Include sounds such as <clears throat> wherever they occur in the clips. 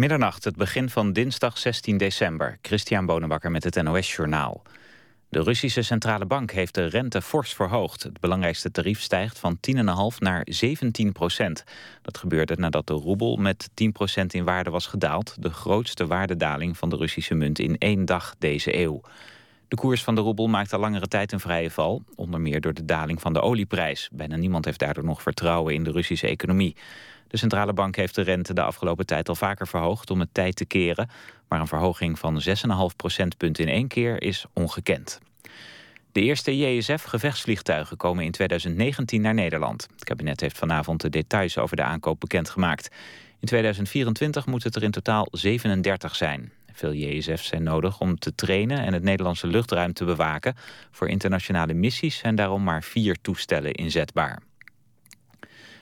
Middernacht, het begin van dinsdag 16 december. Christian Bonenbakker met het NOS Journaal. De Russische Centrale Bank heeft de rente fors verhoogd. Het belangrijkste tarief stijgt van 10,5 naar 17 procent. Dat gebeurde nadat de roebel met 10 procent in waarde was gedaald. De grootste waardedaling van de Russische munt in één dag deze eeuw. De koers van de roebel maakt al langere tijd een vrije val. Onder meer door de daling van de olieprijs. Bijna niemand heeft daardoor nog vertrouwen in de Russische economie. De centrale bank heeft de rente de afgelopen tijd al vaker verhoogd om het tijd te keren. Maar een verhoging van 6,5 procentpunt in één keer is ongekend. De eerste JSF-gevechtsvliegtuigen komen in 2019 naar Nederland. Het kabinet heeft vanavond de details over de aankoop bekendgemaakt. In 2024 moet het er in totaal 37 zijn. Veel JSF's zijn nodig om te trainen en het Nederlandse luchtruim te bewaken. Voor internationale missies zijn daarom maar vier toestellen inzetbaar.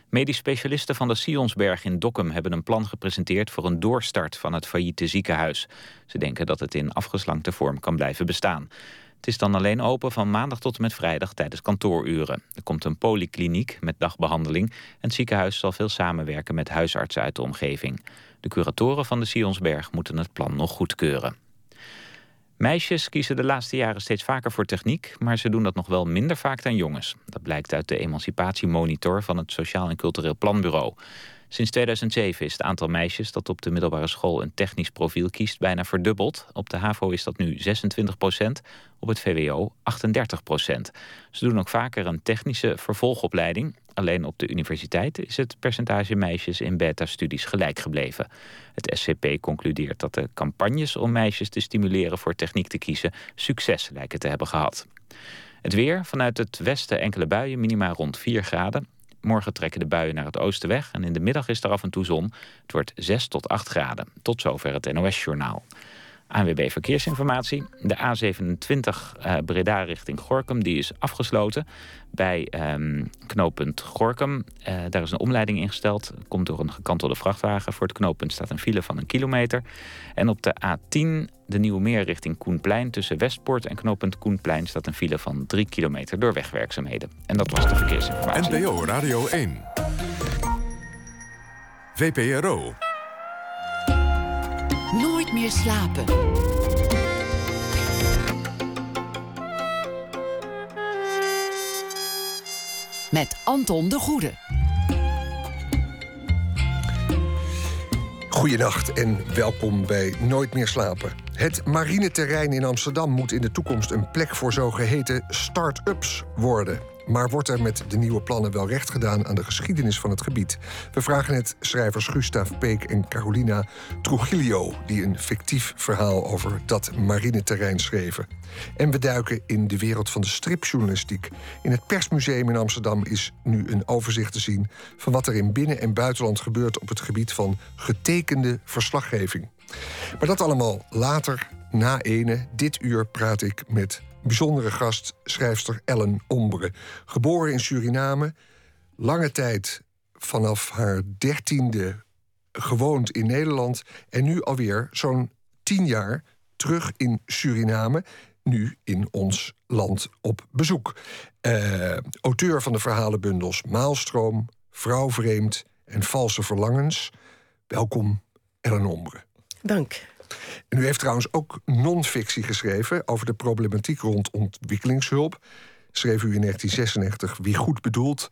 Medisch specialisten van de Sionsberg in Dokkum hebben een plan gepresenteerd voor een doorstart van het failliete ziekenhuis. Ze denken dat het in afgeslankte vorm kan blijven bestaan. Het is dan alleen open van maandag tot en met vrijdag tijdens kantooruren. Er komt een polykliniek met dagbehandeling en het ziekenhuis zal veel samenwerken met huisartsen uit de omgeving. De curatoren van de Sionsberg moeten het plan nog goedkeuren. Meisjes kiezen de laatste jaren steeds vaker voor techniek, maar ze doen dat nog wel minder vaak dan jongens. Dat blijkt uit de emancipatiemonitor van het Sociaal en Cultureel Planbureau. Sinds 2007 is het aantal meisjes dat op de middelbare school een technisch profiel kiest bijna verdubbeld. Op de HAVO is dat nu 26 procent, op het VWO 38 procent. Ze doen ook vaker een technische vervolgopleiding. Alleen op de universiteit is het percentage meisjes in beta-studies gelijk gebleven. Het SCP concludeert dat de campagnes om meisjes te stimuleren voor techniek te kiezen succes lijken te hebben gehad. Het weer, vanuit het westen enkele buien, minima rond 4 graden. Morgen trekken de buien naar het oosten weg en in de middag is er af en toe zon. Het wordt 6 tot 8 graden. Tot zover het NOS-journaal. ANWB Verkeersinformatie. De A27 uh, Breda richting Gorkum die is afgesloten bij um, knooppunt Gorkum. Uh, daar is een omleiding ingesteld. Komt door een gekantelde vrachtwagen. Voor het knooppunt staat een file van een kilometer. En op de A10 de Nieuwe Meer richting Koenplein... tussen Westpoort en knooppunt Koenplein... staat een file van 3 kilometer door wegwerkzaamheden. En dat was de verkeersinformatie. NPO Radio 1. VPRO. Slapen. Met Anton de Goede. Goedenacht en welkom bij Nooit meer slapen. Het marineterrein in Amsterdam moet in de toekomst een plek voor zogeheten start-ups worden. Maar wordt er met de nieuwe plannen wel recht gedaan aan de geschiedenis van het gebied? We vragen het schrijvers Gustav Peek en Carolina Trujillo, die een fictief verhaal over dat marineterrein schreven. En we duiken in de wereld van de stripjournalistiek. In het Persmuseum in Amsterdam is nu een overzicht te zien van wat er in binnen- en buitenland gebeurt op het gebied van getekende verslaggeving. Maar dat allemaal later, na ene. Dit uur praat ik met bijzondere gast, schrijfster Ellen Ombre. Geboren in Suriname, lange tijd vanaf haar dertiende gewoond in Nederland... en nu alweer zo'n tien jaar terug in Suriname nu in ons land op bezoek. Uh, auteur van de verhalenbundels Maalstroom, Vrouwvreemd en Valse Verlangens. Welkom, Ellen Ombre. Dank. En u heeft trouwens ook non-fictie geschreven over de problematiek rond ontwikkelingshulp. Schreef u in 1996 Wie goed bedoelt.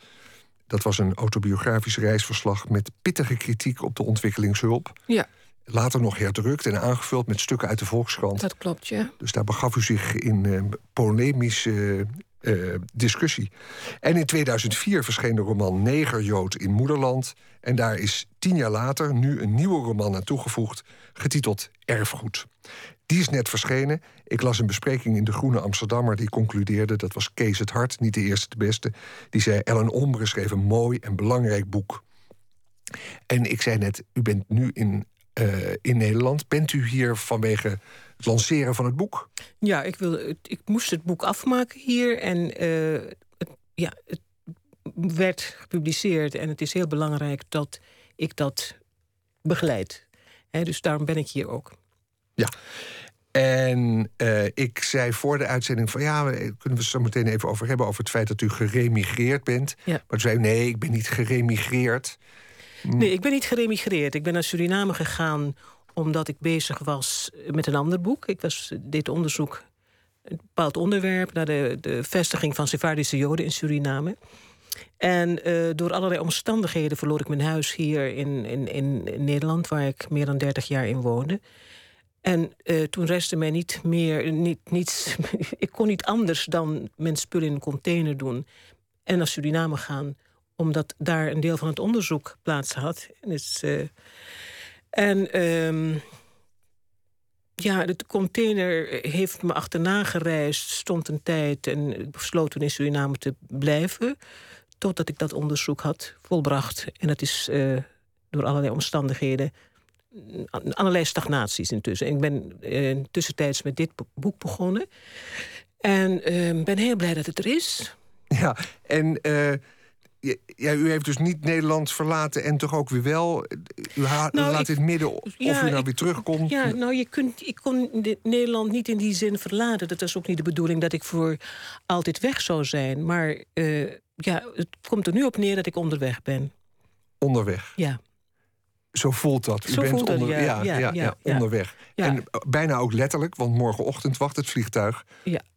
Dat was een autobiografisch reisverslag met pittige kritiek op de ontwikkelingshulp. Ja. Later nog herdrukt en aangevuld met stukken uit de Volkskrant. Dat klopt, ja. Dus daar begaf u zich in uh, polemische uh, discussie. En in 2004 verscheen de roman Negerjood in Moederland. En daar is tien jaar later nu een nieuwe roman aan toegevoegd, getiteld Erfgoed. Die is net verschenen. Ik las een bespreking in De Groene Amsterdammer die concludeerde... dat was Kees het Hart, niet de eerste de beste. Die zei, Ellen Ombre schreef een mooi en belangrijk boek. En ik zei net, u bent nu in, uh, in Nederland. Bent u hier vanwege het lanceren van het boek? Ja, ik, wil, ik moest het boek afmaken hier. En uh, het, ja, het werd gepubliceerd. En het is heel belangrijk dat ik dat begeleid. He, dus daarom ben ik hier ook. Ja. En uh, ik zei voor de uitzending van ja, kunnen we het zo meteen even over hebben, over het feit dat u geremigreerd bent. Ja. Maar toen zei nee, ik ben niet geremigreerd. Nee, ik ben niet geremigreerd. Ik ben naar Suriname gegaan omdat ik bezig was met een ander boek. Ik was, deed onderzoek, een bepaald onderwerp... naar de, de vestiging van Sephardische Joden in Suriname. En uh, door allerlei omstandigheden verloor ik mijn huis hier in, in, in Nederland... waar ik meer dan 30 jaar in woonde. En uh, toen restte mij niet meer, niet, niets. <laughs> ik kon niet anders dan mijn spullen in een container doen en naar Suriname gaan, omdat daar een deel van het onderzoek plaats had. En, dus, uh, en um, ja, de container heeft me achterna gereisd, stond een tijd en ik besloot toen in Suriname te blijven, totdat ik dat onderzoek had volbracht. En dat is uh, door allerlei omstandigheden allerlei stagnaties intussen. Ik ben uh, tussentijds met dit boek begonnen. En uh, ben heel blij dat het er is. Ja, en uh, ja, u heeft dus niet Nederland verlaten en toch ook weer wel. U nou, laat ik, dit midden of ja, u nou weer terugkomt. Ja, nou, je kunt, ik kon Nederland niet in die zin verlaten. Dat is ook niet de bedoeling dat ik voor altijd weg zou zijn. Maar uh, ja, het komt er nu op neer dat ik onderweg ben. Onderweg? Ja. Zo voelt dat. U Zo bent onder, ja, ja, ja, ja, onderweg. En bijna ook letterlijk, want morgenochtend wacht het vliegtuig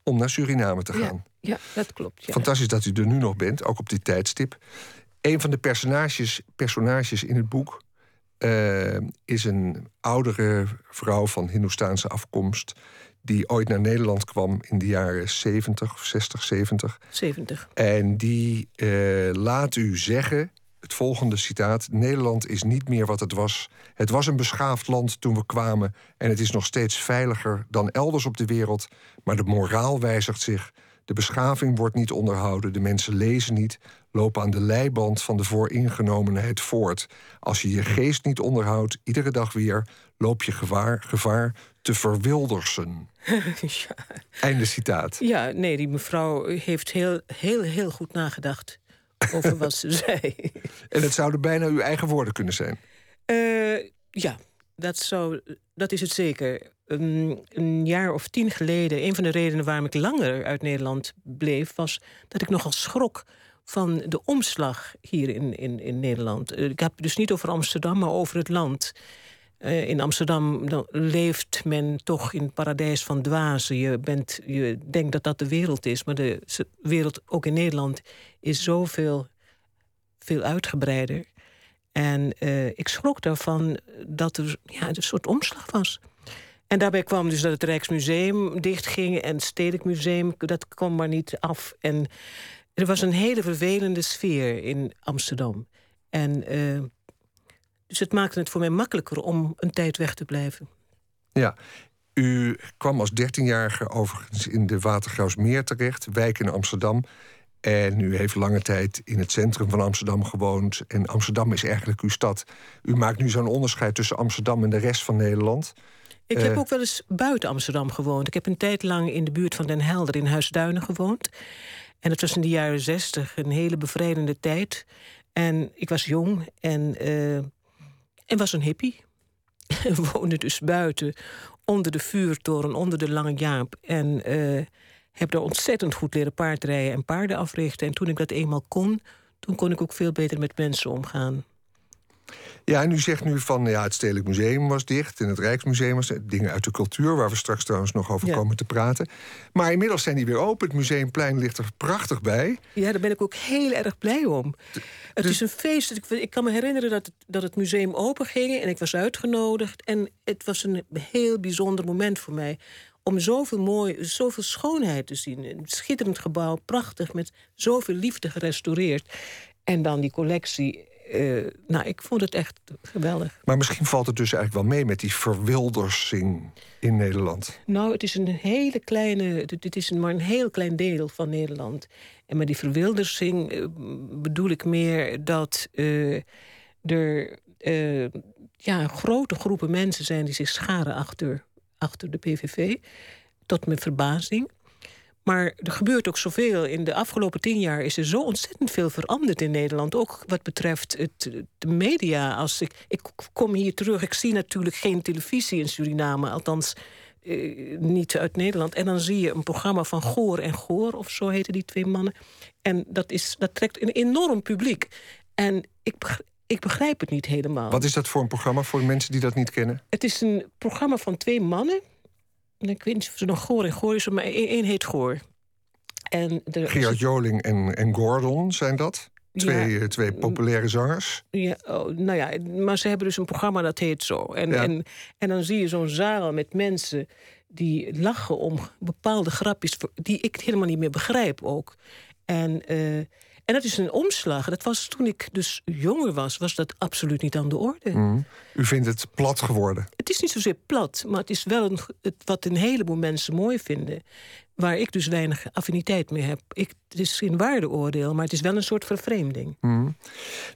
om naar Suriname te gaan. Ja, dat klopt. Fantastisch dat u er nu nog bent, ook op dit tijdstip. Een van de personages, personages in het boek uh, is een oudere vrouw van Hindoestaanse afkomst. Die ooit naar Nederland kwam in de jaren 70, 60, 70. 70. En die uh, laat u zeggen het volgende citaat. Nederland is niet meer wat het was. Het was een beschaafd land toen we kwamen en het is nog steeds veiliger dan elders op de wereld, maar de moraal wijzigt zich. De beschaving wordt niet onderhouden, de mensen lezen niet, lopen aan de leiband van de vooringenomenheid voort. Als je je geest niet onderhoudt, iedere dag weer, loop je gevaar, gevaar te verwildersen. <laughs> ja. Einde citaat. Ja, nee, die mevrouw heeft heel, heel, heel goed nagedacht over wat ze zei. En het zouden bijna uw eigen woorden kunnen zijn? Uh, ja, dat, zou, dat is het zeker. Um, een jaar of tien geleden, een van de redenen waarom ik langer uit Nederland bleef, was dat ik nogal schrok van de omslag hier in, in, in Nederland. Uh, ik heb het dus niet over Amsterdam, maar over het land. Uh, in Amsterdam dan leeft men toch in het paradijs van dwazen. Je, bent, je denkt dat dat de wereld is, maar de wereld ook in Nederland is zoveel veel uitgebreider. En uh, ik schrok daarvan dat er ja, een soort omslag was. En daarbij kwam dus dat het Rijksmuseum dichtging en het Stedelijk Museum, dat kwam maar niet af. En er was een hele vervelende sfeer in Amsterdam. En uh, dus het maakte het voor mij makkelijker om een tijd weg te blijven. Ja, u kwam als dertienjarige overigens in de Watergraafsmeer terecht, wijk in Amsterdam. En u heeft lange tijd in het centrum van Amsterdam gewoond. En Amsterdam is eigenlijk uw stad. U maakt nu zo'n onderscheid tussen Amsterdam en de rest van Nederland. Ik heb eh, ook wel eens buiten Amsterdam gewoond. Ik heb een tijd lang in de buurt van Den Helder in Huisduinen gewoond. En het was in de jaren zestig een hele bevrijdende tijd. En ik was jong en, uh, en was een hippie. <laughs> woonde dus buiten, onder de vuurtoren, onder de Lange Jaap. En uh, heb daar ontzettend goed leren paardrijden en paarden africhten. En toen ik dat eenmaal kon, toen kon ik ook veel beter met mensen omgaan. Ja, en u zegt nu van ja, het Stedelijk Museum was dicht en het Rijksmuseum was dingen uit de cultuur, waar we straks trouwens nog over komen te praten. Maar inmiddels zijn die weer open. Het Museumplein ligt er prachtig bij. Ja, daar ben ik ook heel erg blij om. het dus- is een feest. Ik, ik, kan me herinneren dat het, dat het museum open ging en ik was uitgenodigd. En het was een heel bijzonder moment voor mij om zoveel mooi, zoveel schoonheid te zien. Een schitterend gebouw, prachtig, met zoveel liefde gerestaureerd. En dan die collectie. Uh, nou, ik vond het echt geweldig. Maar misschien valt het dus eigenlijk wel mee met die verwildersing in Nederland. Nou, het is een hele kleine, dit is maar een heel klein deel van Nederland. En met die verwildersing uh, bedoel ik meer dat uh, er ja, grote groepen mensen zijn die zich scharen achter achter de PVV. Tot mijn verbazing. Maar er gebeurt ook zoveel. In de afgelopen tien jaar is er zo ontzettend veel veranderd in Nederland. Ook wat betreft het, de media. Als ik, ik kom hier terug, ik zie natuurlijk geen televisie in Suriname. Althans, eh, niet uit Nederland. En dan zie je een programma van Goor en Goor, of zo heten die twee mannen. En dat, is, dat trekt een enorm publiek. En ik, ik begrijp het niet helemaal. Wat is dat voor een programma voor mensen die dat niet kennen? Het is een programma van twee mannen. Ik weet niet of ze nog Goor en Goor is, maar één heet Goor. En Gerard Joling en, en Gordon zijn dat? Twee, eh, twee populaire zangers. Ja, oh, nou ja, maar ze hebben dus een programma dat heet zo. En, en, en dan zie je zo'n zaal met mensen die lachen om bepaalde grapjes... die ik helemaal niet meer begrijp ook. En, uh, en dat is een omslag. Dat was toen ik dus jonger was, was dat absoluut niet aan de orde. Mm. U vindt het plat geworden? Het is niet zozeer plat, maar het is wel een, het, wat een heleboel mensen mooi vinden waar ik dus weinig affiniteit mee heb. Ik, het is geen waardeoordeel, maar het is wel een soort vervreemding. Mm.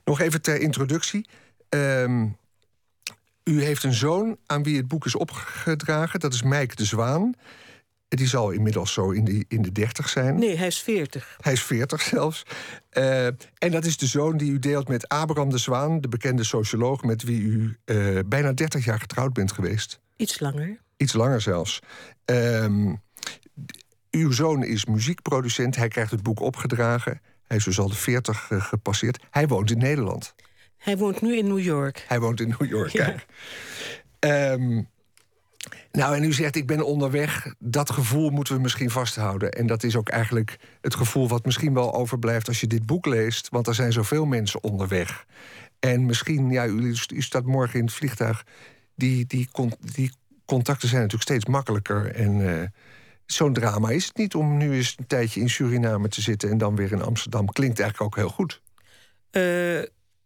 Nog even ter introductie. Ehm, u heeft een zoon aan wie het boek is opgedragen. Dat is Mike de Zwaan. Die zal inmiddels zo in de, in de dertig zijn. Nee, hij is veertig. Hij is veertig zelfs. Uh, en dat is de zoon die u deelt met Abraham de Zwaan... de bekende socioloog met wie u uh, bijna dertig jaar getrouwd bent geweest. Iets langer. Iets langer zelfs. Uh, uw zoon is muziekproducent. Hij krijgt het boek opgedragen. Hij is dus al de 40 uh, gepasseerd. Hij woont in Nederland. Hij woont nu in New York. Hij woont in New York, ja. Um, nou, en u zegt, ik ben onderweg. Dat gevoel moeten we misschien vasthouden. En dat is ook eigenlijk het gevoel wat misschien wel overblijft... als je dit boek leest, want er zijn zoveel mensen onderweg. En misschien, ja, u, u staat morgen in het vliegtuig... die, die, die contacten zijn natuurlijk steeds makkelijker en... Uh, zo'n drama is het niet om nu eens een tijdje in Suriname te zitten en dan weer in Amsterdam. Klinkt eigenlijk ook heel goed. Uh,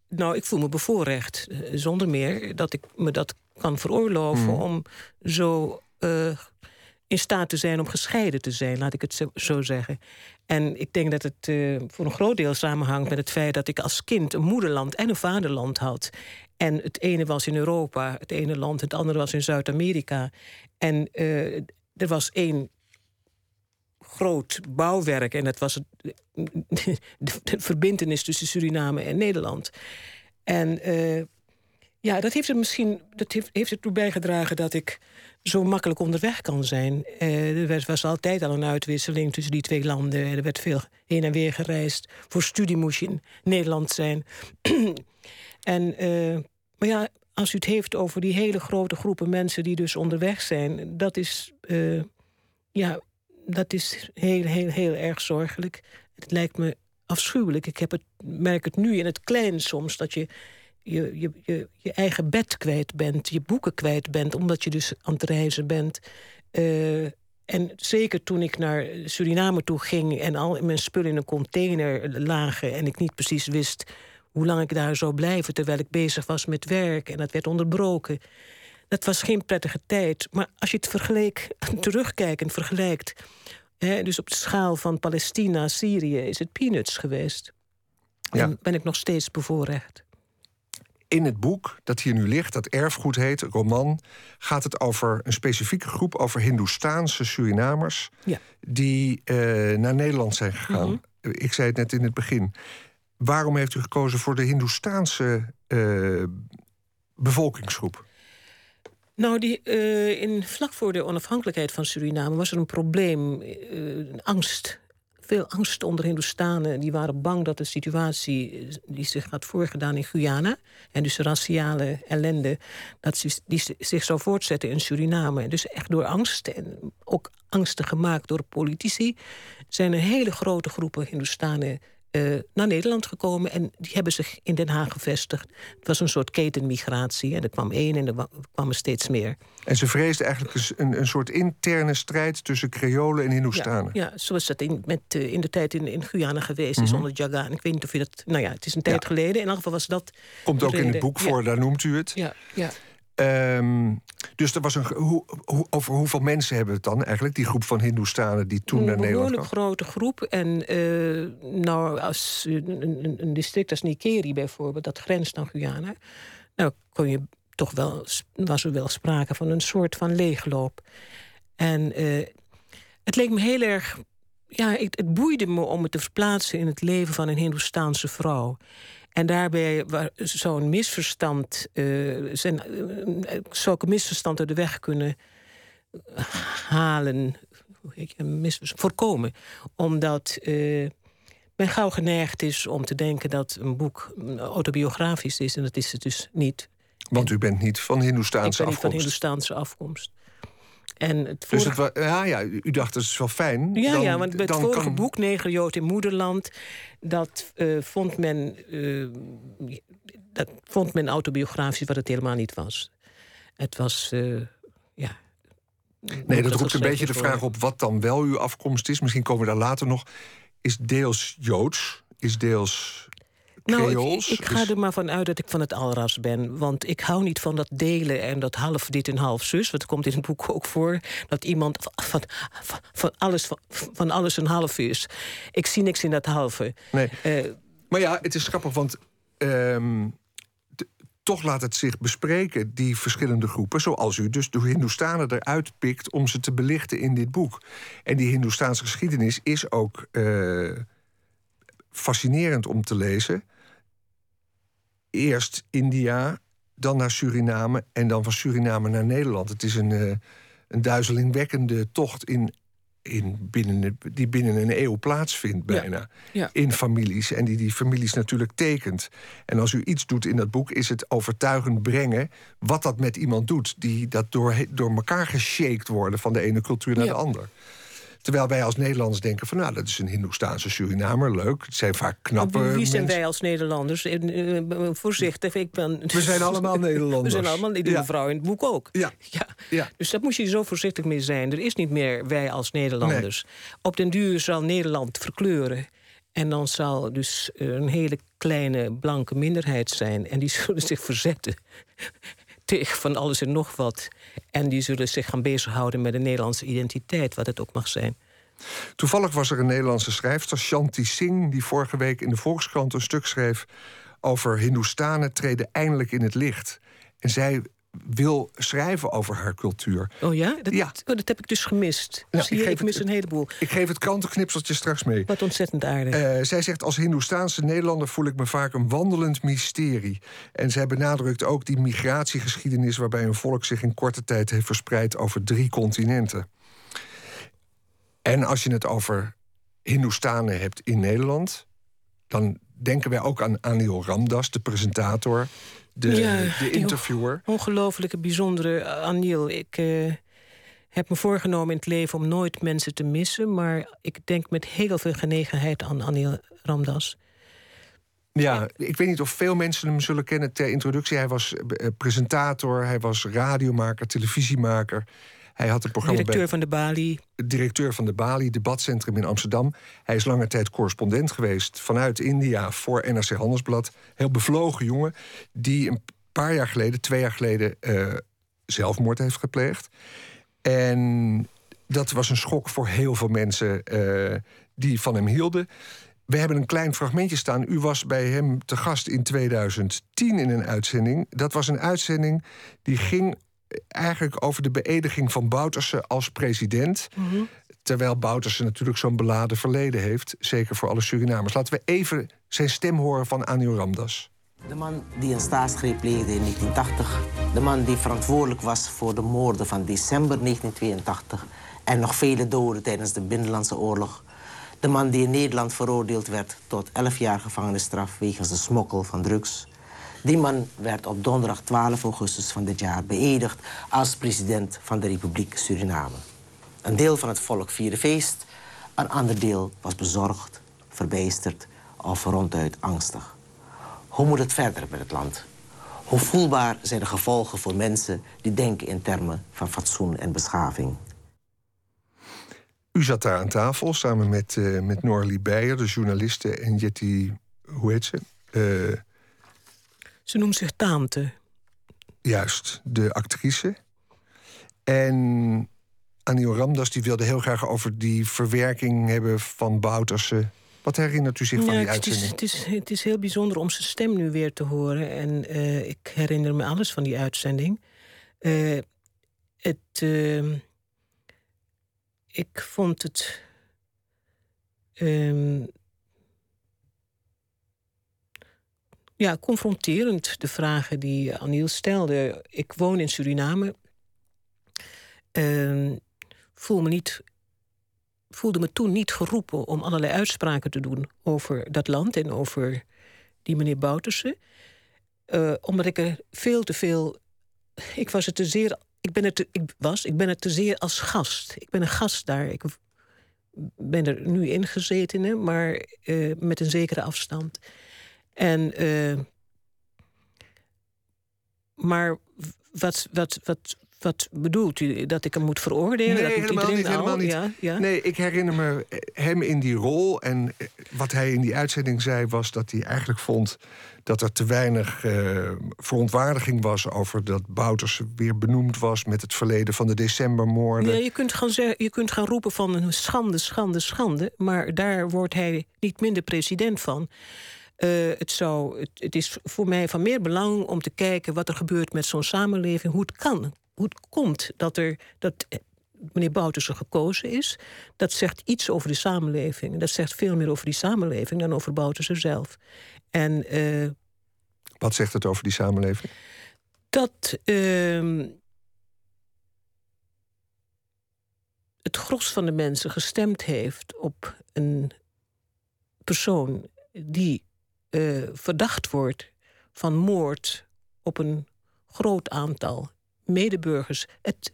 nou, ik voel me bevoorrecht. Uh, zonder meer dat ik me dat kan veroorloven mm. om zo uh, in staat te zijn om gescheiden te zijn, laat ik het zo, zo zeggen. En ik denk dat het voor een groot deel samenhangt met het feit dat ik als kind een moederland en een vaderland had. En het ene was in Europa, het ene land, het andere was in Zuid-Amerika. En er was één groot bouwwerk. En dat was het, de, <laughs> de, verbindenis tussen Suriname en Nederland. En uh, ja, dat heeft er misschien dat heeft, heeft ertoe bijgedragen dat ik zo makkelijk onderweg kan zijn. Uh, er was altijd al een uitwisseling tussen die twee landen. Er werd veel heen en weer gereisd. Voor studie moest je in Nederland zijn. <clears throat> en, uh, maar ja, als u het heeft over die hele grote groepen mensen die dus onderweg zijn, dat is. ja, dat is heel, heel, heel erg zorgelijk. Het lijkt me afschuwelijk. Ik heb het, merk het nu in het klein soms dat je je, je, je, je eigen bed kwijt bent, je boeken kwijt bent, omdat je dus aan het reizen bent. Uh, en zeker toen ik naar Suriname toe ging en al mijn spullen in een container lagen en ik niet precies wist hoe lang ik daar zou blijven terwijl ik bezig was met werk en dat werd onderbroken. Dat was geen prettige tijd. Maar als je het vergeleek, <laughs> terugkijkend vergelijkt... Hè, dus op de schaal van Palestina, Syrië, is het peanuts geweest. Ja. En ben ik nog steeds bevoorrecht. In het boek dat hier nu ligt, dat erfgoed heet, roman, gaat het over een specifieke groep, over Hindoestaanse Surinamers, ja. die uh, naar Nederland zijn gegaan. Mm -hmm. Ik zei het net in het begin. Waarom heeft u gekozen voor de Hindoestaanse uh, bevolkingsgroep? Nou, die, uh, in, vlak voor de onafhankelijkheid van Suriname was er een probleem, uh, angst. Veel angst onder Hindoestanen. Die waren bang dat de situatie die zich had voorgedaan in Guyana... en dus raciale ellende, dat die zich zou voortzetten in Suriname. Dus echt door angst, en ook angsten gemaakt door politici... zijn er hele grote groepen Hindoestanen uh, naar Nederland gekomen en die hebben zich in Den Haag gevestigd. Het was een soort ketenmigratie. En er kwam één en er kwamen steeds meer. En ze vreesden eigenlijk een, een soort interne strijd tussen Creolen en Hindoestanen. Ja, ja zoals dat in, met, uh, in de tijd in, in Guyana geweest is mm -hmm. onder Jagan. Ik weet niet of je dat. Nou ja, het is een tijd ja. geleden. In elk geval was dat. Komt ook reden. in het boek voor, daar noemt u het. Ja, ja. Um, dus er was een, hoe, hoe, over hoeveel mensen hebben we het dan eigenlijk? Die groep van Hindoestanen die toen naar Nederland kwam? Een grote groep. En uh, nou, als een, een, een, district als Nikeri bijvoorbeeld, dat grenst aan Guyana. Nou, kon je toch wel, was er wel sprake van een soort van leegloop. En uh, het leek me heel erg. Ja, het, het boeide me om me te verplaatsen in het leven van een Hindoestaanse vrouw. En daarbij zou een misverstand, uh, zijn, een misverstand uit de weg kunnen halen, voorkomen. Omdat uh, men gauw geneigd is om te denken dat een boek autobiografisch is. En dat is het dus niet. Want u bent niet van Hindoestaanse afkomst. Ik ben niet van Hindoestaanse afkomst. En het dus het was, ja, ja, u dacht dat is wel fijn. Ja, dan, ja want het vorige kan... boek, Negerjood in Moederland... dat uh, vond men... Uh, dat vond men autobiografisch wat het helemaal niet was. Het was, uh, ja... Nee, dat roept een beetje de vraag op wat dan wel uw afkomst is. Misschien komen we daar later nog. Is deels Joods, is deels nou, ik, ik, ga er maar van uit dat ik van het alras ben. Want ik hou niet van dat delen en dat half dit en half zus. Want komt in het boek ook voor. Dat iemand van, van, van alles, van, van, alles een half is. Ik zie niks in dat halve. Nee. Uh, maar ja, het is grappig, want... Um, toch laat het zich bespreken, die verschillende groepen... zoals u dus de Hindoestanen eruit pikt om ze te belichten in dit boek. En die Hindoestaanse geschiedenis is ook uh, fascinerend om te lezen eerst India, dan naar Suriname en dan van Suriname naar Nederland. Het is een, uh, een duizelingwekkende tocht in, in binnen, die binnen een eeuw plaatsvindt, bijna. Ja, In families. En die die families natuurlijk tekent. En als u iets doet in dat boek, is het overtuigend brengen wat dat met iemand doet. Die dat door, door elkaar geshaked worden van de ene cultuur naar de andere. Terwijl wij als Nederlanders denken van nou, dat is een Hindoestaanse Surinamer, leuk. Het zijn vaak knappe Wie zijn wij als Nederlanders? Eh, eh, voorzichtig, ik ben... We zijn allemaal Nederlanders. <laughs> We zijn allemaal, die ja. mevrouw in het boek ook. Ja. ja. Ja. Dus daar moet je zo voorzichtig mee zijn. Er is niet meer wij als Nederlanders. Op den duur zal Nederland verkleuren. En dan zal dus een hele kleine blanke minderheid zijn. En die zullen zich verzetten <laughs> tegen van alles en nog wat. En die zullen zich gaan bezighouden met de Nederlandse identiteit, wat het ook mag zijn. Toevallig was er een Nederlandse schrijfster, Shanti Singh, die vorige week in de Volkskrant een stuk schreef over Hindoestanen treden eindelijk in het licht. En zij wil schrijven over haar cultuur. Oh ja? Dat, ja. Oh, dat heb ik dus gemist. Nou, Zie ik, ik mis een heleboel. Ik geef het krantenknipseltje straks mee. Wat ontzettend aardig. Uh, zij zegt, als Hindoestaanse Nederlander voel ik me vaak een wandelend mysterie. En zij benadrukt ook die migratiegeschiedenis... waarbij een volk zich in korte tijd heeft verspreid over drie continenten. En als je het over Hindoestanen hebt in Nederland... dan denken wij ook aan Anil Ramdas, de presentator de, de interviewer. Ongelofelijke, bijzondere eh, Aniel. Ik uh, heb me voorgenomen in het leven om nooit mensen te missen. Maar ik denk met heel veel genegenheid aan Aniel Ramdas. Ja, ik weet niet of veel mensen hem zullen kennen ter introductie. Hij was eh, presentator, hij was radiomaker, televisiemaker. Hij had een programma directeur van de Bali. Directeur van de Bali, debatcentrum in Amsterdam. Hij is lange tijd correspondent geweest vanuit India voor NRC Handelsblad. Heel bevlogen jongen die een paar jaar geleden, twee jaar geleden, uh, zelfmoord heeft gepleegd. En dat was een schok voor heel veel mensen uh, die van hem hielden. We hebben een klein fragmentje staan. U was bij hem te gast in 2010 in een uitzending. Dat was een uitzending die ging eigenlijk over de beëdiging van Bouterse als president. Mhm. Terwijl Bouterse natuurlijk zo'n beladen verleden heeft. Zeker voor alle Surinamers. Laten we even zijn stem horen van Anil Ramdas. De man die een staatsgreep pleegde in 1980. De man die verantwoordelijk was voor de moorden van december 1982. En nog vele doden tijdens de Binnenlandse Oorlog. De man die in Nederland veroordeeld werd tot 11 jaar gevangenisstraf wegens de smokkel van drugs. Die man werd op donderdag 12 augustus van dit jaar beëdigd als president van de Republiek Suriname. Een deel van het volk vierde feest, een ander deel was bezorgd, verbijsterd of ronduit angstig. Hoe moet het verder met het land? Hoe voelbaar zijn de gevolgen voor mensen die denken in termen van fatsoen en beschaving? U zat daar aan tafel samen met, uh, met Norlie Beijer, de journaliste, en Jetty, hoe heet ze? Uh, ze noemt zich Taante. Juist, de actrice. En Annie Ramdas die wilde heel graag over die verwerking hebben van Bouterse. Wat herinnert u zich van die uitzending? Het is, het, is, het is heel bijzonder om zijn stem nu weer te horen. En uh, ik herinner me alles van die uitzending. Uh, het, uh, ik vond het um, ja, confronterend, de vragen die Aniel stelde. Ik woon in Suriname. Uh, voel me niet voelde me toen niet geroepen om allerlei uitspraken te doen over dat land en over die meneer Boutersen. Uh, omdat ik er veel te veel. Ik was het te zeer. Ik ben het te, ik was, ik ben het te zeer als gast. Ik ben een gast daar. Ik ben er nu ingezeten, maar uh, met een zekere afstand. En. Uh, maar wat, wat, wat, wat bedoelt u? Dat ik hem moet veroordelen? Nee, dat helemaal niet. Helemaal niet. Ja, ja. Nee, ik herinner me hem in die rol. En wat hij in die uitzending zei was dat hij eigenlijk vond... dat er te weinig uh, verontwaardiging was over dat Bouters weer benoemd was... met het verleden van de decembermoorden. Ja, je, kunt gaan zeggen, je kunt gaan roepen van een schande, schande, schande... maar daar wordt hij niet minder president van... Uh, het, zou, het, het, is voor mij van meer belang om te kijken wat er gebeurt met zo'n samenleving, hoe het kan hoe het komt dat, er, dat eh, meneer Bouterse gekozen is. Dat zegt iets over de samenleving. Dat zegt veel meer over die samenleving dan over Bouterse zelf. En, uh, Wat zegt het over die samenleving? Dat uh, het gros van de mensen gestemd heeft op een persoon die uh, verdacht wordt van moord op een groot aantal medeburgers. Het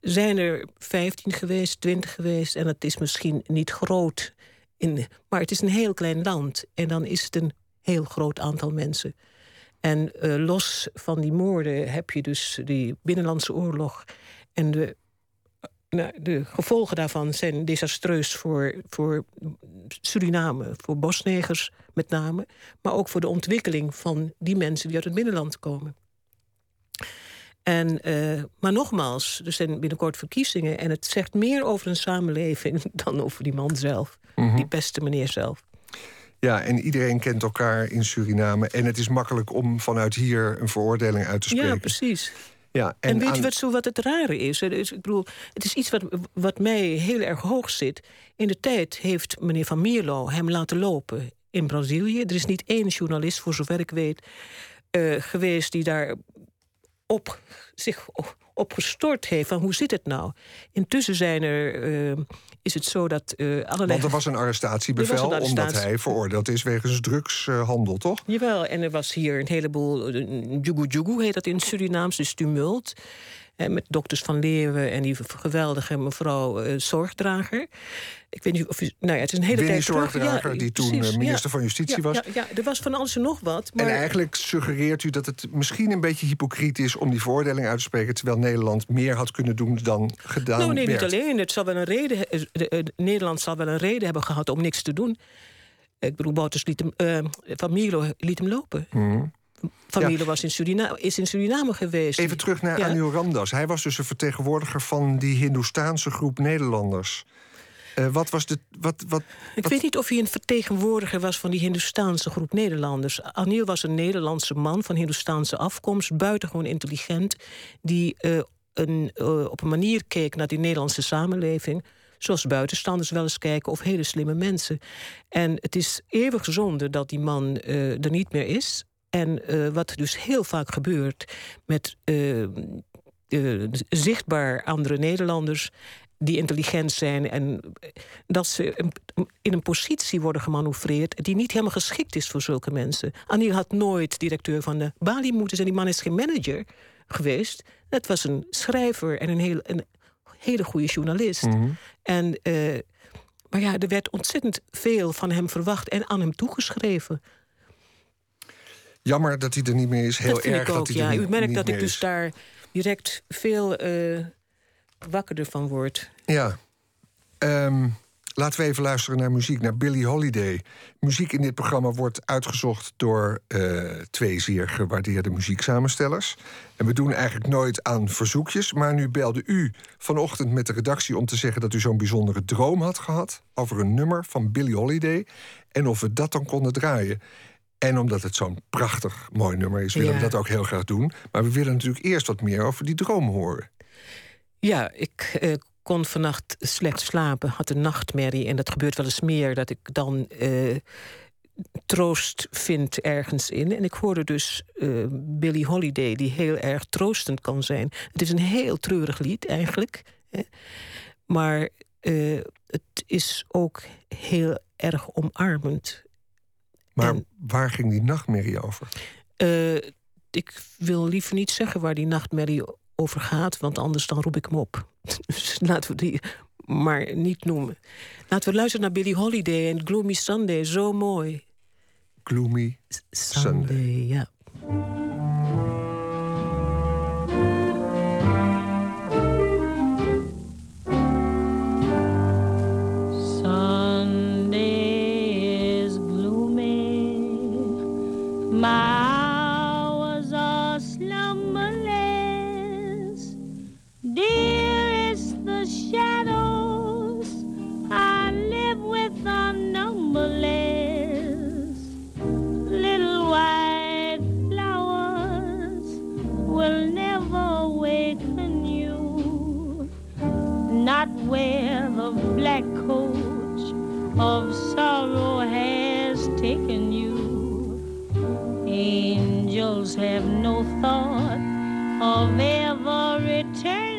zijn er 15 geweest, 20 geweest en het is misschien niet groot. In, maar het is een heel klein land en dan is het een heel groot aantal mensen. En uh, los van die moorden heb je dus die Binnenlandse Oorlog. En de, de gevolgen daarvan zijn desastreus voor, voor Suriname, voor bosnegers met name. Maar ook voor de ontwikkeling van die mensen die uit het binnenland komen. En, uh, maar nogmaals, er zijn binnenkort verkiezingen... en het zegt meer over een samenleving <laughs> dan over die man zelf. Mhm. Die beste meneer zelf. Ja, en iedereen kent elkaar in Suriname. En het is makkelijk om vanuit hier een veroordeling uit te spreken. Ja, precies. Ja, en, en weet je wat, zo wat het rare is? Ik bedoel, het is iets wat, wat mij heel erg hoog zit. In de tijd heeft meneer Van Mierlo hem laten lopen in Brazilië. Er is niet één journalist, voor zover ik weet... Uh, geweest die daar op, zich opgestort heeft van hoe zit het nou. Intussen zijn er, uh, is het zo dat uh, allerlei... Want er was een arrestatiebevel was een arrestatie. omdat hij veroordeeld is wegens drugshandel, toch? Jawel, en er was hier een heleboel... Jugu Jugu heet dat in Surinaams, dus tumult. Met dokters van Leeuwen en die geweldige mevrouw uh, Zorgdrager. Ik weet niet of u, nou ja, het is een hele Winnie tijd Zorgdrager, ja, die toen precies, minister ja. van Justitie was. Ja, ja, er was van alles en nog wat. Maar... En eigenlijk suggereert u dat het misschien een beetje hypocriet is... om die veroordeling uit te spreken... terwijl Nederland meer had kunnen doen dan gedaan Nou nee, werd. niet alleen. Het zal wel een reden, Nederland zal wel een reden hebben gehad om niks te doen. Ik bedoel, Bouters liet hem, uh, Van Mierlo liet hem lopen. Mm. Mierlo was in Suriname, is in Suriname geweest. Even terug naar Ja. Anil Ramdas. Hij was dus een vertegenwoordiger van die Hindoestaanse groep Nederlanders. Eh, wat was de. Wat, wat, Ik wat- weet niet of hij een vertegenwoordiger was van die Hindoestaanse groep Nederlanders. Anil was een Nederlandse man van Hindoestaanse afkomst, buitengewoon intelligent, die eh, een, eh, op een manier keek naar die Nederlandse samenleving. Zoals buitenstanders wel eens kijken, of hele slimme mensen. En het is eeuwig zonde dat die man er niet meer is. En eh, wat dus heel vaak gebeurt met eh, eh, zichtbaar andere Nederlanders die intelligent zijn en dat ze in een positie worden gemanoeuvreerd die niet helemaal geschikt is voor zulke mensen. Anil had nooit directeur van de Bali moeten zijn. Die man is geen manager geweest. Het was een schrijver en een, heel, een hele goede journalist. En, eh, maar ja, er werd ontzettend veel van hem verwacht en aan hem toegeschreven. Jammer dat hij er niet meer is. Heel dat vind erg ik ook, dat hij ja. er niet, U merkt dat ik dus is. daar direct veel eh wakkerder van word. Ja. Ehm, laten we even luisteren naar muziek, naar Billie Holiday. Muziek in dit programma wordt uitgezocht door eh, twee zeer gewaardeerde muzieksamenstellers. En we doen eigenlijk nooit aan verzoekjes. Maar nu belde u vanochtend met de redactie om te zeggen dat u zo'n bijzondere droom had gehad over een nummer van Billie Holiday. En of we dat dan konden draaien. En omdat het zo'n prachtig mooi nummer is, willen we dat ook heel graag doen. Maar we willen natuurlijk eerst wat meer over die droom horen. Ja, ik eh, kon vannacht slecht slapen, had een nachtmerrie. En dat gebeurt wel eens meer, dat ik dan eh, troost vind ergens in. En ik hoorde dus eh Billie Holiday, die heel erg troostend kan zijn. Het is een heel treurig lied eigenlijk. Hè. Maar eh, het is ook heel erg omarmend. Maar En- waar ging die nachtmerrie over? Eh, ik wil liever niet zeggen waar die nachtmerrie over gaat, want anders dan roep ik hem op. <laughs> Dus laten we die maar niet noemen. Laten we luisteren naar Billie Holiday en Gloomy Sunday, zo mooi. Gloomy. Sunday, ja. Not where the black coach of sorrow has taken you. Angels have no thought of ever returning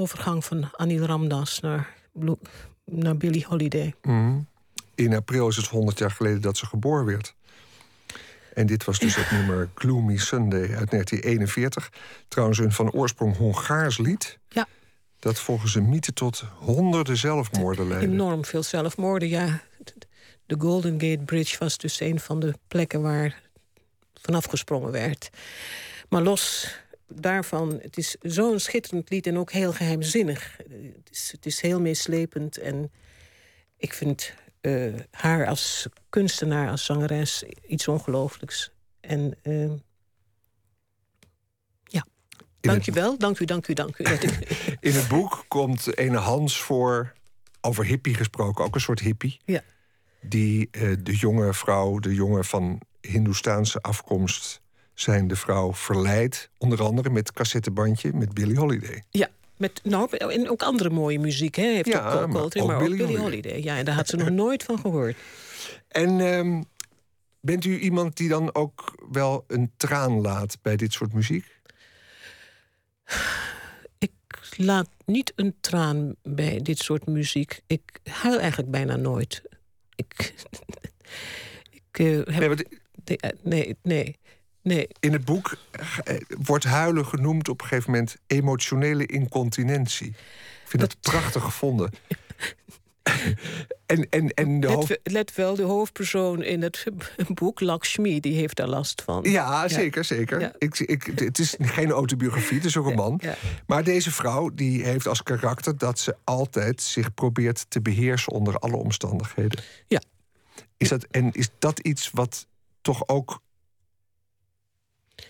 overgang van Anil Ramdas naar, naar Billie Holiday. Mhm. In april is het 100 jaar geleden dat ze geboren werd. En dit was dus het <laughs> nummer Gloomy Sunday uit 1941. Trouwens, een van oorsprong Hongaars lied. Ja. Dat volgens een mythe tot honderden zelfmoorden leidde. Enorm veel zelfmoorden, ja. De Golden Gate Bridge was dus een van de plekken waar vanaf gesprongen werd. Maar los daarvan, het is zo'n schitterend lied en ook heel geheimzinnig. Het is, het is heel meeslepend en ik vind eh, haar als kunstenaar, als zangeres iets ongelooflijks. En eh, ja, dank je wel, dank u, dank u, dank u. <laughs> In het boek komt ene Hans voor, over hippie gesproken, ook een soort hippie. Ja. Die eh, de jonge vrouw, de jongen van Hindoestaanse afkomst, zijn de vrouw verleidt. Onder andere met cassettebandje met Billie Holiday. Ja, met, nou, en ook andere mooie muziek. Hè. Heeft Ja, ook maar Coltrane, ook maar ook Billie Holiday. Holiday. Ja, en daar had ze nog <laughs> nooit van gehoord. En ehm, bent u iemand die dan ook wel een traan laat bij dit soort muziek? Ik laat niet een traan bij dit soort muziek. Ik huil eigenlijk bijna nooit. Ik, <laughs> ik eh, heb Nee, de- eh, nee, nee. Nee, In het boek eh, wordt huilen genoemd op een gegeven moment emotionele incontinentie. Ik vind dat, prachtig gevonden. en, en, en de let, hoofd... let wel, de hoofdpersoon in het <laughs> boek, Lakshmi, die heeft daar last van. Ja, zeker, zeker. Ja. Ik, ik, het is geen autobiografie, het is ook een man. ja. Maar deze vrouw die heeft als karakter dat ze altijd zich probeert te beheersen onder alle omstandigheden. Ja. Is dat, en is dat iets wat toch ook.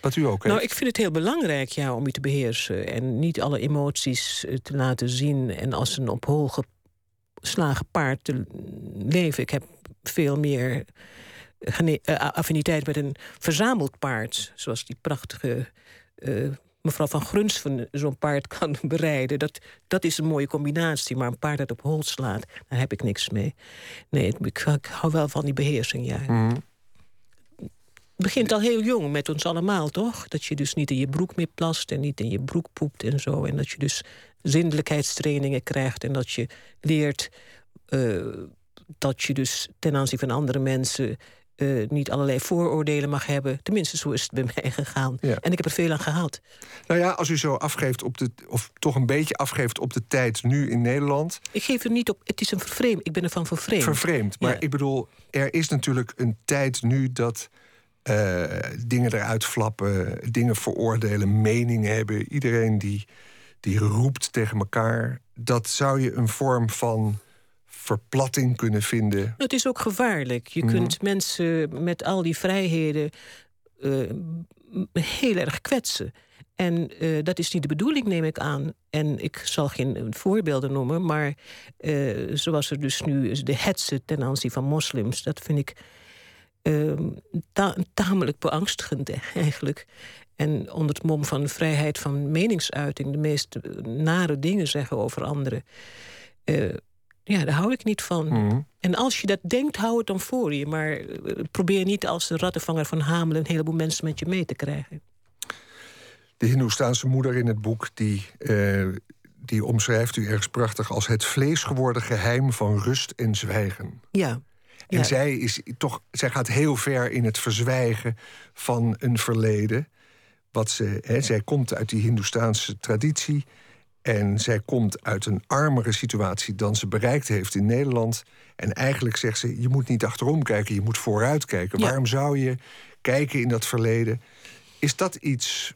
Wat u ook heeft? Nou, ik vind het heel belangrijk ja, om je te beheersen. En niet alle emoties eh, te laten zien. En als een op hol geslagen paard te leven. Ik heb veel meer eh, affiniteit met een verzameld paard. Zoals die prachtige eh, mevrouw van Grunsven zo'n paard <laughs> kan bereiden. Dat, dat is een mooie combinatie. Maar een paard dat op hol slaat, daar heb ik niks mee. Nee, ik, ik hou wel van die beheersing, ja. Mhm. Het begint al heel jong met ons allemaal, toch? Dat je dus niet in je broek meer plast en niet in je broek poept en zo. En dat je dus zindelijkheidstrainingen krijgt en dat je leert eh, dat je dus ten aanzien van andere mensen eh, niet allerlei vooroordelen mag hebben. Tenminste, zo is het bij mij gegaan. Ja. En ik heb er veel aan gehad. Nou ja, als u zo afgeeft op de. of toch een beetje afgeeft op de tijd nu in Nederland. Ik geef er niet op. Het is een vervreemd. Ik ben ervan vervreemd. vervreemd. Maar Ja. ik bedoel, er is natuurlijk een tijd nu dat eh, dingen eruit flappen, dingen veroordelen, meningen hebben. Iedereen die, die roept tegen elkaar. Dat zou je een vorm van verplatting kunnen vinden. Het is ook gevaarlijk. Je Mhm. kunt mensen met al die vrijheden eh, heel erg kwetsen. En eh, dat is niet de bedoeling, neem ik aan. En ik zal geen voorbeelden noemen, maar zoals er dus nu is, de hetze ten aanzien van moslims, dat vind ik eh, ta- tamelijk beangstigend <laughs> eigenlijk. En onder het mom van vrijheid van meningsuiting de meest eh, nare dingen zeggen over anderen. Eh, ja, daar hou ik niet van. Mhm. En als je dat denkt, hou het dan voor je. Maar eh, probeer niet als de rattenvanger van Hamelen... een heleboel mensen met je mee te krijgen. De Hindoestaanse moeder in het boek, die, eh, die omschrijft u ergens prachtig als het vlees geworden geheim van rust en zwijgen. Ja. En Ja. zij, is toch, zij gaat heel ver in het verzwijgen van een verleden. Wat ze, hè, zij komt uit die Hindoestaanse traditie. En zij komt uit een armere situatie dan ze bereikt heeft in Nederland. En eigenlijk zegt ze: je moet niet achterom kijken, je moet vooruit kijken. Ja. Waarom zou je kijken in dat verleden? Is dat iets.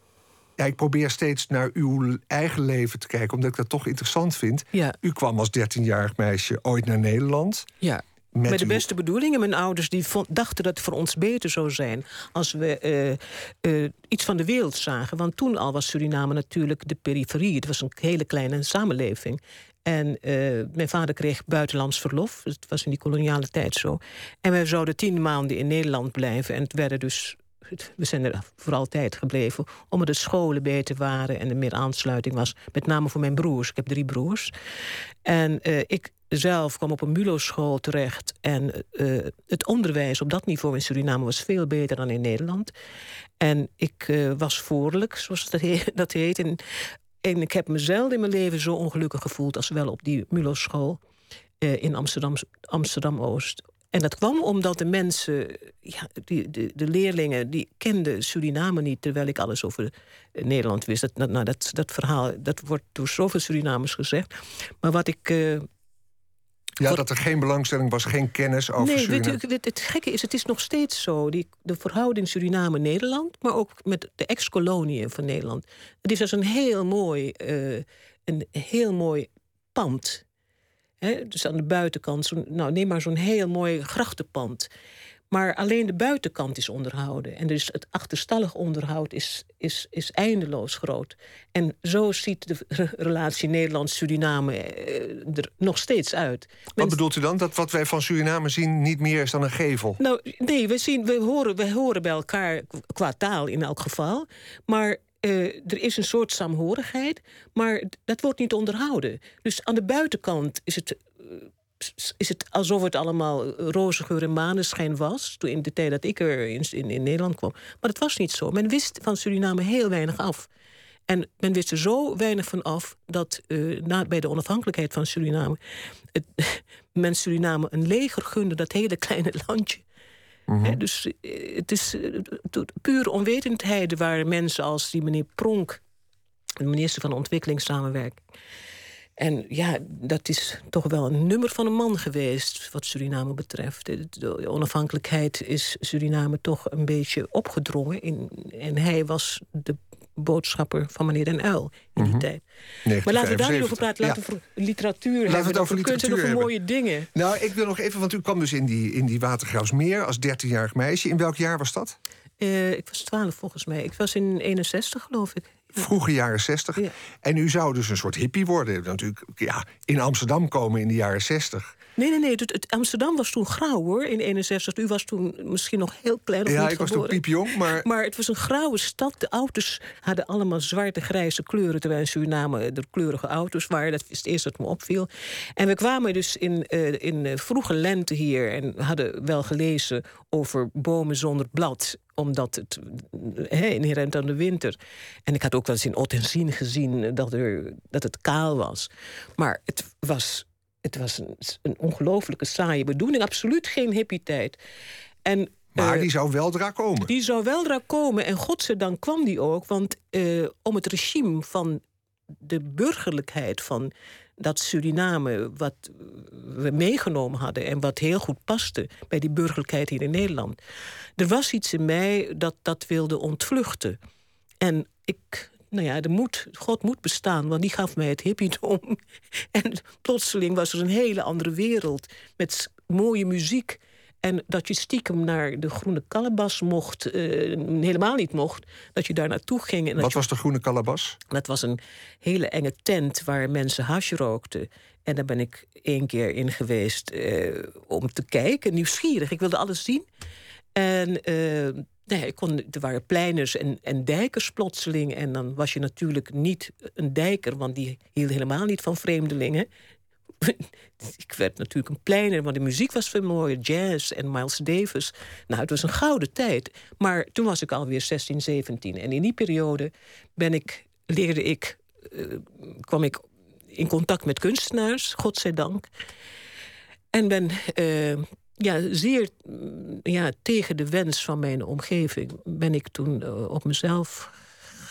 Ja, ik probeer steeds naar uw eigen leven te kijken, omdat ik dat toch interessant vind. Ja. U kwam als 13-jarig meisje ooit naar Nederland. Ja. Met Met de uw- beste bedoelingen. Mijn ouders die vond- dachten dat het voor ons beter zou zijn... als we eh, eh, iets van de wereld zagen. Want toen al was Suriname natuurlijk de periferie. Het was een hele kleine samenleving. En eh, mijn vader kreeg buitenlands verlof. Het was in die koloniale tijd zo. En wij zouden tien maanden in Nederland blijven. En het werden dus... We zijn er voor altijd gebleven. Omdat de scholen beter waren en er meer aansluiting was. Met name voor mijn broers. Ik heb drie broers. En ik zelf kwam op een MULO-school terecht. En eh, het onderwijs op dat niveau in Suriname was veel beter dan in Nederland. En ik eh, was voorlijk, zoals dat, he- <laughs> dat heet. En, en ik heb me zelden in mijn leven zo ongelukkig gevoeld als wel op die MULO-school eh, in Amsterdam, Amsterdam-Oost. En dat kwam omdat de mensen, ja, die, de, leerlingen, die kenden Suriname niet, terwijl ik alles over Nederland wist. Dat, dat- nou, dat, dat verhaal dat wordt door zoveel Surinamers gezegd. Maar wat ik. Ja, Voor- dat er geen belangstelling was, geen kennis over nee, Suriname. weet u, het, het gekke is, het is nog steeds zo. Die, de verhouding Suriname-Nederland, maar ook met de ex-koloniën van Nederland. Het is als een heel mooi, eh, een heel mooi pand. Hè, dus aan de buitenkant, nou, neem maar zo'n heel mooi grachtenpand. Maar alleen de buitenkant is onderhouden. En dus het achterstallig onderhoud is, is, is eindeloos groot. En zo ziet de re- relatie Nederland-Suriname eh, er nog steeds uit. Wat bedoelt u dan? Dat wat wij van Suriname zien niet meer is dan een gevel? nou, nee, we, zien, we, horen, we horen bij elkaar qua taal in elk geval. Maar eh, er is een soort saamhorigheid, maar dat wordt niet onderhouden. Dus aan de buitenkant is het, eh, is het alsof het allemaal roze geur en maneschijn was... toen in de tijd dat ik er in, in, in Nederland kwam. Maar dat was niet zo. Men wist van Suriname heel weinig af. En men wist er zo weinig van af dat eh, na, bij de onafhankelijkheid van Suriname... Het, <laughs> men Suriname een leger gunde, dat hele <laughs> kleine landje. Hè, dus eh, het is eh, pure onwetendheid waar mensen als die meneer Pronk, de minister van Ontwikkelingssamenwerking. En ja, dat is toch wel een nummer van een man geweest wat Suriname betreft. De, onafhankelijkheid is Suriname toch een beetje opgedrongen. In, en hij was de boodschapper van meneer Den Uil in die tijd. Maar laten we daar niet over praten. Laten we Ja. over literatuur Laten we hebben. het over kunst literatuur over mooie dingen. Nou, ik wil nog even, want u kwam dus in die, in die Watergraafsmeer als 13-jarig meisje. In welk jaar was dat? Eh, ik was twaalf volgens mij. Ik was in 61 geloof ik. Vroege jaren 60. Ja. En u zou dus een soort hippie worden. Natuurlijk ja, in Amsterdam komen in de jaren 60. Nee, nee, nee. Het, het- Amsterdam was toen grauw hoor, in 61. U was toen misschien nog heel klein of Ja, niet ik was toen piepjong, maar... Maar het was een grauwe stad. De auto's hadden allemaal zwarte, grijze kleuren... terwijl in Suriname er kleurige auto's waren. Dat is het eerste dat me opviel. En we kwamen dus in, eh, in eh, vroege lente hier... en hadden wel gelezen over bomen zonder blad omdat het eh, hè, inherent aan de winter. En ik had ook wel eens in Ottensien gezien eh, dat, er, dat het kaal was. Maar het was, het was een, een ongelooflijke saaie bedoeling. Absoluut geen hippie-tijd. En Maar eh, die zou weldra komen. die zou weldra komen en godzijdank kwam die ook. Want eh, om het regime van de burgerlijkheid van dat Suriname... wat we meegenomen hadden en wat heel goed paste... bij die burgerlijkheid hier in Nederland. Er was iets in mij dat dat wilde ontvluchten. En ik... Nou ja, er moet, God moet bestaan, want die gaf mij het hippiedom. <laughs> En plotseling was er een hele andere wereld met mooie muziek. En dat je stiekem naar de Groene Kalebas mocht, eh, helemaal niet mocht. Dat je daar naartoe ging. En Wat je- was de groene kalabas? dat was een hele enge tent waar mensen hash rookten. En daar ben ik één keer in geweest eh, om te kijken, nieuwsgierig. Ik wilde alles zien. En eh, nee, kon, er waren pleiners en, en dijkers plotseling. En dan was je natuurlijk niet een dijker, want die hield helemaal niet van vreemdelingen. <laughs> ik werd natuurlijk een pleiner, want de muziek was veel mooier. Jazz en Miles Davis. Nou, het was een gouden tijd. Maar toen was ik alweer 16, 17. En in die periode ben ik, leerde ik, eh, kwam ik in contact met kunstenaars, godzijdank. En ben eh, ja, zeer mm, ja, tegen de wens van mijn omgeving... ben ik toen eh, op mezelf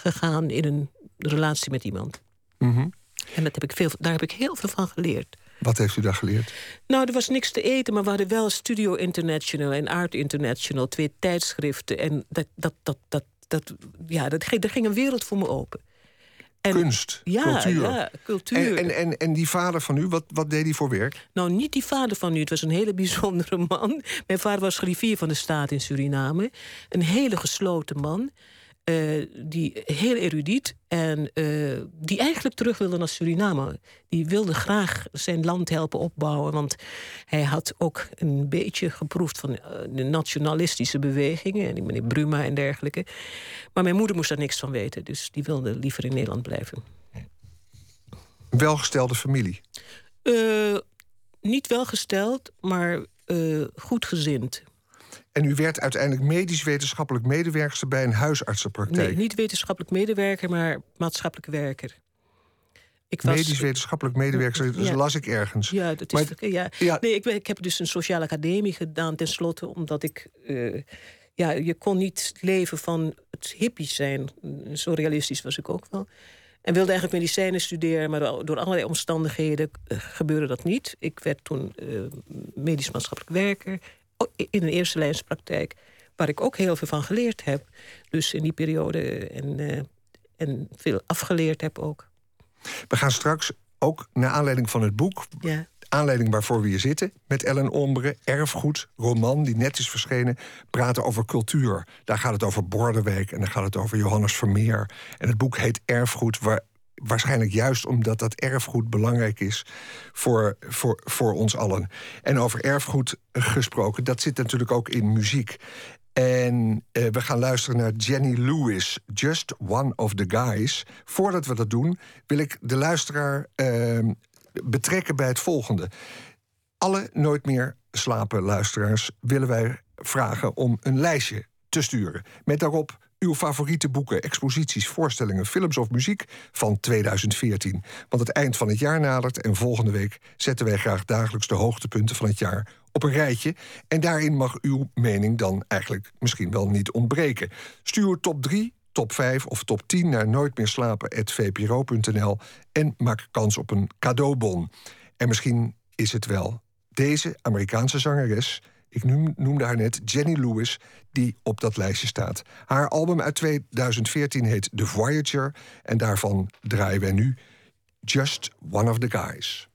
gegaan in een relatie met iemand. Mhm. En dat heb ik veel, daar heb ik heel veel van geleerd. Wat heeft u daar geleerd? Nou, er was niks te eten, maar we hadden wel Studio International en Art International, twee tijdschriften. En dat, dat, dat, dat, dat, ja, dat, ging- er ging een wereld voor me open. En, Kunst, ja, cultuur. Ja, cultuur. En, en, en, en die vader van u, wat, wat deed hij voor werk? Nou, niet die vader van u. Het was een hele bijzondere <laughs> man. Mijn vader was griffier van de staat in Suriname. Een hele gesloten man. Eh, die heel erudiet en eh, die eigenlijk terug wilde naar Suriname. Die wilde graag zijn land helpen opbouwen, want hij had ook een beetje geproefd van eh, de nationalistische bewegingen, en die meneer Bruma en dergelijke. Maar mijn moeder moest daar niks van weten, dus die wilde liever in Nederland blijven. Een welgestelde familie. Niet welgesteld, maar goedgezind. En u werd uiteindelijk medisch-wetenschappelijk medewerkster bij een huisartsenpraktijk. Nee, niet wetenschappelijk medewerker, maar maatschappelijk werker. Ik was, Medisch-wetenschappelijk medewerkster, dat Ja. las ik ergens. Ja, dat is, Maar- ja. ja. Nee, ik, ik heb dus een sociale academie gedaan tenslotte, omdat ik. eh, ja, je kon niet leven van het hippie zijn. Zo realistisch was ik ook wel. En wilde eigenlijk medicijnen studeren, maar door, door allerlei omstandigheden eh, gebeurde dat niet. Ik werd toen eh, medisch maatschappelijk werker in een eerste lijnspraktijk, waar ik ook heel veel van geleerd heb. Dus in die periode en, eh, en veel afgeleerd heb ook. We gaan straks ook naar aanleiding van het boek... Ja. aanleiding waarvoor we hier zitten... met Ellen Ombre, Erfgoed, roman die net is verschenen... praten over cultuur. Daar gaat het over Bordewijk en daar gaat het over Johannes Vermeer. En het boek heet Erfgoed... Waar, waarschijnlijk juist omdat dat erfgoed belangrijk is voor, voor, voor ons allen. En over erfgoed gesproken, dat zit natuurlijk ook in muziek. En eh, we gaan luisteren naar Jenny Lewis, Just One of the Guys. Voordat we dat doen, wil ik de luisteraar eh, betrekken bij het volgende. Alle Nooit meer slapen luisteraars willen wij vragen om een lijstje te sturen. Met daarop uw favoriete boeken, exposities, voorstellingen, films of muziek van 2014. Want het eind van het jaar nadert en volgende week zetten wij graag dagelijks de hoogtepunten van het jaar op een rijtje. En daarin mag uw mening dan eigenlijk misschien wel niet ontbreken. Stuur top 3, top 5 of top 10 naar nooitmeerslapen.vpro.nl en maak kans op een cadeaubon. En misschien is het wel deze Amerikaanse zangeres ik noemde haar net Jenny Lewis, die op dat lijstje staat. Haar album uit 2014 heet The Voyager en daarvan draaien wij nu Just One of the Guys.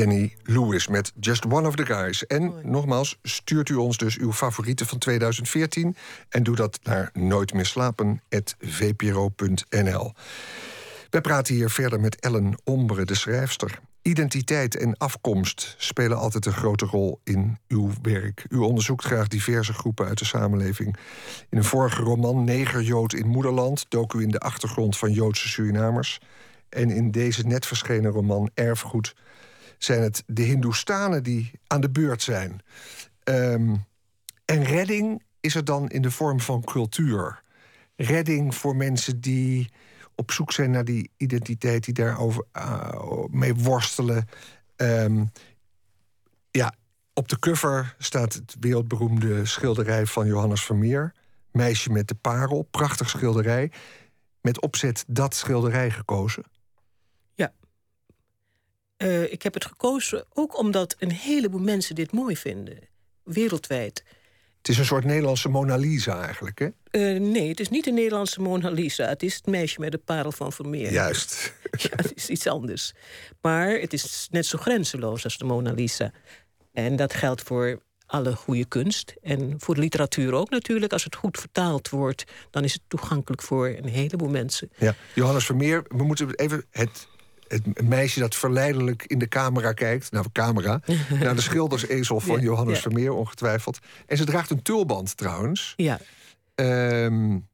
Jenny Lewis met Just One of the Guys. En nogmaals, stuurt u ons dus uw favorieten van 2014... en doe dat naar nooitmeerslapen.vpro.nl. We praten hier verder met Ellen Ombre, de schrijfster. Identiteit en afkomst spelen altijd een grote rol in uw werk. U onderzoekt graag diverse groepen uit de samenleving. In een vorige roman, Negerjood in Moederland... dook u in de achtergrond van Joodse Surinamers. En in deze net verschenen roman Erfgoed zijn het de Hindoestanen die aan de beurt zijn. Ehm, En redding is er dan in de vorm van cultuur. Redding voor mensen die op zoek zijn naar die identiteit, die daarover uh, mee worstelen. Ehm, ja, op de cover staat het wereldberoemde schilderij van Johannes Vermeer. Meisje met de parel, prachtig schilderij. Met opzet dat schilderij gekozen. Uh, ik heb het gekozen ook omdat een heleboel mensen dit mooi vinden. Wereldwijd. Het is een soort Nederlandse Mona Lisa eigenlijk, hè? Uh, nee, het is niet een Nederlandse Mona Lisa. Het is het meisje met de parel van Vermeer. Juist. <laughs> Ja, het is iets anders. Maar het is net zo grenzeloos als de Mona Lisa. En dat geldt voor alle goede kunst. En voor de literatuur ook natuurlijk. Als het goed vertaald wordt, dan is het toegankelijk voor een heleboel mensen. Ja, Johannes Vermeer, we moeten even het het meisje dat verleidelijk in de camera kijkt, <laughs> naar de camera, naar de schildersezel van Johannes Vermeer ongetwijfeld. En ze draagt een tulband trouwens. Ja. Um,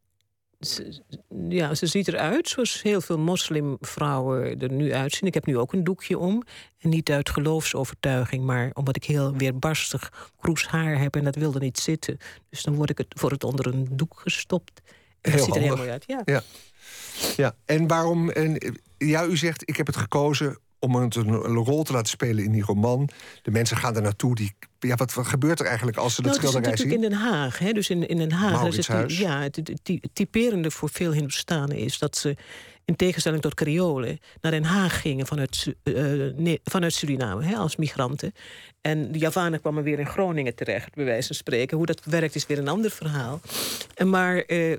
ze, ja, ze ziet eruit zoals heel veel moslimvrouwen er nu uitzien. Ik heb nu ook een doekje om. En niet uit geloofsovertuiging, maar omdat ik heel weerbarstig kroes haar heb en dat wilde niet zitten. Dus dan word ik het voor het onder een doek gestopt. En het ziet er heel mooi uit. Ja. ja. Ja, en waarom... En, ja, u zegt, ik heb het gekozen om een, een rol te laten spelen in die roman. De mensen gaan er naartoe. Die, ja, wat, wat gebeurt er eigenlijk als ze nou, dat schilderij zien? Het is natuurlijk in Den Haag. Hè? Dus in, in Den Haag is het, ja, het, het, typerende voor veel Hindoestanen is dat ze in tegenstelling tot Creolen naar Den Haag gingen vanuit, uh, nee, vanuit Suriname hè, als migranten. En de Javanen kwamen weer in Groningen terecht, bij wijze van spreken. Hoe dat werkt is weer een ander verhaal. En maar uh,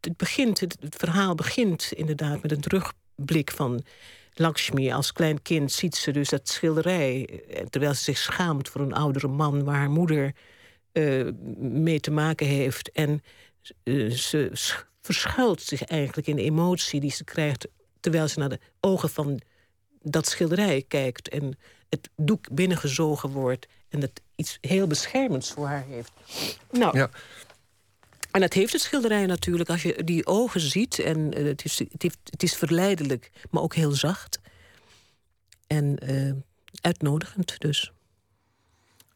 het, begint, het, verhaal begint inderdaad met een terugblik van Lakshmi. Als klein kind ziet ze dus dat schilderij. eh, Terwijl ze zich schaamt voor een oudere man waar haar moeder uh, mee te maken heeft. En uh, ze verschuilt zich eigenlijk in de emotie die ze krijgt. terwijl ze naar de ogen van dat schilderij kijkt. En het doek binnengezogen wordt. En dat iets heel beschermends voor haar heeft. Nou. Ja. En dat heeft het schilderij natuurlijk. Als je die ogen ziet, en uh, het, is, het, is verleidelijk, maar ook heel zacht. En uh, uitnodigend dus.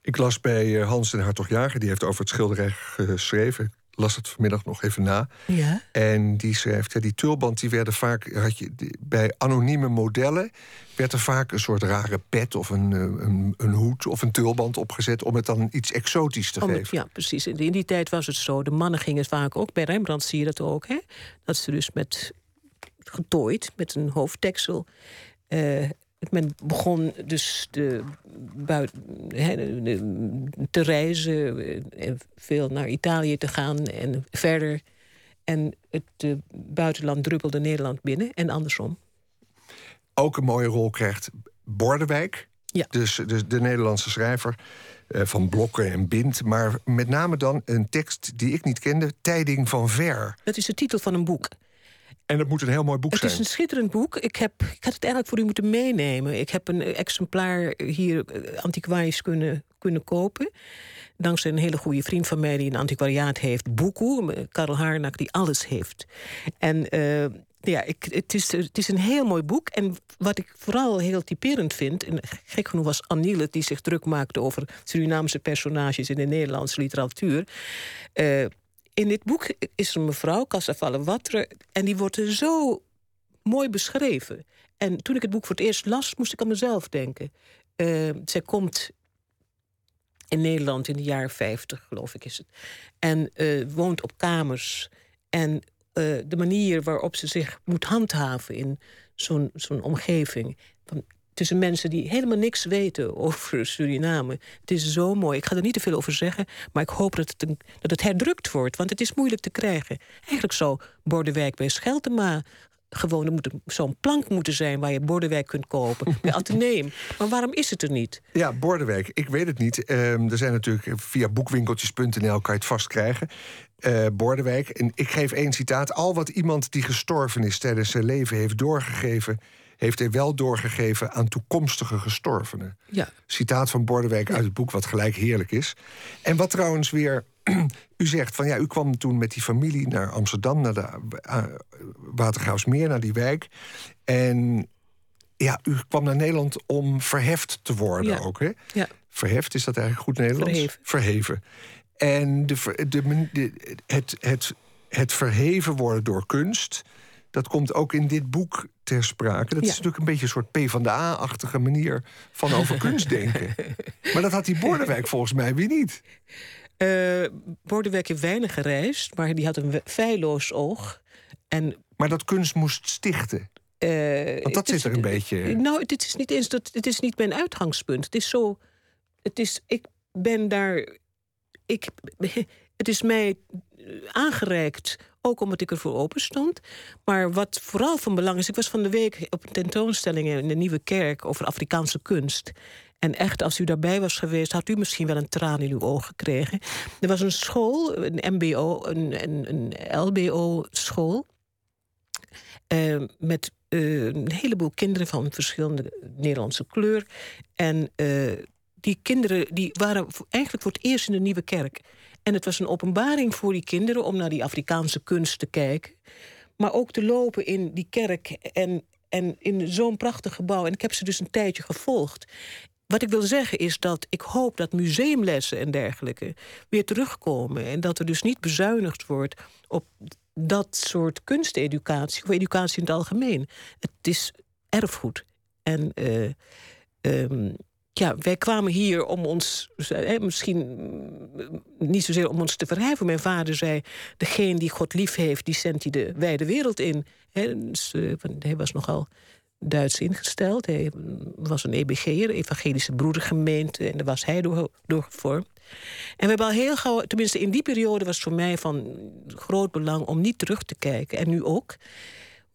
Ik las bij eh, Hans den Hartog-Jager, die heeft over het schilderij geschreven. Las het vanmiddag nog even na. Ja. En die schrijft, ja, die tulband die werden vaak... Had je, die, bij anonieme modellen werd er vaak een soort rare pet... of een, een, een hoed of een tulband opgezet... om het dan iets exotisch te Om het- geven. ja, precies. In die tijd was het zo. De mannen gingen vaak ook, bij Rembrandt zie je dat ook... Hè? dat ze dus met getooid, met een hoofddeksel... eh, men begon dus de, te reizen, eh, en veel naar Italië te gaan en verder. En het eh, buitenland druppelde Nederland binnen en andersom. Ook een mooie rol krijgt Bordewijk. Ja. Dus de, de Nederlandse schrijver eh, van Blokken en Bind. Maar met name dan een tekst die ik niet kende, Tijding van Ver. Dat is de titel van een boek. En dat moet een heel mooi boek Het zijn. is een schitterend boek. Ik, heb, ik had het eigenlijk voor u moeten meenemen. Ik heb een exemplaar hier eh, antiquarisch kunnen, kunnen kopen. Dankzij een hele goede vriend van mij die een antiquariaat heeft. Boekoe, eh, Karel Harnak, die alles heeft. En eh, ja, ik, het, is, het is een heel mooi boek. En wat ik vooral heel typerend vind... en gek genoeg was Anniele die zich druk maakte... over Surinaamse personages in de Nederlandse literatuur... in dit boek is er een mevrouw, Cassavalle Watre... en die wordt er zo mooi beschreven. En toen ik het boek voor het eerst las, moest ik aan mezelf denken. Eh, zij komt in Nederland in de jaren 50, geloof ik is het. En eh, woont op kamers. En eh, de manier waarop ze zich moet handhaven in zo'n zo'n omgeving. Van, tussen mensen die helemaal niks weten over Suriname. Het is zo mooi. Ik ga er niet te veel over zeggen, maar ik hoop dat het, dat het herdrukt wordt. Want het is moeilijk te krijgen. Eigenlijk zou Bordewijk bij Scheltema gewoon er moet zo'n plank moeten zijn waar je Bordewijk kunt kopen. bij <laughs> Atheneum. Maar waarom is het er niet? Ja, Bordewijk, ik weet het niet. Ehm, er zijn natuurlijk via boekwinkeltjes.nl kan je het vast krijgen. Eh, Bordewijk, en ik geef één citaat. Al wat iemand die gestorven is tijdens zijn leven heeft doorgegeven... heeft hij wel doorgegeven aan toekomstige gestorvenen. Ja. Citaat van Bordewijk uit het boek, wat gelijk heerlijk is. En wat trouwens weer... <clears throat> U zegt van ja, u kwam toen met die familie naar Amsterdam... naar de uh, Watergraafsmeer, naar die wijk. En ja, u kwam naar Nederland om verheft te worden Ja. ook, hè? Ja. Verheft, is dat eigenlijk goed Nederlands? Verheven. Verheven. En de, de, de- het, het, het verheven worden door kunst... dat komt ook in dit boek ter sprake. Dat is natuurlijk een beetje een soort P-van-de-A-achtige manier... van over <laughs> kunst denken. Maar dat had die Bordewijk volgens mij weer niet. Eh Bordewijk heeft weinig gereisd, maar die had een feilloos oog. En Maar dat kunst moest stichten. Eh, Want dat zit er een beetje- Nou, dit is niet eens dat. Het is niet mijn uitgangspunt. Het is zo. Het is. Ik ben daar. Ik. <laughs> Het is mij aangereikt. Ook omdat ik ervoor open stond. Maar wat vooral van belang is. Ik was van de week op een tentoonstelling in de Nieuwe Kerk over Afrikaanse kunst. En echt, als u daarbij was geweest, had u misschien wel een traan in uw ogen gekregen. Er was een school, een MBO, een, een, een LBO-school. Eh, met eh, een heleboel kinderen van verschillende Nederlandse kleur. En eh, die kinderen die waren eigenlijk voor het eerst in de nieuwe kerk. En het was een openbaring voor die kinderen om naar die Afrikaanse kunst te kijken. Maar ook te lopen in die kerk en, en in zo'n prachtig gebouw. En ik heb ze dus een tijdje gevolgd. Wat ik wil zeggen is dat ik hoop dat museumlessen en dergelijke weer terugkomen. En dat er dus niet bezuinigd wordt op dat soort kunsteducatie of educatie in het algemeen. Het is erfgoed. En eh, ehm, ja, wij kwamen hier om ons, eh, misschien mm, niet zozeer om ons te verheffen. Mijn vader zei: degene die God lief heeft, die zendt hij de wijde wereld in. Dus, eh, hij was nogal Duits ingesteld. Hij was een EBG'er, Evangelische Broedergemeente, en daar was hij door, door. En we hebben al heel gauw, tenminste in die periode was het voor mij van groot belang om niet terug te kijken. En nu ook.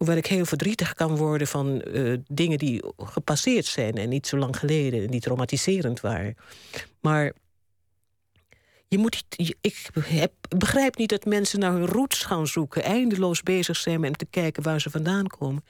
Hoewel ik heel verdrietig kan worden van eh, dingen die gepasseerd zijn en niet zo lang geleden en die traumatiserend waren. Maar je moet, ik heb, begrijp niet dat mensen naar hun roots gaan zoeken, eindeloos bezig zijn met te kijken waar ze vandaan komen.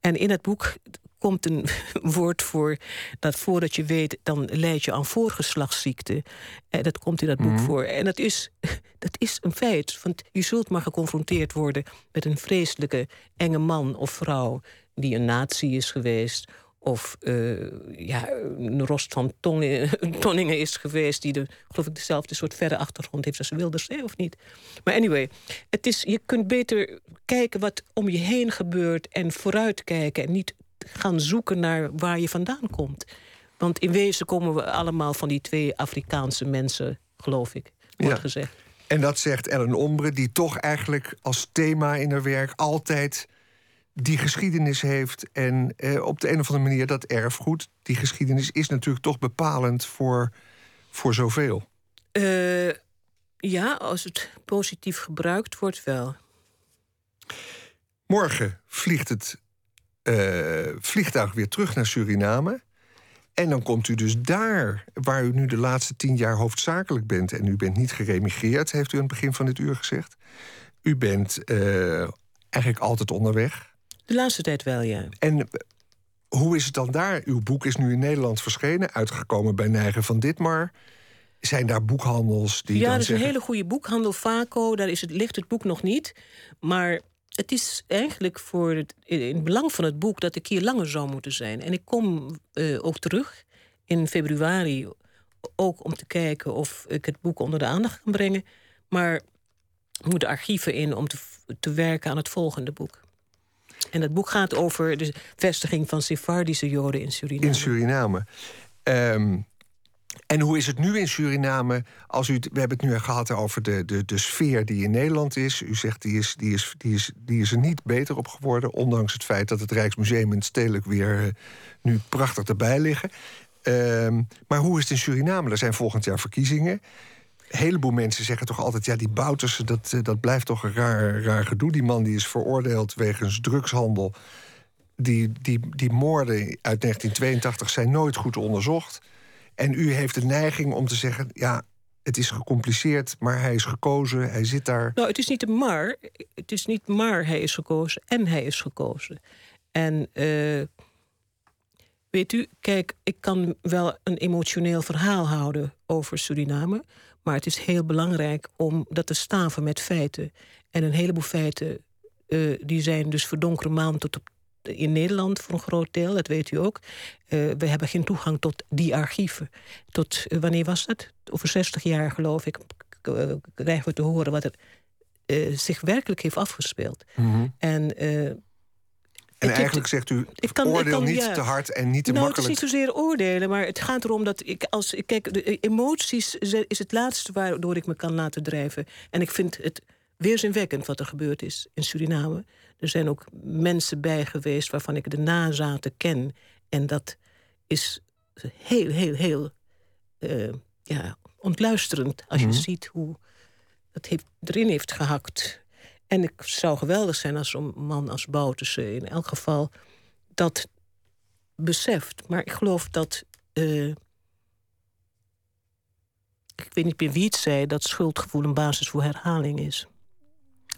En in het boek komt een <laughs> woord voor dat voordat je weet, dan leid je aan voorgeslachtsziekte. En dat komt in dat boek voor. En dat is, <laughs> dat is een feit. Want je zult maar geconfronteerd worden met een vreselijke enge man of vrouw die een nazi is geweest. Of eh, ja, een Rost van <laughs> Tonningen, is geweest, die de, geloof ik dezelfde soort verre achtergrond heeft als Wilders, of niet? Maar anyway, het is, je kunt beter kijken wat om je heen gebeurt en vooruitkijken en niet gaan zoeken naar waar je vandaan komt. Want in wezen komen we allemaal van die twee Afrikaanse mensen, geloof ik, wordt Ja. gezegd. En dat zegt Ellen Ombre, die toch eigenlijk als thema in haar werk altijd die geschiedenis heeft. En eh, op de een of andere manier dat erfgoed, die geschiedenis, is natuurlijk toch bepalend voor, voor zoveel. Eh, ja, als het positief gebruikt wordt, wel. Morgen vliegt het eh, vliegtuig weer terug naar Suriname. En dan komt u dus daar, waar u nu de laatste tien jaar hoofdzakelijk bent. En u bent niet geremigreerd, heeft u aan het begin van dit uur gezegd. U bent eh, eigenlijk altijd onderweg. De laatste tijd wel, ja. En eh, hoe is het dan daar? Uw boek is nu in Nederland verschenen, uitgekomen bij Neigen van Ditmar. Zijn daar boekhandels die ja, dat is zeggen... een hele goede boekhandel, Vaco. Daar is het, ligt het boek nog niet. Maar het is eigenlijk voor het, in het belang van het boek dat ik hier langer zou moeten zijn. En ik kom eh, ook terug in februari. Ook om te kijken of ik het boek onder de aandacht kan brengen. Maar ik moet de archieven in om te, te werken aan het volgende boek. En dat boek gaat over de vestiging van Sephardische Joden in Suriname. In Suriname. Ehm, en hoe is het nu in Suriname? Als u, we hebben het nu gehad over de, de, de sfeer die in Nederland is. U zegt die is, die, is, die, is, die is er niet beter op geworden. Ondanks het feit dat het Rijksmuseum en het Stedelijk weer eh, nu prachtig erbij liggen. Ehm, maar hoe is het in Suriname? Er zijn volgend jaar verkiezingen. Een heleboel mensen zeggen toch altijd... ja, die Boutersen, dat, eh, dat blijft toch een raar, raar gedoe. Die man die is veroordeeld wegens drugshandel. Die, die, die moorden uit 1982 zijn nooit goed onderzocht. En u heeft de neiging om te zeggen... ja, het is gecompliceerd, maar hij is gekozen, hij zit daar. Nou, het is niet maar. Het is niet maar hij is gekozen en hij is gekozen. En eh, weet u, kijk, ik kan wel een emotioneel verhaal houden over Suriname. Maar het is heel belangrijk om dat te staven met feiten. En een heleboel feiten eh, die zijn dus verdonkere maan tot op, in Nederland voor een groot deel, dat weet u ook. Eh, we hebben geen toegang tot die archieven. Tot, eh, wanneer was dat? Over 60 jaar geloof ik eh, krijgen we te horen wat er zich werkelijk heeft afgespeeld. En, eh, En ik- eigenlijk zegt u, ik kan- ik oordeel kan- niet ja. te hard en niet te nou, het is makkelijk. niet zozeer oordelen, maar het gaat erom dat ik als ik kijk, de emoties is het laatste waardoor ik me kan laten drijven. En ik vind het weerzinwekkend wat er gebeurd is in Suriname. Er zijn ook mensen bij geweest waarvan ik de nazaten ken. En dat is heel, heel, heel eh, ja, ontluisterend als je ziet hoe het heeft, erin heeft gehakt. En het zou geweldig zijn als zo'n man als Bouterse in elk geval dat beseft. Maar ik geloof dat. eh, ik weet niet meer wie het zei, dat schuldgevoel een basis voor herhaling is.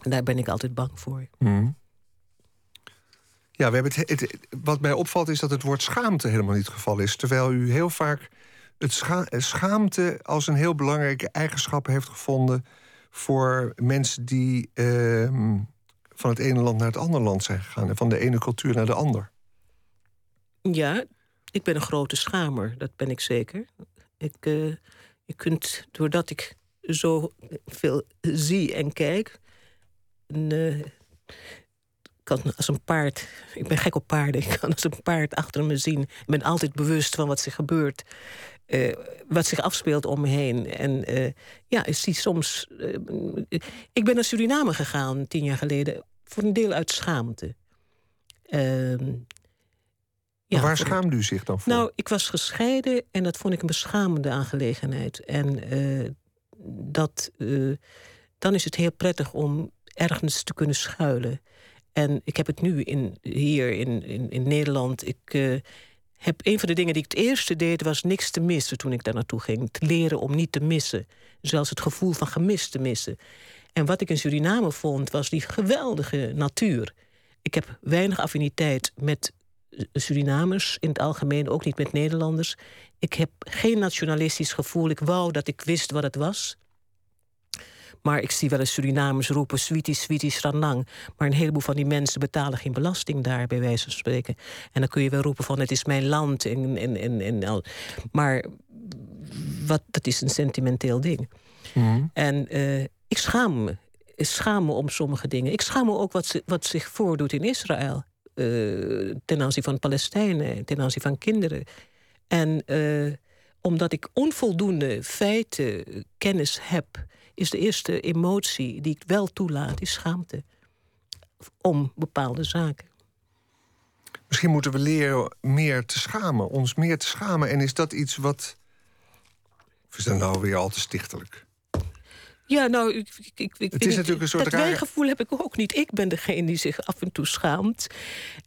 En daar ben ik altijd bang voor. Mhm. Ja, we hebben het, wat mij opvalt is dat het woord schaamte helemaal niet het geval is. Terwijl u heel vaak het scha- schaamte als een heel belangrijke eigenschap heeft gevonden voor mensen die ehm, van het ene land naar het andere land zijn gegaan en van de ene cultuur naar de ander. Ja, ik ben een grote schamer, dat ben ik zeker. Ik, eh, je kunt, doordat ik zo veel zie en kijk, eh, kan als een paard, ik ben gek op paarden, <laughs> ik kan als een paard achter me zien. Ik ben altijd bewust van wat zich gebeurt, eh, wat zich afspeelt om me heen. En eh, ja, ik zie soms. eh, ik ben naar Suriname gegaan tien jaar geleden, voor een deel uit schaamte. Ehm, Maar waar schaamde u zich dan voor? nou, ik was gescheiden en dat vond ik een beschamende aangelegenheid. En dat, dan is het heel prettig om ergens te kunnen schuilen. En ik heb het nu in, hier in, in, in Nederland. Ik eh, heb een van de dingen die ik het eerste deed, was niks te missen toen ik daar naartoe ging. Te leren om niet te missen. Zelfs het gevoel van gemist te missen. En wat ik in Suriname vond, was die geweldige natuur. Ik heb weinig affiniteit met Surinamers in het algemeen, ook niet met Nederlanders. Ik heb geen nationalistisch gevoel. Ik wou dat ik wist wat het was. Maar ik zie wel eens Surinamers roepen: Sweetie, Sweetie, Sranang. Maar een heleboel van die mensen betalen geen belasting daar, bij wijze van spreken. En dan kun je wel roepen: van het is mijn land. En, en, en, en, al. Maar wat, dat is een sentimenteel ding. En eh, ik schaam me. Ik schaam me om sommige dingen. Ik schaam me ook wat, wat zich voordoet in Israël. eh, ten aanzien van Palestijnen, ten aanzien van kinderen. En eh, omdat ik onvoldoende feiten, kennis heb, is de eerste emotie die ik wel toelaat, is schaamte. Om bepaalde zaken. Misschien moeten we leren meer te schamen, ons meer te schamen. En is dat iets wat. Of is dat nou weer al te stichtelijk? Ja, nou, ik, ik, ik, ik is natuurlijk een soort dat rare- wijgevoel heb ik ook niet. Ik ben degene die zich af en toe schaamt.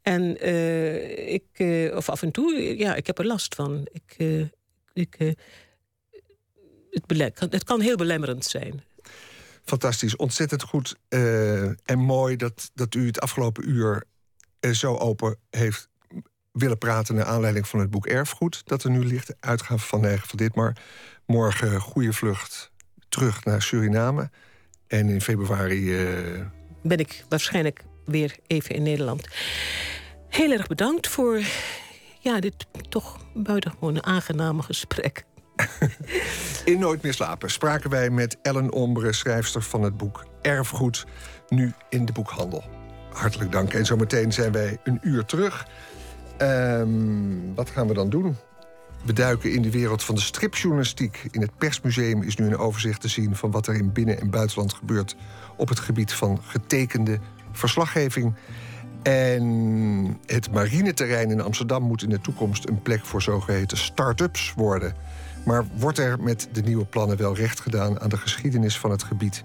En eh, ik, eh, of af en toe, ja, ik heb er last van. Ik, eh, ik, het, het kan heel belemmerend zijn. Fantastisch, ontzettend goed eh, en mooi dat, dat u het afgelopen uur eh, zo open heeft willen praten naar aanleiding van het boek Erfgoed dat er nu ligt, uitgave van van Ditmar. Morgen goede vlucht terug naar Suriname en in februari eh, Ben ik waarschijnlijk weer even in Nederland. Heel erg bedankt voor ja, dit toch buitengewoon aangename gesprek. <laughs> In Nooit meer slapen spraken wij met Ellen Ombre, schrijfster van het boek Erfgoed, nu in de boekhandel. Hartelijk dank. En zometeen zijn wij een uur terug. Ehm, wat gaan we dan doen? We duiken in de wereld van de stripjournalistiek. In het Persmuseum is nu een overzicht te zien van wat er in binnen- en buitenland gebeurt op het gebied van getekende verslaggeving. En het marineterrein in Amsterdam moet in de toekomst een plek voor zogeheten start-ups worden. Maar wordt er met de nieuwe plannen wel recht gedaan aan de geschiedenis van het gebied?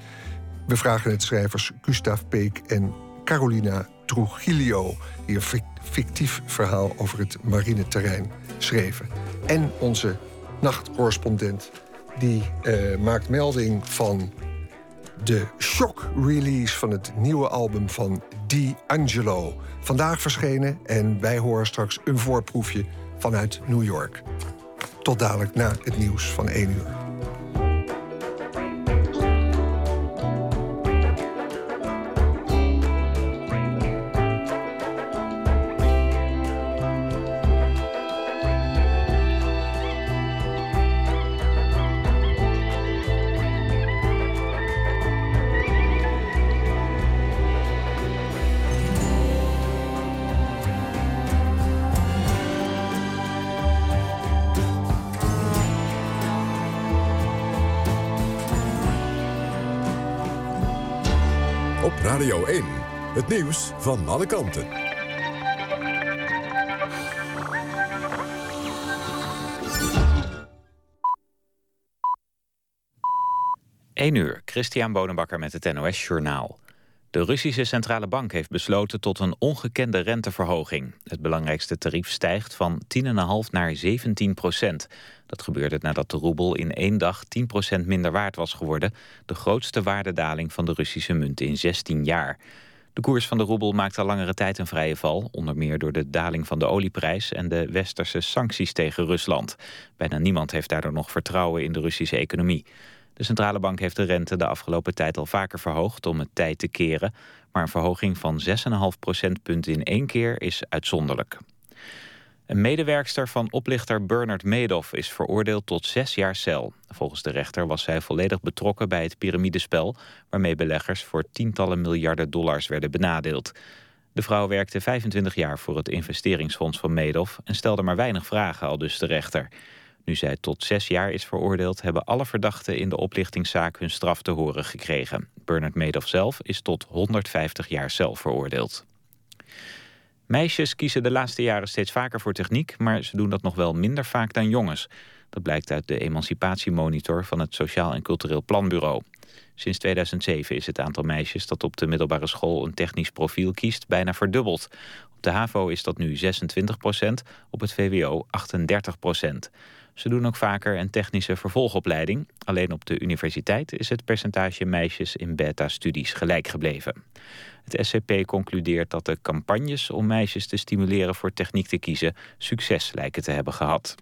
We vragen het schrijvers Gustav Peek en Carolina Trujillo, die een fic- fictief verhaal over het marineterrein schreven. En onze nachtcorrespondent, die eh, maakt melding van de shock-release van het nieuwe album van D'Angelo. Vandaag verschenen en wij horen straks een voorproefje vanuit New York. Tot dadelijk na het nieuws van 1 uur. Het nieuws van alle kanten. 1 uur, Christian Bonenbakker met het NOS Journaal. De Russische Centrale Bank heeft besloten tot een ongekende renteverhoging. Het belangrijkste tarief stijgt van 10,5 naar 17 procent. Dat gebeurde nadat de roebel in één dag 10 procent minder waard was geworden. De grootste waardedaling van de Russische munt in 16 jaar. De koers van de roebel maakt al langere tijd een vrije val. Onder meer door de daling van de olieprijs en de westerse sancties tegen Rusland. Bijna niemand heeft daardoor nog vertrouwen in de Russische economie. De centrale bank heeft de rente de afgelopen tijd al vaker verhoogd om het tijd te keren. Maar een verhoging van 6,5 procentpunten in één keer is uitzonderlijk. Een medewerkster van oplichter Bernard Madoff is veroordeeld tot zes jaar cel. Volgens de rechter was zij volledig betrokken bij het piramidespel... waarmee beleggers voor tientallen miljarden dollars werden benadeeld. De vrouw werkte 25 jaar voor het investeringsfonds van Madoff... en stelde maar weinig vragen, al dus de rechter. Nu zij tot zes jaar is veroordeeld... hebben alle verdachten in de oplichtingszaak hun straf te horen gekregen. Bernard Madoff zelf is tot 150 jaar zelf veroordeeld. Meisjes kiezen de laatste jaren steeds vaker voor techniek... maar ze doen dat nog wel minder vaak dan jongens. Dat blijkt uit de emancipatiemonitor van het Sociaal en Cultureel Planbureau. Sinds 2007 is het aantal meisjes dat op de middelbare school een technisch profiel kiest bijna verdubbeld. Op de HAVO is dat nu 26 procent, op het VWO 38 procent. Ze doen ook vaker een technische vervolgopleiding. Alleen op de universiteit is het percentage meisjes in beta-studies gelijk gebleven. Het SCP concludeert dat de campagnes om meisjes te stimuleren voor techniek te kiezen succes lijken te hebben gehad.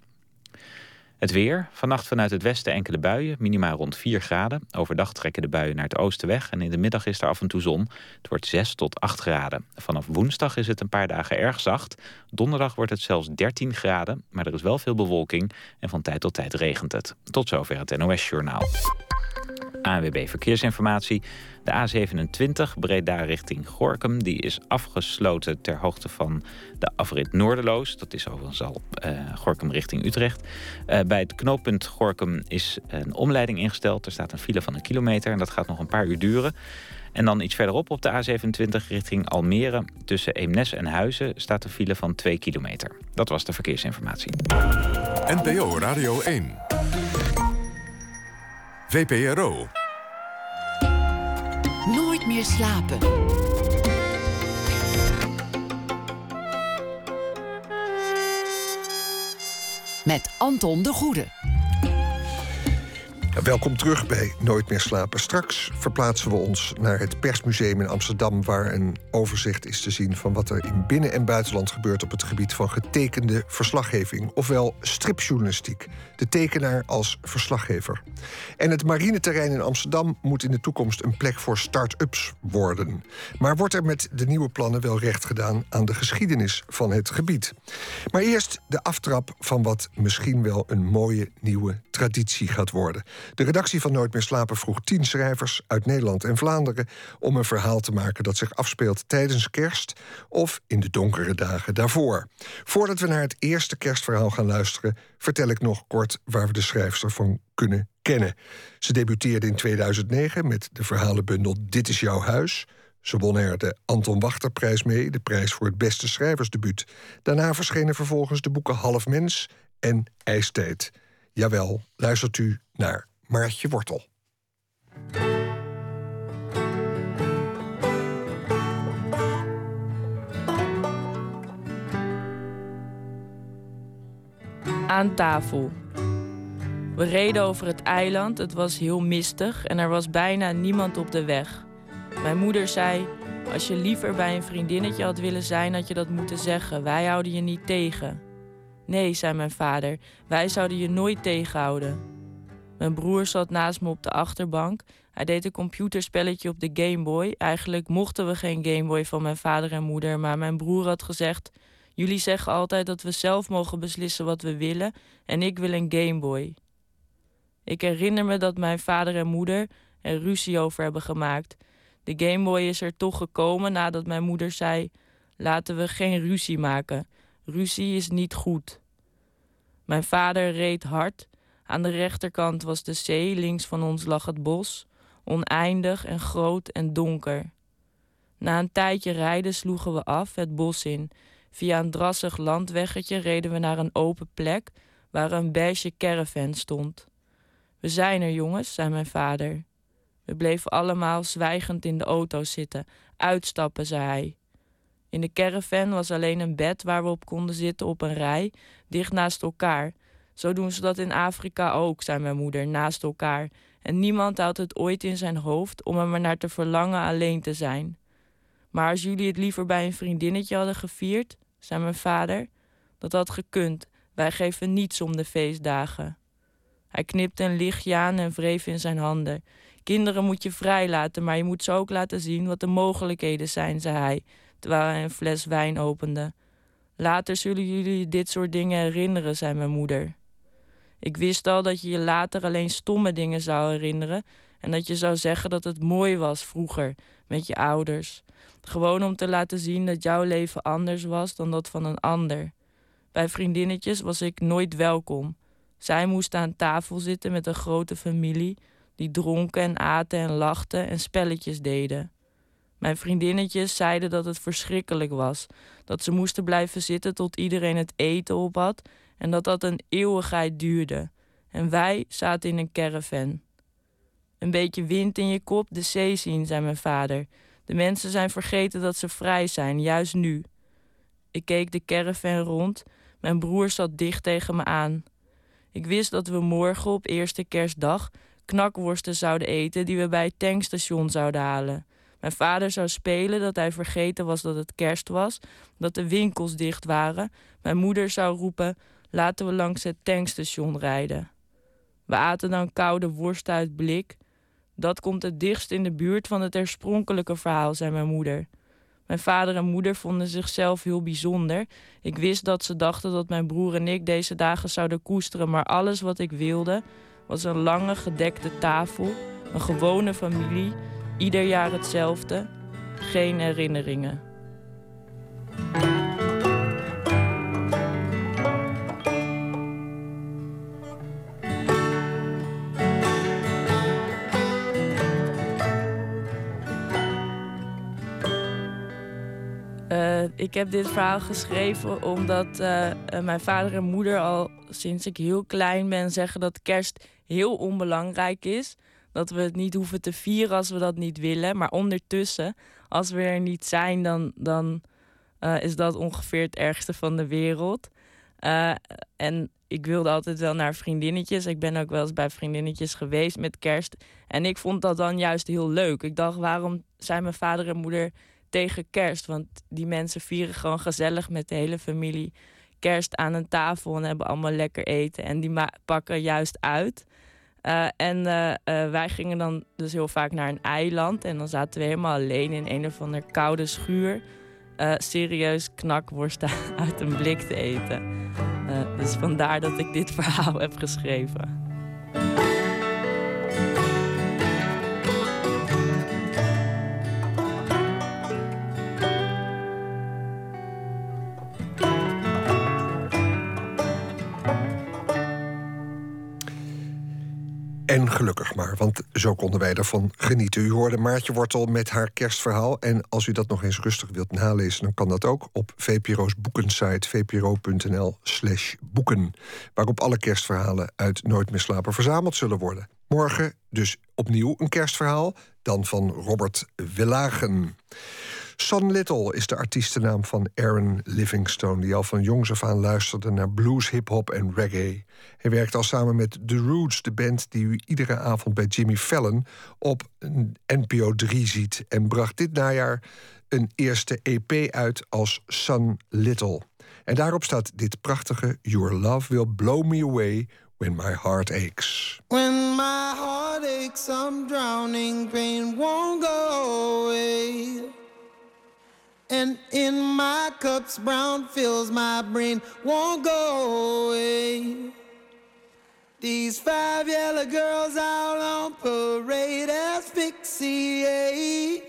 Het weer. Vannacht vanuit het westen enkele buien, minimaal rond 4 graden. Overdag trekken de buien naar het oosten weg en in de middag is er af en toe zon. Het wordt 6 tot 8 graden. Vanaf woensdag is het een paar dagen erg zacht. Donderdag wordt het zelfs 13 graden, maar er is wel veel bewolking en van tijd tot tijd regent het. Tot zover het NOS Journaal. ANWB Verkeersinformatie. De A27 Breda richting Gorkum. Die is afgesloten ter hoogte van de afrit Noorderloos. Dat is overigens al uh, Gorkum richting Utrecht. Uh, bij het knooppunt Gorkum is een omleiding ingesteld. Er staat een file van een kilometer en dat gaat nog een paar uur duren. En dan iets verderop op de A27 richting Almere. Tussen Eemnes en Huizen staat een file van 2 kilometer. Dat was de verkeersinformatie. NPO Radio 1. VPRO. Nooit meer slapen. Met Anton de Goede. Welkom terug bij Nooit meer slapen. Straks verplaatsen we ons naar het Persmuseum in Amsterdam... waar een overzicht is te zien van wat er in binnen- en buitenland gebeurt... op het gebied van getekende verslaggeving, ofwel stripjournalistiek. De tekenaar als verslaggever. En het marineterrein in Amsterdam moet in de toekomst een plek voor start-ups worden. Maar wordt er met de nieuwe plannen wel recht gedaan aan de geschiedenis van het gebied? Maar eerst de aftrap van wat misschien wel een mooie nieuwe traditie gaat worden. De redactie van Nooit meer slapen vroeg tien schrijvers uit Nederland en Vlaanderen om een verhaal te maken dat zich afspeelt tijdens kerst of in de donkere dagen daarvoor. Voordat we naar het eerste kerstverhaal gaan luisteren, vertel ik nog kort waar we de schrijfster van kunnen kennen. Ze debuteerde in 2009 met de verhalenbundel Dit is jouw huis. Ze won er de Anton Wachterprijs mee, de prijs voor het beste schrijversdebuut. Daarna verschenen vervolgens de boeken Half Mens en IJstijd. Jawel, luistert u naar Maartje Wortel. Aan tafel. We reden over het eiland, het was heel mistig en er was bijna niemand op de weg. Mijn moeder zei: Als je liever bij een vriendinnetje had willen zijn, had je dat moeten zeggen. Wij houden je niet tegen. Nee, zei mijn vader, wij zouden je nooit tegenhouden. Mijn broer zat naast me op de achterbank. Hij deed een computerspelletje op de Game Boy. Eigenlijk mochten we geen Game Boy van mijn vader en moeder, maar mijn broer had gezegd: Jullie zeggen altijd dat we zelf mogen beslissen wat we willen en ik wil een Game Boy. Ik herinner me dat mijn vader en moeder er ruzie over hebben gemaakt. De Game Boy is er toch gekomen nadat mijn moeder zei: Laten we geen ruzie maken. Ruzie is niet goed. Mijn vader reed hard. Aan de rechterkant was de zee, links van ons lag het bos, oneindig en groot en donker. Na een tijdje rijden sloegen we af het bos in. Via een drassig landweggetje reden we naar een open plek waar een beige caravan stond. We zijn er, jongens, zei mijn vader. We bleven allemaal zwijgend in de auto zitten. Uitstappen, zei hij. In de caravan was alleen een bed waar we op konden zitten op een rij, dicht naast elkaar. Zo doen ze dat in Afrika ook, zei mijn moeder, naast elkaar. En niemand houdt het ooit in zijn hoofd om er maar naar te verlangen alleen te zijn. Maar als jullie het liever bij een vriendinnetje hadden gevierd, zei mijn vader, dat had gekund. Wij geven niets om de feestdagen. Hij knipte een lichtje aan en wreef in zijn handen. Kinderen moet je vrijlaten, maar je moet ze ook laten zien wat de mogelijkheden zijn, zei hij, terwijl hij een fles wijn opende. Later zullen jullie dit soort dingen herinneren, zei mijn moeder. Ik wist al dat je je later alleen stomme dingen zou herinneren en dat je zou zeggen dat het mooi was vroeger met je ouders. Gewoon om te laten zien dat jouw leven anders was dan dat van een ander. Bij vriendinnetjes was ik nooit welkom. Zij moesten aan tafel zitten met een grote familie die dronken en aten en lachten en spelletjes deden. Mijn vriendinnetjes zeiden dat het verschrikkelijk was, dat ze moesten blijven zitten tot iedereen het eten op had en dat dat een eeuwigheid duurde. En wij zaten in een caravan. Een beetje wind in je kop, de zee zien, zei mijn vader. De mensen zijn vergeten dat ze vrij zijn, juist nu. Ik keek de caravan rond. Mijn broer zat dicht tegen me aan. Ik wist dat we morgen op eerste kerstdag knakworsten zouden eten die we bij het tankstation zouden halen. Mijn vader zou spelen dat hij vergeten was dat het kerst was, dat de winkels dicht waren. Mijn moeder zou roepen: laten we langs het tankstation rijden. We aten dan koude worst uit blik. Dat komt het dichtst in de buurt van het oorspronkelijke verhaal, zei mijn moeder. Mijn vader en moeder vonden zichzelf heel bijzonder. Ik wist dat ze dachten dat mijn broer en ik deze dagen zouden koesteren, maar alles wat ik wilde was een lange gedekte tafel, een gewone familie, ieder jaar hetzelfde, geen herinneringen. Ik heb dit verhaal geschreven omdat uh, mijn vader en moeder al sinds ik heel klein ben zeggen dat kerst heel onbelangrijk is. Dat we het niet hoeven te vieren als we dat niet willen. Maar ondertussen, als we er niet zijn, dan, dan uh, is dat ongeveer het ergste van de wereld. en ik wilde altijd wel naar vriendinnetjes. Ik ben ook wel eens bij vriendinnetjes geweest met kerst. En ik vond dat dan juist heel leuk. Ik dacht, waarom zijn mijn vader en moeder tegen kerst. Want die mensen vieren gewoon gezellig met de hele familie kerst aan een tafel en hebben allemaal lekker eten. En die pakken juist uit. Uh, en uh, uh, wij gingen dan dus heel vaak naar een eiland. En dan zaten we helemaal alleen in een of andere koude schuur. serieus knakworsten <laughs> uit een blik te eten. dus vandaar dat ik dit <laughs> verhaal heb geschreven. En gelukkig maar, want zo konden wij ervan genieten. U hoorde Maartje Wortel met haar kerstverhaal. En als u dat nog eens rustig wilt nalezen, dan kan dat ook op VPRO's boekensite vpro.nl slash boeken. Waarop alle kerstverhalen uit Nooit meer slapen verzameld zullen worden. Morgen dus opnieuw een kerstverhaal, dan van Robert Willagen. Son Little is de artiestennaam van Aaron Livingstone... die al van jongs af aan luisterde naar blues, hip-hop en reggae. Hij werkt al samen met The Roots, de band die u iedere avond bij Jimmy Fallon... op NPO 3 ziet en bracht dit najaar een eerste EP uit als Son Little. En daarop staat dit prachtige Your Love Will Blow Me Away When My Heart Aches. When my heart aches, I'm drowning, pain won't go away. And in my cups, brown fills my brain, won't go away. These five yellow girls out on parade asphyxiate.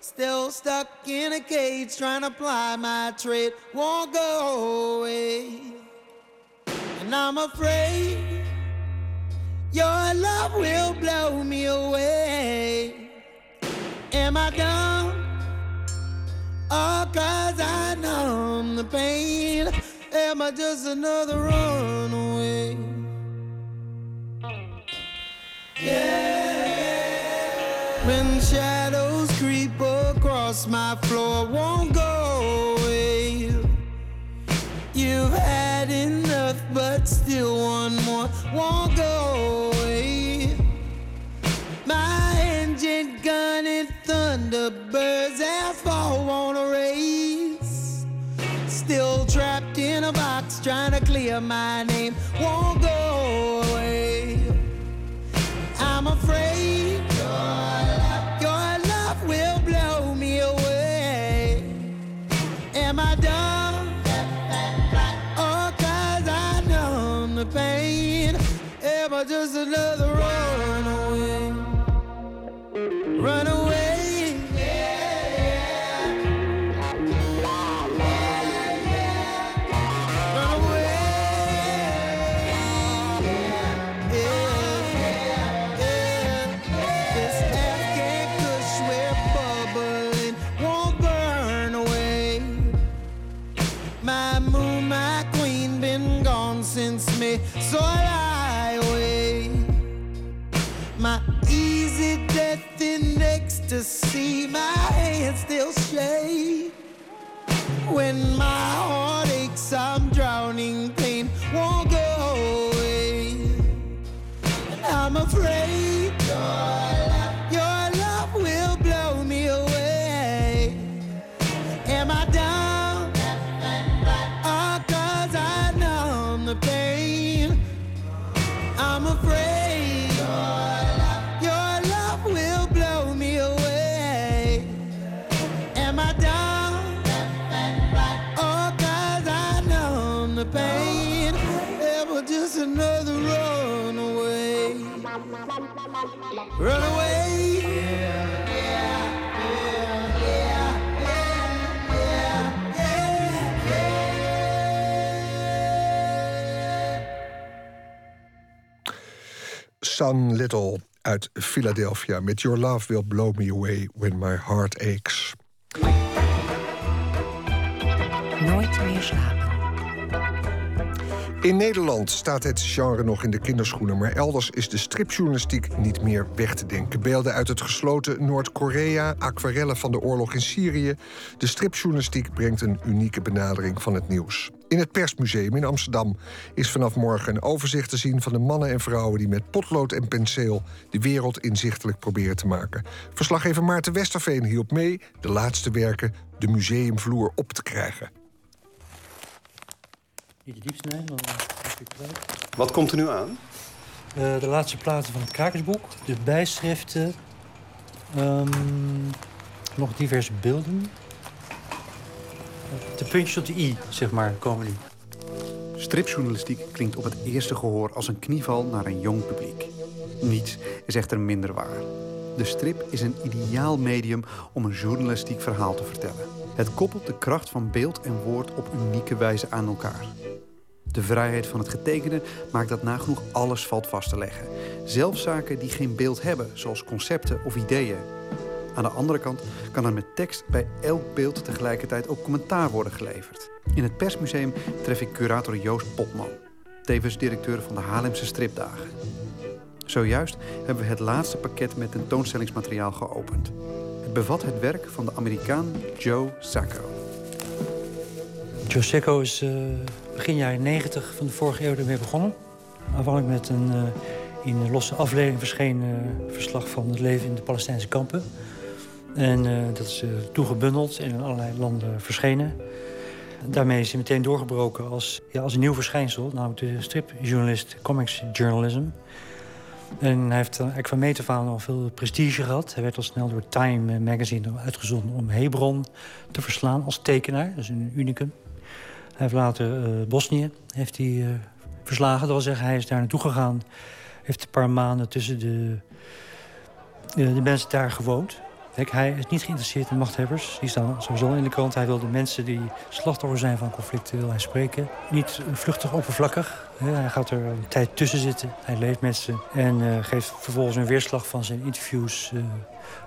Still stuck in a cage, trying to ply my trade, won't go away. And I'm afraid your love will blow me away. Am I done? Oh, cause I numb the pain. Am I just another runaway? Yeah. When shadows creep across my floor, won't go away. You've had enough, but still one more won't thunderbirds asphalt won't erase. Still trapped in a box, trying to clear my name won't go My easy death in ecstasy, my hands still shake. When my heart aches, I'm drowning Sun Little uit Philadelphia met Your Love Will Blow Me Away When My Heart Aches. Nooit meer slapen. In Nederland staat het genre nog in de kinderschoenen, maar elders is de stripjournalistiek niet meer weg te denken. Beelden uit het gesloten Noord-Korea, aquarellen van de oorlog in Syrië. De stripjournalistiek brengt een unieke benadering van het nieuws. In het Persmuseum in Amsterdam is vanaf morgen een overzicht te zien van de mannen en vrouwen die met potlood en penseel de wereld inzichtelijk proberen te maken. Verslaggever Maarten Westerveen hielp mee de laatste werken de museumvloer op te krijgen. Niet de dan heb ik kwijt. Wat komt er nu aan? Eh, de laatste platen van het krakersboek, de bijschriften, ehm, nog diverse beelden. De puntjes op de i, zeg maar, komen nu. Stripjournalistiek klinkt op het eerste gehoor als een knieval naar een jong publiek. Niets is echter minder waar. De strip is een ideaal medium om een journalistiek verhaal te vertellen. Het koppelt de kracht van beeld en woord op unieke wijze aan elkaar. De vrijheid van het getekende maakt dat nagenoeg alles valt vast te leggen. Zelfs zaken die geen beeld hebben, zoals concepten of ideeën. Aan de andere kant kan er met tekst bij elk beeld tegelijkertijd ook commentaar worden geleverd. In het Persmuseum tref ik curator Joost Potman, tevens directeur van de Haarlemse Stripdagen. Zojuist hebben we het laatste pakket met tentoonstellingsmateriaal geopend. Het bevat het werk van de Amerikaan Joe Sacco. Joe Secco is eh, begin jaren 90 van de vorige eeuw ermee begonnen. Aanvankelijk met een eh, in een losse aflevering verschenen eh, verslag van het leven in de Palestijnse kampen. En eh, dat is eh, toegebundeld en in allerlei landen verschenen. Daarmee is hij meteen doorgebroken als, ja, als een nieuw verschijnsel, namelijk de stripjournalist comics journalism. En hij heeft eh, eigenlijk van meet af al veel prestige gehad. Hij werd al snel door Time magazine uitgezonden om Hebron te verslaan als tekenaar. Dat is een unicum. Hij heeft later Bosnië heeft hij, verslagen. Dat wil zeggen, hij is daar naartoe gegaan. Heeft een paar maanden tussen de, de mensen daar gewoond. Hij is niet geïnteresseerd in machthebbers. Die staan sowieso in de krant. Hij wil de mensen die slachtoffer zijn van conflicten wil hij spreken. Niet vluchtig oppervlakkig. Hij gaat er een tijd tussen zitten. Hij leeft met ze. En eh, geeft vervolgens een weerslag van zijn interviews eh,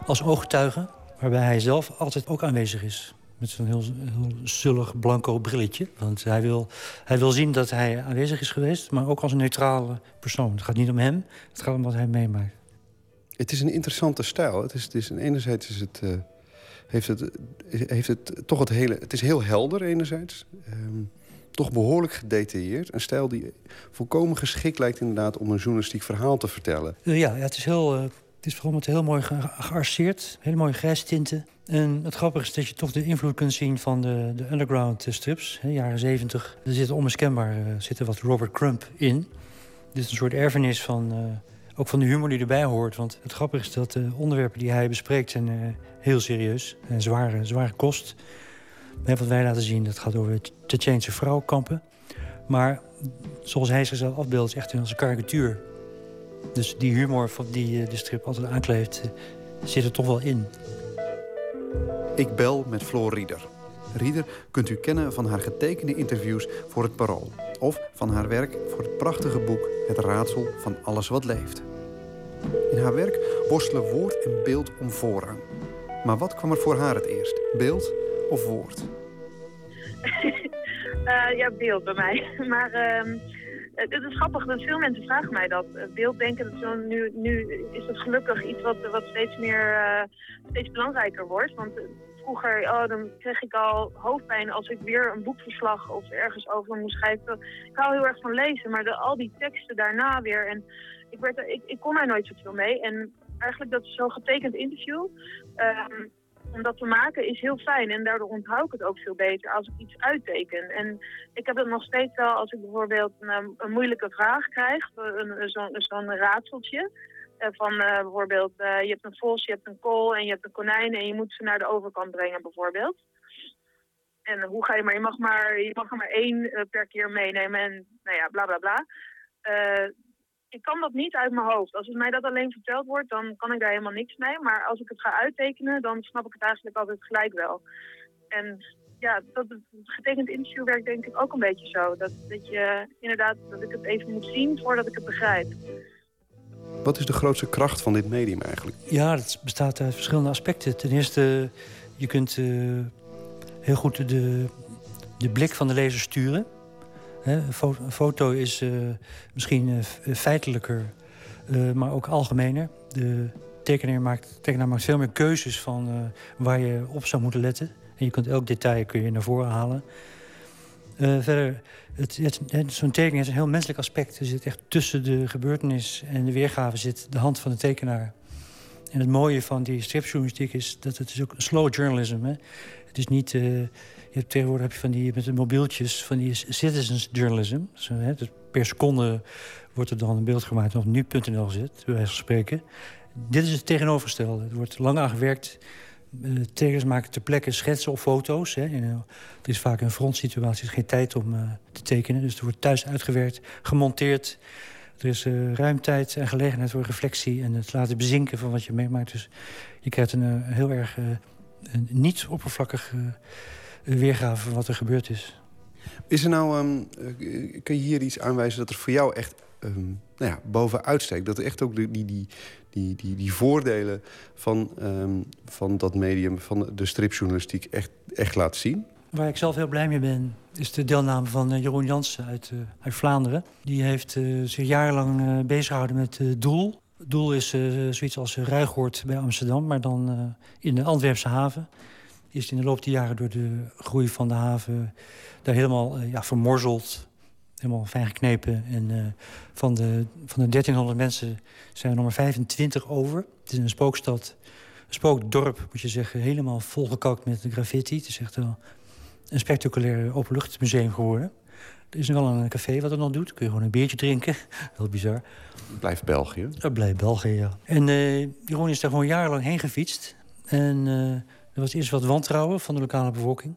als ooggetuige. Waarbij hij zelf altijd ook aanwezig is. Met zo'n heel, heel zullig blanco brilletje. Want hij wil, hij wil zien dat hij aanwezig is geweest, maar ook als een neutrale persoon. Het gaat niet om hem, het gaat om wat hij meemaakt. Het is een interessante stijl. Het is, het is, enerzijds is het, uh, heeft, het, heeft het toch het hele... Het is heel helder enerzijds. Um, toch behoorlijk gedetailleerd. Een stijl die volkomen geschikt lijkt inderdaad... om een journalistiek verhaal te vertellen. Uh, ja, ja, het is heel... Uh, het is vooral met heel mooi ge gearseerd. Hele mooie grijstinten. En het grappige is dat je toch de invloed kunt zien van de, de underground strips. Hè, jaren zeventig. Er zit onmiskenbaar zit er wat Robert Crump in. Dit is een soort erfenis van ook van de humor die erbij hoort. Want het grappige is dat de onderwerpen die hij bespreekt zijn uh, heel serieus. En zware, zware kost. Wat wij laten zien, dat gaat over Tsjetsjeense vrouwenkampen. Maar zoals hij zichzelf afbeeldt, is echt als een karikatuur. Dus die humor die de strip altijd aankleeft, zit er toch wel in. Ik bel met Floor Rieder. Kunt u kennen van haar getekende interviews voor het Parool. Of van haar werk voor het prachtige boek Het raadsel van alles wat leeft. In haar werk worstelen woord en beeld om voorrang. Maar wat kwam er voor haar het eerst? Beeld of woord? uh, <laughs> ja, beeld bij mij. <laughs> Maar uh, het is grappig dat veel mensen vragen mij dat. Beeld denken dat nu, nu is het gelukkig iets wat, wat steeds meer uh, steeds belangrijker wordt. Want vroeger, oh, dan kreeg ik al hoofdpijn als ik weer een boekverslag of ergens over moest schrijven. Ik hou heel erg van lezen, maar de, al die teksten daarna weer. En ik, werd er, ik, ik kon daar nooit zoveel mee. En eigenlijk dat zo'n getekend interview, um, om dat te maken, is heel fijn. En daardoor onthoud ik het ook veel beter als ik iets uitteken. En ik heb het nog steeds wel als ik bijvoorbeeld een, een moeilijke vraag krijg, zo'n zo raadseltje. Uh, van uh, bijvoorbeeld, uh, je hebt een vos, je hebt een kool en je hebt een konijn en je moet ze naar de overkant brengen bijvoorbeeld. En hoe ga je maar, je mag maar, je mag er maar één per keer meenemen en nou ja, bla bla bla ik kan dat niet uit mijn hoofd. Als het mij dat alleen verteld wordt, dan kan ik daar helemaal niks mee. Maar als ik het ga uittekenen, dan snap ik het eigenlijk altijd gelijk wel. En ja, dat, het getekend interview werkt denk ik ook een beetje zo. Dat, dat je inderdaad, dat ik het even moet zien voordat ik het begrijp. Wat is de grootste kracht van dit medium eigenlijk? Ja, het bestaat uit verschillende aspecten. Ten eerste, je kunt uh, heel goed de, de blik van de lezer sturen. Een foto is uh, misschien uh, feitelijker, maar ook algemener. De tekenaar maakt, tekenaar maakt veel meer keuzes van waar je op zou moeten letten. En je kunt elk detail kun je naar voren halen. Verder, het, het, zo'n tekening heeft een heel menselijk aspect. Er zit echt tussen de gebeurtenis en de weergave zit de hand van de tekenaar. En het mooie van die stripjournalistiek is dat het is ook slow journalism is. Het is niet je hebt tegenwoordig heb je van die met de mobieltjes van die citizens journalism. Zo, hè, dus per seconde wordt er dan een beeld gemaakt op nu.nl gezet, bij wijze van spreken. Dit is het tegenovergestelde. Er wordt lang aan gewerkt. Uh, maken ter plekke schetsen of foto's. Hè. Er is vaak een frontsituatie, er is geen tijd om uh, te tekenen. Dus er wordt thuis uitgewerkt, gemonteerd. Er is ruim tijd en gelegenheid voor reflectie... en het laten bezinken van wat je meemaakt. Dus je krijgt een heel erg niet oppervlakkig weergave van wat er gebeurd is. Is er nou, um, kun je hier iets aanwijzen dat er voor jou echt um, nou ja? Dat echt ook die, die, die, die, die, voordelen van, um, van dat medium, van de stripjournalistiek, echt, echt laat zien? Waar ik zelf heel blij mee ben, is de deelname van uh, Jeroen Jansen uit, uh, uit Vlaanderen. Die heeft uh, zich jarenlang uh, bezig gehouden met Doel. Doel is zoiets als Ruigoord bij Amsterdam, maar dan in de Antwerpse haven is in de loop der jaren door de groei van de haven daar helemaal ja, vermorzeld. Helemaal fijn geknepen. En uh, van, de, van de 1300 mensen zijn er nog maar 25 over. Het is een spookstad, een spookdorp moet je zeggen. Helemaal volgekakt met graffiti. Het is echt wel een spectaculair openluchtmuseum geworden. Er is nog wel een café wat het nog doet. Kun je gewoon een biertje drinken. <laughs> Heel bizar. Blijft België. Dat blijft België, ja. En uh, Jeroen is daar gewoon jarenlang heen gefietst. En er was eerst wat wantrouwen van de lokale bevolking.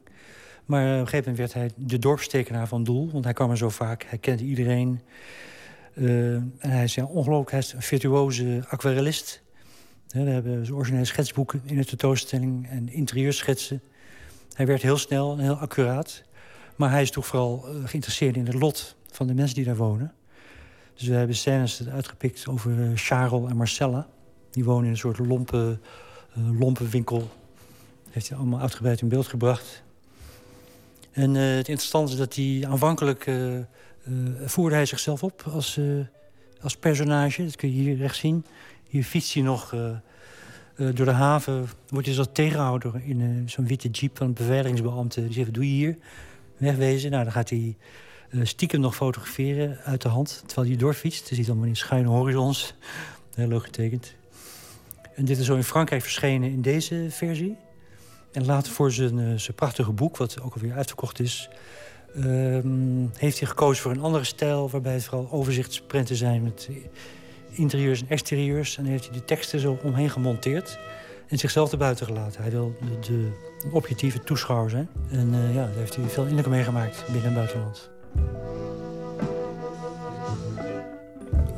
Maar op een gegeven moment werd hij de dorpstekenaar van Doel. Want hij kwam er zo vaak, hij kende iedereen. Uh, en hij is ja, ongelooflijk, hij is een virtuoze aquarellist. we hebben originele schetsboeken in de tentoonstelling en interieurschetsen. Hij werd heel snel en heel accuraat. Maar hij is toch vooral uh, geïnteresseerd in het lot van de mensen die daar wonen. Dus we hebben scènes uitgepikt over uh, Charles en Marcella. Die wonen in een soort lompe, lompe winkel heeft hij allemaal uitgebreid in beeld gebracht. En eh, het interessante is dat hij aanvankelijk uh, voerde hij zichzelf op als, als personage. Dat kun je hier rechts zien. Hier fietst hij nog door de haven. Wordt hij zo tegenhouder in zo'n witte jeep van een beveiligingsbeambte. Die zegt, doe je hier? Wegwezen. Nou, dan gaat hij stiekem nog fotograferen uit de hand. Terwijl hij doorfietst. Je ziet allemaal in schuine horizons. <laughs> Heel leuk getekend. En dit is zo in Frankrijk verschenen in deze versie. En later voor zijn, uh, zijn prachtige boek, wat ook alweer uitverkocht is... Um, heeft hij gekozen voor een andere stijl... waarbij het vooral overzichtsprinten zijn met interieurs en exterieurs. En heeft hij de teksten zo omheen gemonteerd en zichzelf erbuiten gelaten. Hij wil de, de objectieve toeschouwer zijn. En uh, ja, daar heeft hij veel indruk meegemaakt binnen en buitenland.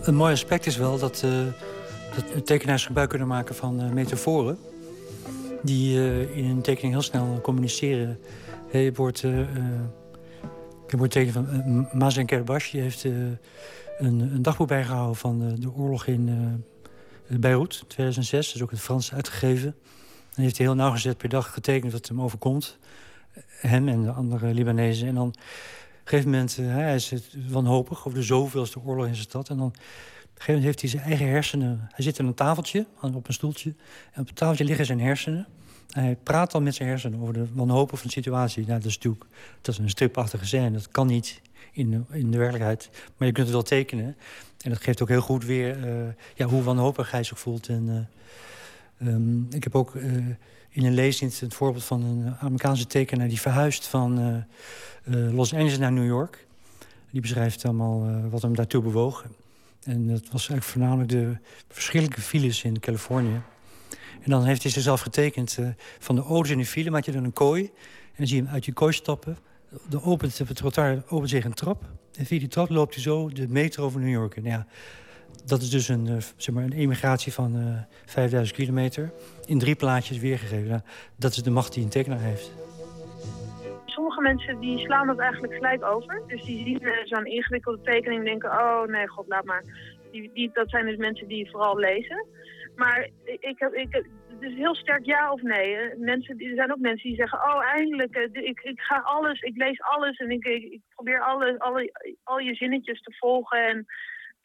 Een mooi aspect is wel dat, uh, tekenaars gebruik kunnen maken van metaforen die uh, in een tekening heel snel communiceren. Je wordt, ik heb een tekening van uh, Mazen Kerbash. Die heeft een, een, dagboek bijgehouden van de oorlog in Beirut, 2006. Dat is ook in het Frans uitgegeven. En heeft hij heel nauwgezet per dag getekend wat hem overkomt. Hem en de andere Libanezen. En dan op een gegeven moment, hij is wanhopig over de zoveelste oorlog in zijn stad. En dan een gegeven moment heeft hij zijn eigen hersenen. Hij zit aan een tafeltje, op een stoeltje. En op het tafeltje liggen zijn hersenen. Hij praat dan met zijn hersenen over de wanhopen van de situatie. Nou, dat is natuurlijk dat is een stripachtige scène. Dat kan niet in de, in de werkelijkheid. Maar je kunt het wel tekenen. En dat geeft ook heel goed weer uh, ja, hoe wanhopig hij zich voelt. En, uh, um, ik heb ook uh, in een leesdienst het voorbeeld van een Amerikaanse tekenaar... die verhuist van Los Angeles naar New York. Die beschrijft allemaal wat hem daartoe bewoog. En dat was eigenlijk voornamelijk de verschillende files in Californië. En dan heeft hij zichzelf getekend uh, van de auto's in de file. Maak je dan een kooi. En dan zie je hem uit je kooi stappen. Dan opent op het trottoir opent zich een trap. En via die trap loopt hij zo de metro over New York. En ja, dat is dus een, uh, zeg maar een emigratie van uh, 5000 kilometer. In drie plaatjes weergegeven. Nou, dat is de macht die een tekenaar heeft sommige mensen die slaan dat eigenlijk gelijk over. Dus die zien uh, zo'n ingewikkelde tekening en denken, oh nee, god, laat maar. Die, die, dat zijn dus mensen die vooral lezen. Maar ik, heb, ik, het is heel sterk ja of nee. Mensen, er zijn ook mensen die zeggen, oh eindelijk, eh, ik, ik ga alles, ik lees alles en ik, ik, probeer alle, alle, al je zinnetjes te volgen. En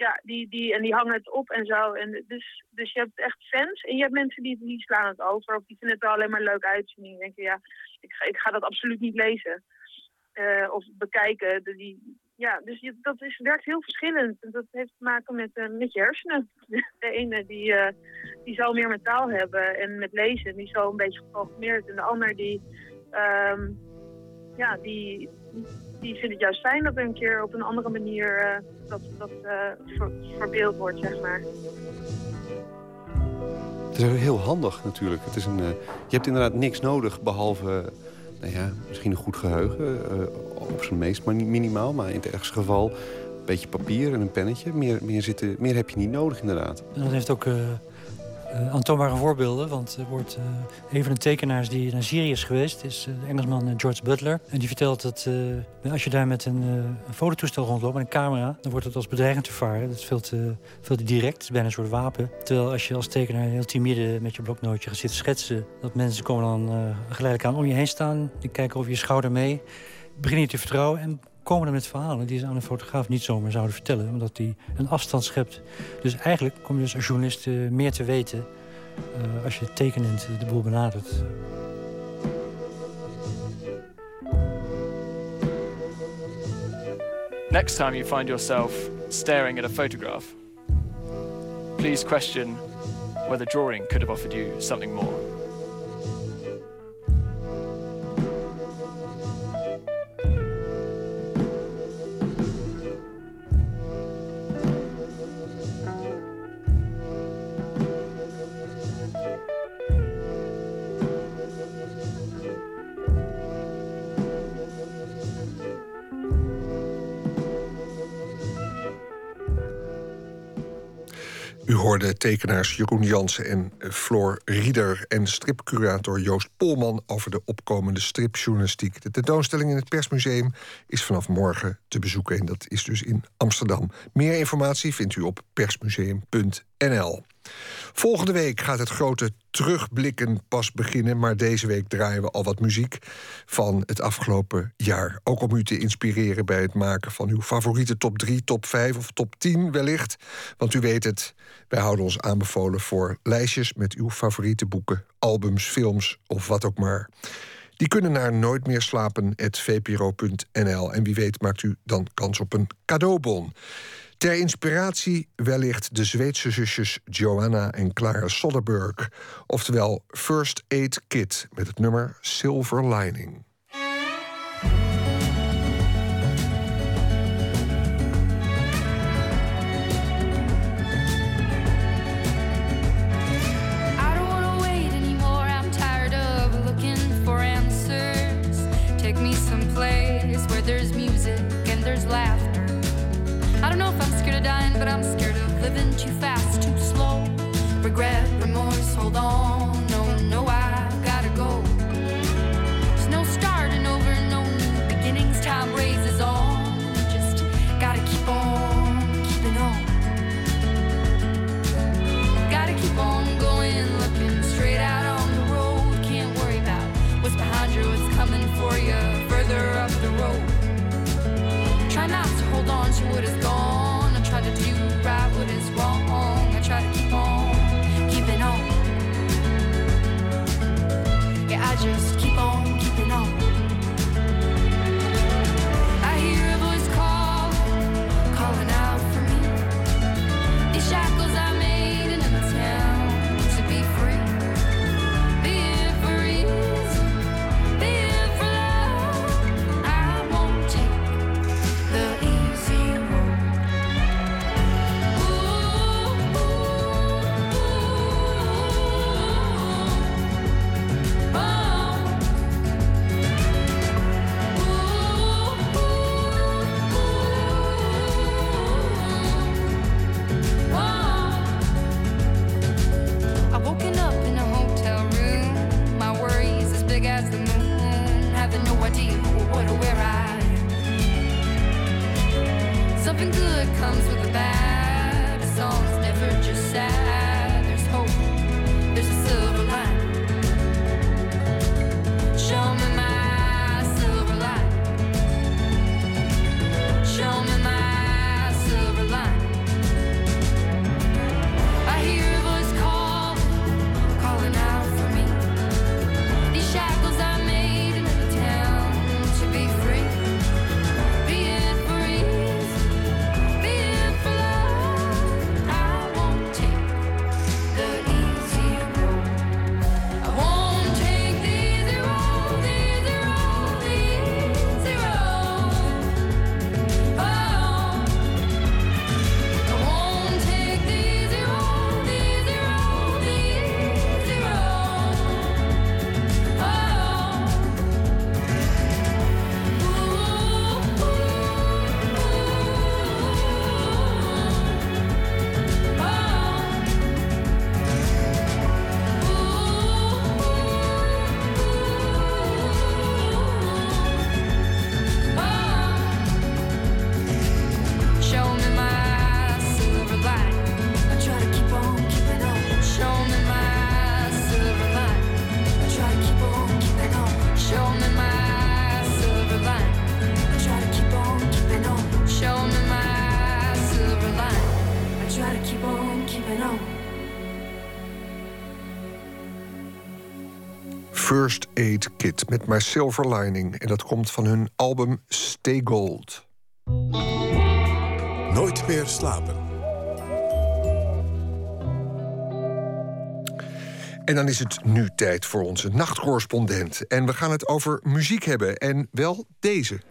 ja, die, die, en die hangen het op en zo. En dus, dus je hebt echt fans en je hebt mensen die, die slaan het over. Of die vinden het wel alleen maar leuk uitzien. Die denken, ja, ik ga, ik ga dat absoluut niet lezen. Uh, of bekijken. Die, ja, dus dat is, werkt heel verschillend. Dat heeft te maken met, uh, met je hersenen. <laughs> De ene die, uh, die zal meer met taal hebben en met lezen. Die zal een beetje geprogrammeerd. En de ander die, um, ja, die, die vindt het juist fijn dat er een keer op een andere manier uh, dat, dat ver, verbeeld wordt, zeg maar. Het is heel handig natuurlijk. Het is een, je hebt inderdaad niks nodig behalve nou ja, misschien een goed geheugen. Uh, op zijn meest, maar niet minimaal. Maar in het ergste geval een beetje papier en een pennetje. Meer, meer, zitten, meer heb je niet nodig, inderdaad. En dat heeft ook uh, aantoonbare voorbeelden. Want er wordt, uh, een van de tekenaars die naar Syrië is geweest... is de Engelsman George Butler. En die vertelt dat als je daar met een, een fototoestel rondloopt... met een camera, dan wordt het als bedreigend ervaren. Dat is veel te direct. Het is bijna een soort wapen. Terwijl als je als tekenaar heel timide met je bloknootje gaat zitten schetsen... dat mensen komen dan geleidelijk aan om je heen staan. Die kijken over je schouder mee begin je te vertrouwen en komen er met verhalen die ze aan een fotograaf niet zomaar zouden vertellen, omdat die een afstand schept. Dus eigenlijk kom je dus als journalist uh, meer te weten uh, als je tekenend de boel benadert. Next time you find yourself staring at a photograph, please question whether drawing could have offered you something more. Hoorde tekenaars Jeroen Jansen en Floor Rieder... en stripcurator Joost Polman over de opkomende stripjournalistiek. De tentoonstelling in het Persmuseum is vanaf morgen te bezoeken... en dat is dus in Amsterdam. Meer informatie vindt u op persmuseum.nl. Volgende week gaat het grote terugblikken pas beginnen. Maar deze week draaien we al wat muziek van het afgelopen jaar. Ook om u te inspireren bij het maken van uw favoriete top 3, top 5 of top 10 wellicht. Want u weet het, wij houden ons aanbevolen voor lijstjes met uw favoriete boeken, albums, films of wat ook maar. Die kunnen naar nooitmeerslapen.vpro.nl. En wie weet maakt u dan kans op een cadeaubon. Ter inspiratie wellicht de Zweedse zusjes Joanna en Clara Soderberg, oftewel First Aid Kit met het nummer Silver Lining. what is gone. maar Silver Lining. En dat komt van hun album Stay Gold. Nooit meer slapen. En dan is het nu tijd voor onze nachtcorrespondent. En we gaan het over muziek hebben. En wel deze.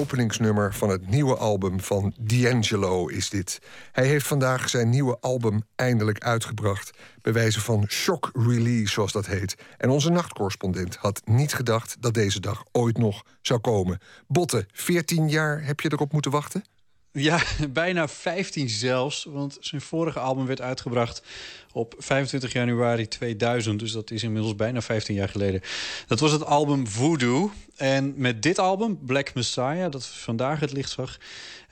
Openingsnummer van het nieuwe album van D'Angelo is dit. Hij heeft vandaag zijn nieuwe album eindelijk uitgebracht. Bij wijze van shock release, zoals dat heet. En onze nachtcorrespondent had niet gedacht dat deze dag ooit nog zou komen. Botte, 14 jaar heb je erop moeten wachten? Ja, <laughs> bijna 15 zelfs. Want zijn vorige album werd uitgebracht op 25 januari 2000. Dus dat is inmiddels bijna 15 jaar geleden. Dat was het album Voodoo. En met dit album, Black Messiah, dat vandaag het licht zag...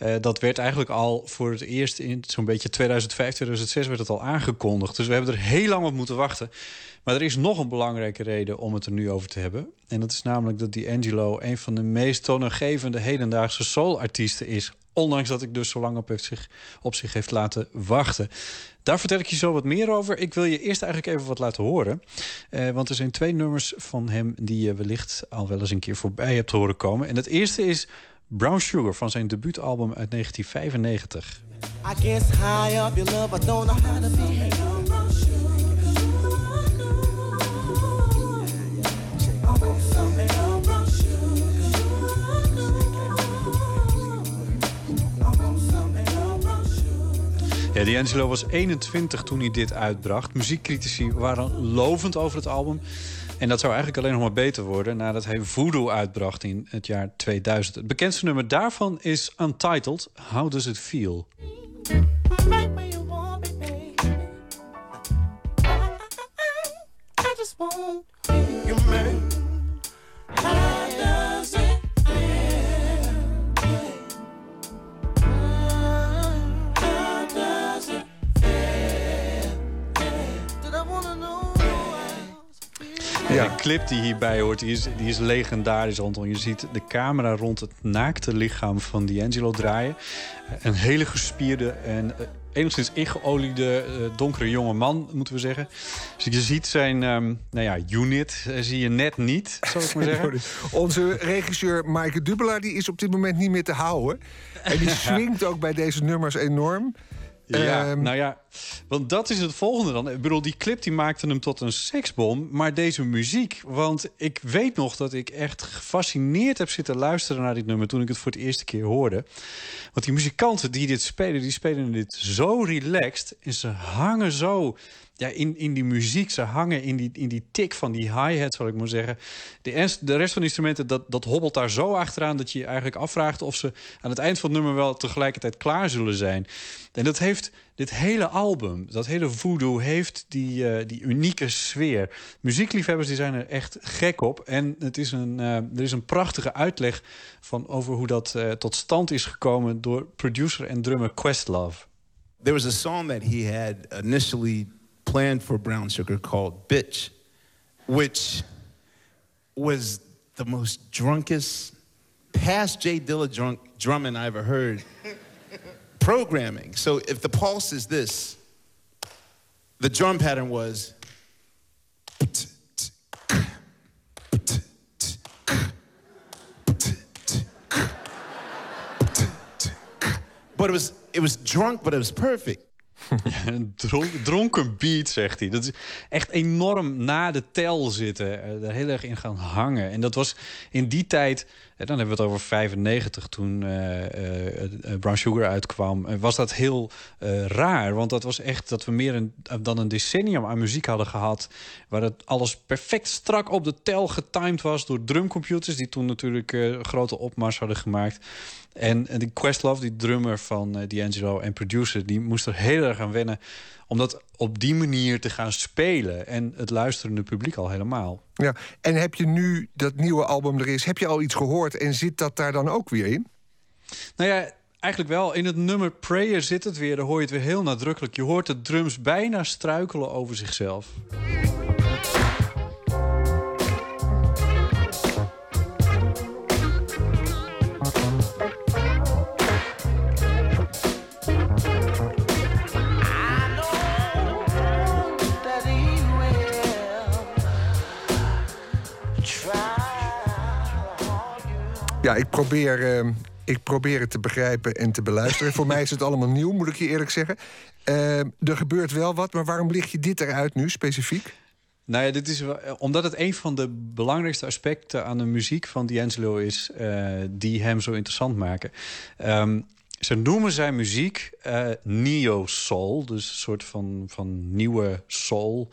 Uh, dat werd eigenlijk al voor het eerst in zo'n beetje 2005, 2006 werd het al aangekondigd. Dus we hebben er heel lang op moeten wachten. Maar er is nog een belangrijke reden om het er nu over te hebben. En dat is namelijk dat D'Angelo een van de meest toonaangevende hedendaagse soulartiesten is. Ondanks dat ik dus zo lang op, heeft zich, op zich heeft laten wachten. Daar vertel ik je zo wat meer over. Ik wil je eerst eigenlijk even wat laten horen. Uh, want er zijn twee nummers van hem die je wellicht al wel eens een keer voorbij hebt horen komen. En het eerste is Brown Sugar van zijn debuutalbum uit 1995. I guess high up your love, don't know how to behave. Ja, D'Angelo was 21 toen hij dit uitbracht. Muziekcritici waren lovend over het album. En dat zou eigenlijk alleen nog maar beter worden nadat hij Voodoo uitbracht in het jaar 2000. Het bekendste nummer daarvan is Untitled, How Does It Feel? Ja. De clip die hierbij hoort, die is, die is legendarisch, Anton. Je ziet de camera rond het naakte lichaam van D'Angelo draaien. Een hele gespierde en uh, enigszins ingeoliede uh, donkere jonge man, moeten we zeggen. Dus je ziet zijn um, nou ja, unit, uh, zie je net niet, zou ik maar <laughs> zeggen. Onze regisseur Maaike Dubelaar die is op dit moment niet meer te houden. En die <laughs> swingt ook bij deze nummers enorm. Ja, um, nou ja, want dat is het volgende dan. Ik bedoel, die clip die maakte hem tot een seksbom. Maar deze muziek, want ik weet nog dat ik echt gefascineerd heb zitten luisteren naar dit nummer toen ik het voor het eerste keer hoorde. Want die muzikanten die dit spelen, die spelen dit zo relaxed en ze hangen zo ja, in, in die muziek. Ze hangen in die, in die tik van die hi-hat, zal ik maar zeggen. De, de rest van de instrumenten, dat, dat hobbelt daar zo achteraan... dat je je eigenlijk afvraagt of ze aan het eind van het nummer... wel tegelijkertijd klaar zullen zijn. En dat heeft dit hele album, dat hele voodoo... heeft die, uh, die unieke sfeer. Muziekliefhebbers die zijn er echt gek op. En het is een, uh, er is een prachtige uitleg van over hoe dat uh, tot stand is gekomen... door producer en drummer Questlove. There was a song that he had initially planned for brown sugar called Bitch, which was the most drunkest, past Jay Dilla drunk drumming I ever heard <laughs> programming. So if the pulse is this, the drum pattern was. <laughs> But it was it was drunk, but it was perfect. <laughs> een dronken beat, zegt hij. Dat is echt enorm na de tel zitten. Er eh, heel erg in gaan hangen. En dat was in die tijd... Eh, dan hebben we het over 95, toen uh, Brown Sugar uitkwam. was dat heel raar. Want dat was echt dat we meer dan een decennium aan muziek hadden gehad. Waar het alles perfect strak op de tel getimed was... door drumcomputers, die toen natuurlijk grote opmars hadden gemaakt. En, en die Questlove, die drummer van D'Angelo en producer... die moest er heel erg aan wennen om dat op die manier te gaan spelen. En het luisterende publiek al helemaal. Ja, en heb je nu dat nieuwe album er is... heb je al iets gehoord en zit dat daar dan ook weer in? Nou ja, eigenlijk wel. In het nummer Prayer zit het weer. Daar hoor je het weer heel nadrukkelijk. Je hoort de drums bijna struikelen over zichzelf. Ja, ik probeer, uh, ik probeer het te begrijpen en te beluisteren. Voor mij is het allemaal nieuw, moet ik je eerlijk zeggen. Uh, er gebeurt wel wat, maar waarom lig je dit eruit nu specifiek? Nou ja, dit is eh, omdat het een van de belangrijkste aspecten aan de muziek van D'Angelo is, eh, die hem zo interessant maken. Ehm, ze noemen zijn muziek eh, neo-soul, dus een soort van, van nieuwe soul.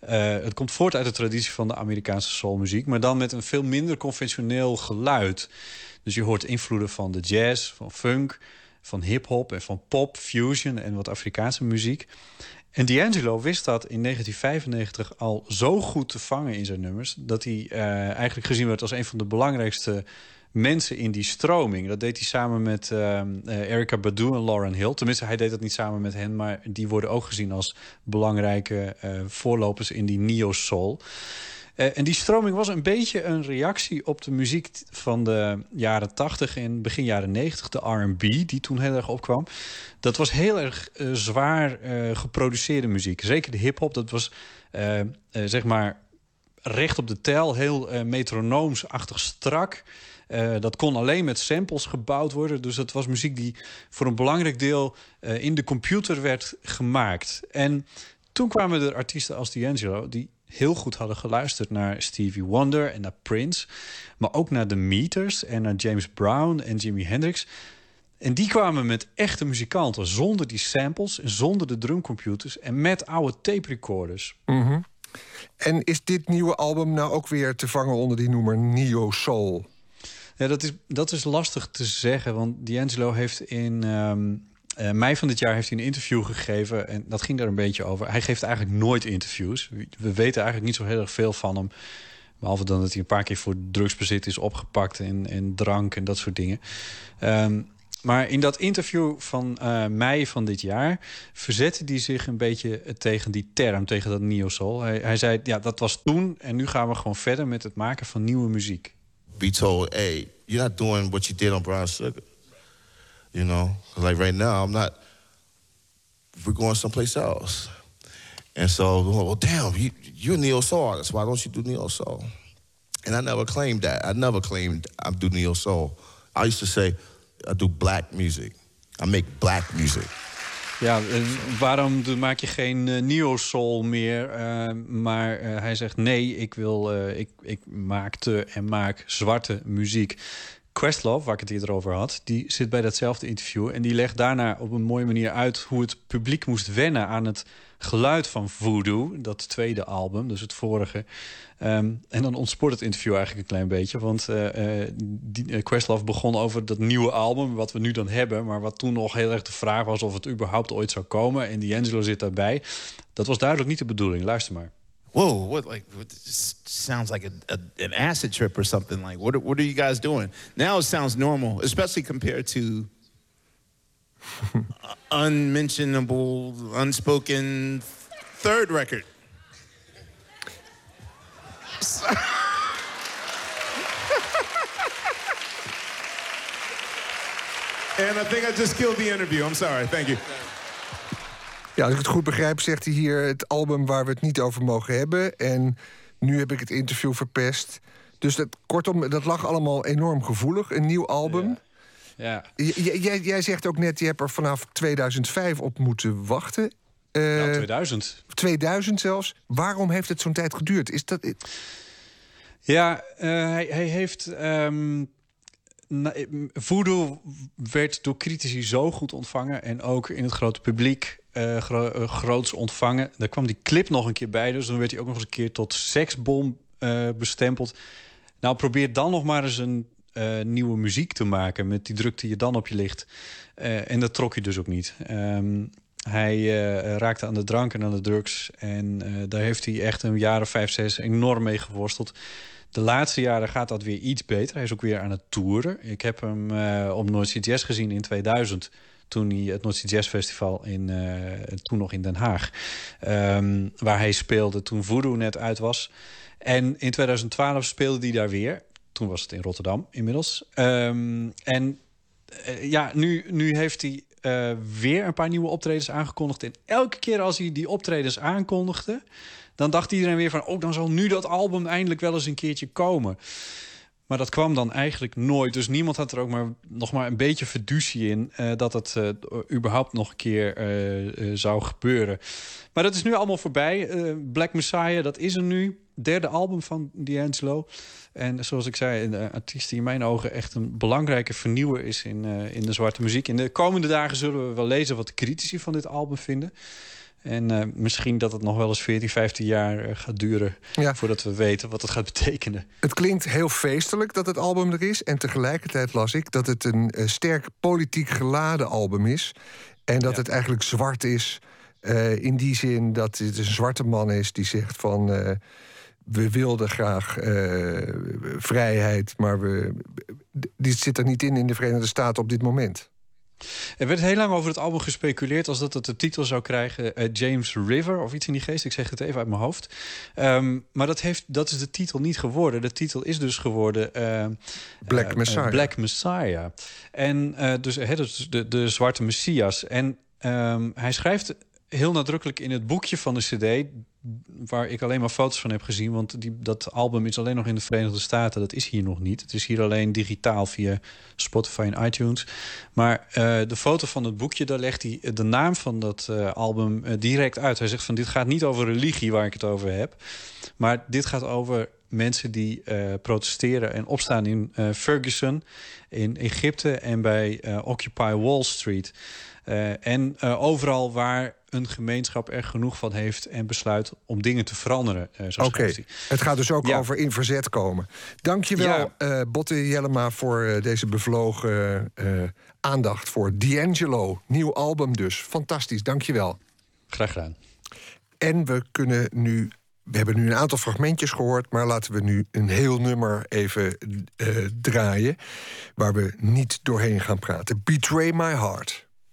Eh, het komt voort uit de traditie van de Amerikaanse soulmuziek, maar dan met een veel minder conventioneel geluid. Dus je hoort invloeden van de jazz, van funk, van hip-hop en van pop, fusion en wat Afrikaanse muziek. En D'Angelo wist dat in 1995 al zo goed te vangen in zijn nummers... dat hij eh, eigenlijk gezien werd als een van de belangrijkste mensen in die stroming. Dat deed hij samen met eh, Erika Badu en Lauren Hill. Tenminste, hij deed dat niet samen met hen... maar die worden ook gezien als belangrijke eh, voorlopers in die neo-soul... En die stroming was een beetje een reactie op de muziek van de jaren 80 en begin jaren 90, de RB, die toen heel erg opkwam. Dat was heel erg zwaar geproduceerde muziek. Zeker de hip-hop, dat was zeg maar recht op de tel, heel metronoomsachtig strak. Eh, dat kon alleen met samples gebouwd worden. Dus dat was muziek die voor een belangrijk deel eh, in de computer werd gemaakt. En toen kwamen er artiesten als D'Angelo... die heel goed hadden geluisterd naar Stevie Wonder en naar Prince... maar ook naar de Meters en naar James Brown en Jimi Hendrix... En die kwamen met echte muzikanten, zonder die samples en zonder de drumcomputers en met oude tape recorders. Mhm. En is dit nieuwe album nou ook weer te vangen onder die noemer Neo Soul? Ja, dat is, dat is lastig te zeggen, want D'Angelo heeft in ehm, eh, mei van dit jaar heeft hij een interview gegeven en dat ging daar een beetje over. Hij geeft eigenlijk nooit interviews. We we weten eigenlijk niet zo heel erg veel van hem. Behalve dan dat hij een paar keer voor drugsbezit is opgepakt en, drank en dat soort dingen. Ehm, maar in dat interview van eh, mei van dit jaar verzette hij zich een beetje tegen die term, tegen dat neo-soul. Hij, hij zei, ja, dat was toen en nu gaan we gewoon verder met het maken van nieuwe muziek. Be told, hey, you're not doing what you did on Brown Sugar. You know, like right now, I'm not. We're going someplace else. And so, well, damn, you, you're a neo soul artist. Why don't you do neo soul? And I never claimed that. I never claimed I do neo soul. I used to say, I do black music. I make black music. Ja, en waarom maak je geen eh, neo-soul meer? Eh, maar eh, hij zegt nee, ik, wil, eh, ik, ik maakte en maak zwarte muziek. Questlove, waar ik het eerder over had, die zit bij datzelfde interview... en die legt daarna op een mooie manier uit... hoe het publiek moest wennen aan het geluid van Voodoo... dat tweede album, dus het vorige. Ehm, en dan ontspoort het interview eigenlijk een klein beetje... want eh, die, eh, Questlove begon over dat nieuwe album... wat we nu dan hebben, maar wat toen nog heel erg de vraag was... of het überhaupt ooit zou komen. En D'Angelo zit daarbij. Dat was duidelijk niet de bedoeling. Luister maar. Whoa, what like what, sounds like a, an acid trip or something. Like, what what are you guys doing? Now it sounds normal, especially compared to <laughs> unmentionable, unspoken third record. <laughs> and I think I just killed the interview. I'm sorry. Thank you. Ja, als ik het goed begrijp, zegt hij hier het album waar we het niet over mogen hebben. En nu heb ik het interview verpest. Dus dat, kortom, dat lag allemaal enorm gevoelig. Een nieuw album. Ja. J- j- jij, jij zegt ook net, je hebt er vanaf 2005 op moeten wachten. Eh, Nou, 2000. 2000 zelfs. Waarom heeft het zo'n tijd geduurd? Is dat... Ja, eh, hij, hij heeft. na- eh, Voodoo werd door critici zo goed ontvangen. En ook in het grote publiek gro- eh, groots ontvangen. Daar kwam die clip nog een keer bij. Dus dan werd hij ook nog eens een keer tot seksbom bestempeld. Nou, probeer dan nog maar eens een eh, nieuwe muziek te maken. Met die druk die je dan op je ligt. Eh, en dat trok je dus ook niet. Ehm, hij eh, raakte aan de drank en aan de drugs. En daar heeft hij echt een jaar of vijf, zes enorm mee geworsteld. De laatste jaren gaat dat weer iets beter. Hij is ook weer aan het toeren. Ik heb hem op Noord Jazz gezien in 2000. Toen hij het Noord Sea Jazz Festival in, toen nog in Den Haag. ehm, waar hij speelde toen Voodoo net uit was. En in 2012 speelde hij daar weer. Toen was het in Rotterdam inmiddels. Ehm, en eh, ja, nu, nu heeft hij eh, weer een paar nieuwe optredens aangekondigd. En elke keer als hij die optredens aankondigde... dan dacht iedereen weer van... oh, dan zal nu dat album eindelijk wel eens een keertje komen. Maar dat kwam dan eigenlijk nooit. Dus niemand had er ook maar nog maar een beetje fiducie in eh, dat het überhaupt nog een keer zou gebeuren. Maar dat is nu allemaal voorbij. Black Messiah, dat is er nu. Derde album van D'Angelo. En zoals ik zei, een artiest die in mijn ogen echt een belangrijke vernieuwer is in, eh, in de zwarte muziek. In de komende dagen zullen we wel lezen wat de critici van dit album vinden. En eh, misschien dat het nog wel eens 14, 15 jaar eh, gaat duren voordat we weten wat het gaat betekenen. Het klinkt heel feestelijk dat het album er is. En tegelijkertijd las ik dat het een eh, sterk politiek geladen album is. En dat het eigenlijk zwart is. eh, in die zin dat het een zwarte man is die zegt van. We wilden graag eh, vrijheid, maar we, dit zit er niet in in de Verenigde Staten op dit moment. Er werd heel lang over het album gespeculeerd als dat het de titel zou krijgen eh, James River of iets in die geest. Ik zeg het even uit mijn hoofd. Ehm, maar dat, heeft, dat is de titel niet geworden. De titel is dus geworden eh, Black Messiah. Black Messiah. En dus, hè, dus de, de zwarte messias. En ehm, hij schrijft heel nadrukkelijk in het boekje van de CD, waar ik alleen maar foto's van heb gezien, want die, dat album is alleen nog in de Verenigde Staten. Dat is hier nog niet. Het is hier alleen digitaal via Spotify en iTunes. Maar eh, de foto van het boekje, daar legt hij de naam van dat eh, album eh, direct uit. Hij zegt van dit gaat niet over religie waar ik het over heb, maar dit gaat over mensen die eh, protesteren en opstaan in eh, Ferguson, in Egypte en bij eh, Occupy Wall Street. Eh, en eh, overal waar een gemeenschap er genoeg van heeft en besluit om dingen te veranderen. eh, Oké, het gaat dus ook Ja. over in verzet komen. Dankjewel, Ja. Botte Jellema, voor deze bevlogen aandacht voor D'Angelo. Nieuw album dus. Fantastisch, dankjewel. Graag gedaan. En we kunnen nu... We hebben nu een aantal fragmentjes gehoord... maar laten we nu een heel nummer even draaien... waar we niet doorheen gaan praten. Betray My Heart.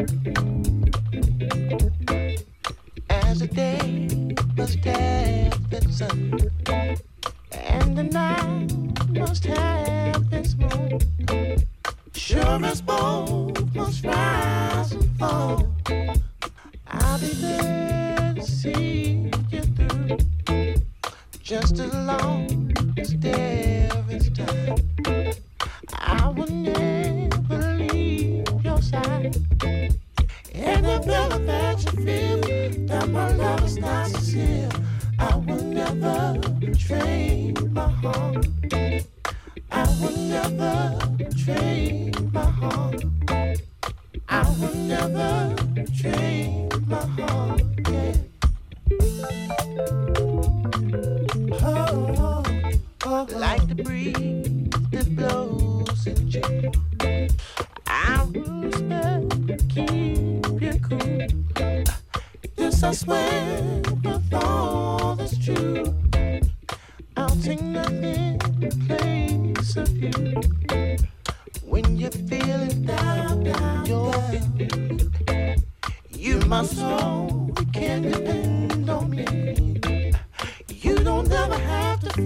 As the day must have sun, and the night must have its moon. Sure as both must rise and fall, I'll be there to see you through. Just as long as there is time, I will never. And the feeling that you feel that my love is not sincere, I will never betray my heart. I will never betray my heart. I will never betray my heart. Yeah. Oh, oh, oh. like the breeze that blows in June. I will respect, keep you cool. This I swear with all that's true. I'll take nothing in place of you. When you're feeling down, down, You my soul, you can depend on me. You don't ever have to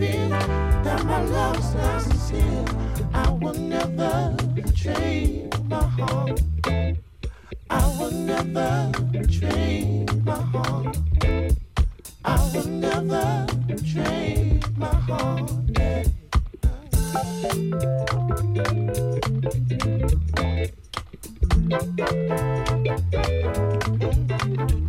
that my love's not sincere. I will never betray my heart. I will never betray my heart. I will never betray my heart. Yeah. Those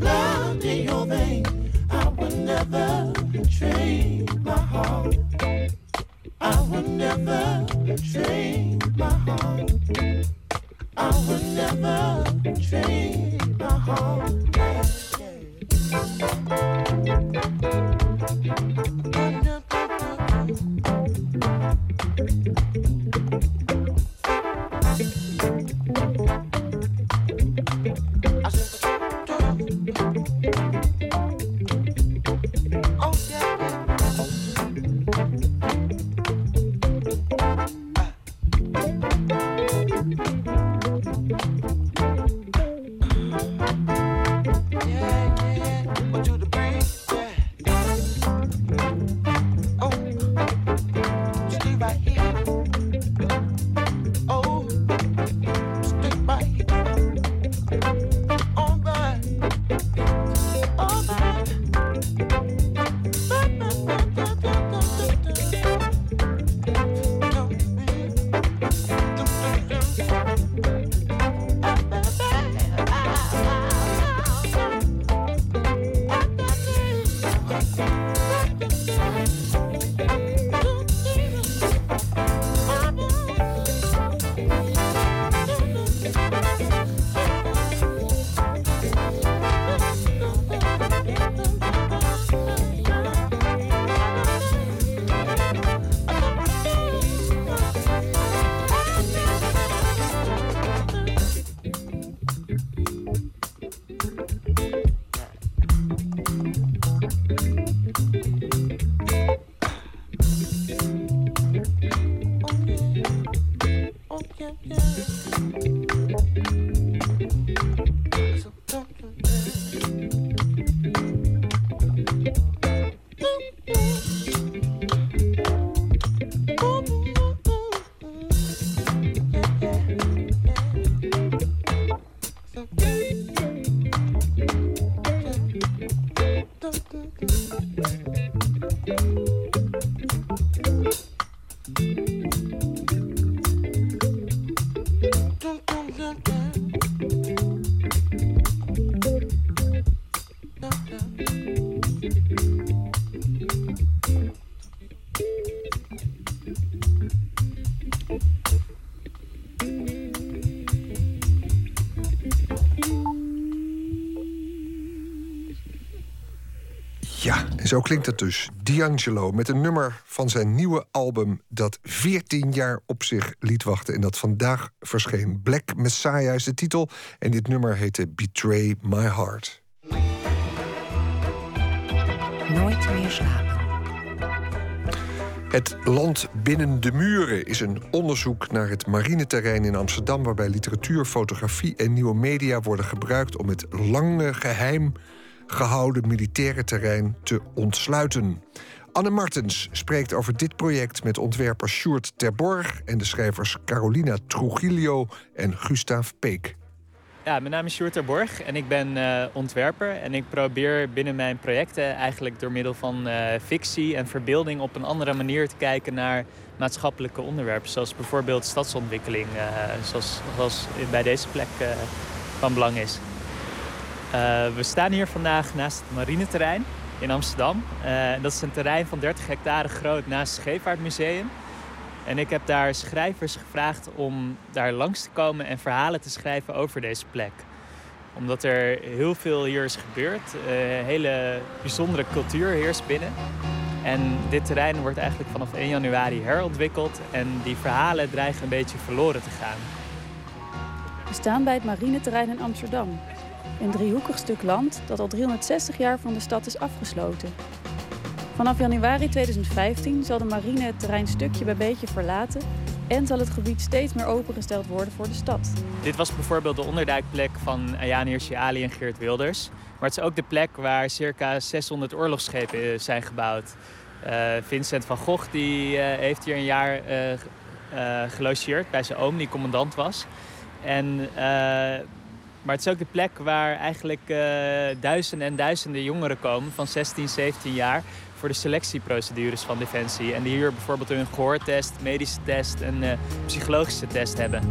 blood in your vein. I will never betray my heart. I will never betray my heart. I will never betray my heart. Zo klinkt het dus. D'Angelo met een nummer van zijn nieuwe album... dat 14 jaar op zich liet wachten en dat vandaag verscheen. Black Messiah is de titel en dit nummer heette Betray My Heart. Nooit meer slapen. Het Land binnen de muren is een onderzoek naar het marineterrein in Amsterdam... waarbij literatuur, fotografie en nieuwe media worden gebruikt... om het lange geheim gehouden militaire terrein te ontsluiten. Anne Martens spreekt over dit project met ontwerper Sjoerd Terborg... en de schrijvers Carolina Trujillo en Gustav Peek. Ja, mijn naam is Sjoerd Terborg en ik ben eh, ontwerper. En ik probeer binnen mijn projecten eigenlijk door middel van eh, fictie en verbeelding op een andere manier te kijken naar maatschappelijke onderwerpen. Zoals bijvoorbeeld stadsontwikkeling, eh, zoals, zoals bij deze plek van belang is. Eh, we staan hier vandaag naast het marineterrein in Amsterdam. Uh, dat is een terrein van 30 hectare groot naast het Scheepvaartmuseum. En ik heb daar schrijvers gevraagd om daar langs te komen en verhalen te schrijven over deze plek. Omdat er heel veel hier is gebeurd. Uh, hele bijzondere cultuur heerst binnen. En dit terrein wordt eigenlijk vanaf 1 januari herontwikkeld. En die verhalen dreigen een beetje verloren te gaan. We staan bij het marineterrein in Amsterdam. Een driehoekig stuk land dat al 360 jaar van de stad is afgesloten. Vanaf januari 2015 zal de marine het terrein stukje bij beetje verlaten en zal het gebied steeds meer opengesteld worden voor de stad. Dit was bijvoorbeeld de onderduikplek van Ayaan Ali en Geert Wilders. Maar het is ook de plek waar circa 600 oorlogsschepen zijn gebouwd. Uh, Vincent van Gogh die, uh, heeft hier een jaar uh, gelogeerd bij zijn oom, die commandant was. En maar het is ook de plek waar eigenlijk uh, duizenden en duizenden jongeren komen van 16, 17 jaar voor de selectieprocedures van Defensie. En die hier bijvoorbeeld een gehoortest, medische test en uh, psychologische test hebben.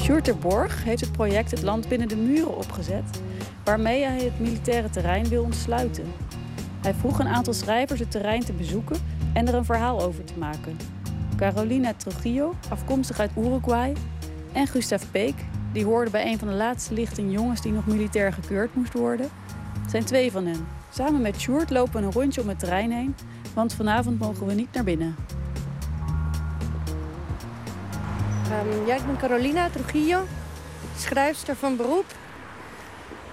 Sjoerd Borg heeft het project Het Land Binnen de Muren opgezet, waarmee hij het militaire terrein wil ontsluiten. Hij vroeg een aantal schrijvers het terrein te bezoeken en er een verhaal over te maken. Carolina Trujillo, afkomstig uit Uruguay, en Gustav Peek, die hoorde bij een van de laatste lichting jongens die nog militair gekeurd moest worden. Het zijn twee van hen. Samen met Sjoerd lopen we een rondje om het terrein heen, want vanavond mogen we niet naar binnen. Um, ja, ik ben Carolina Trujillo, schrijfster van beroep.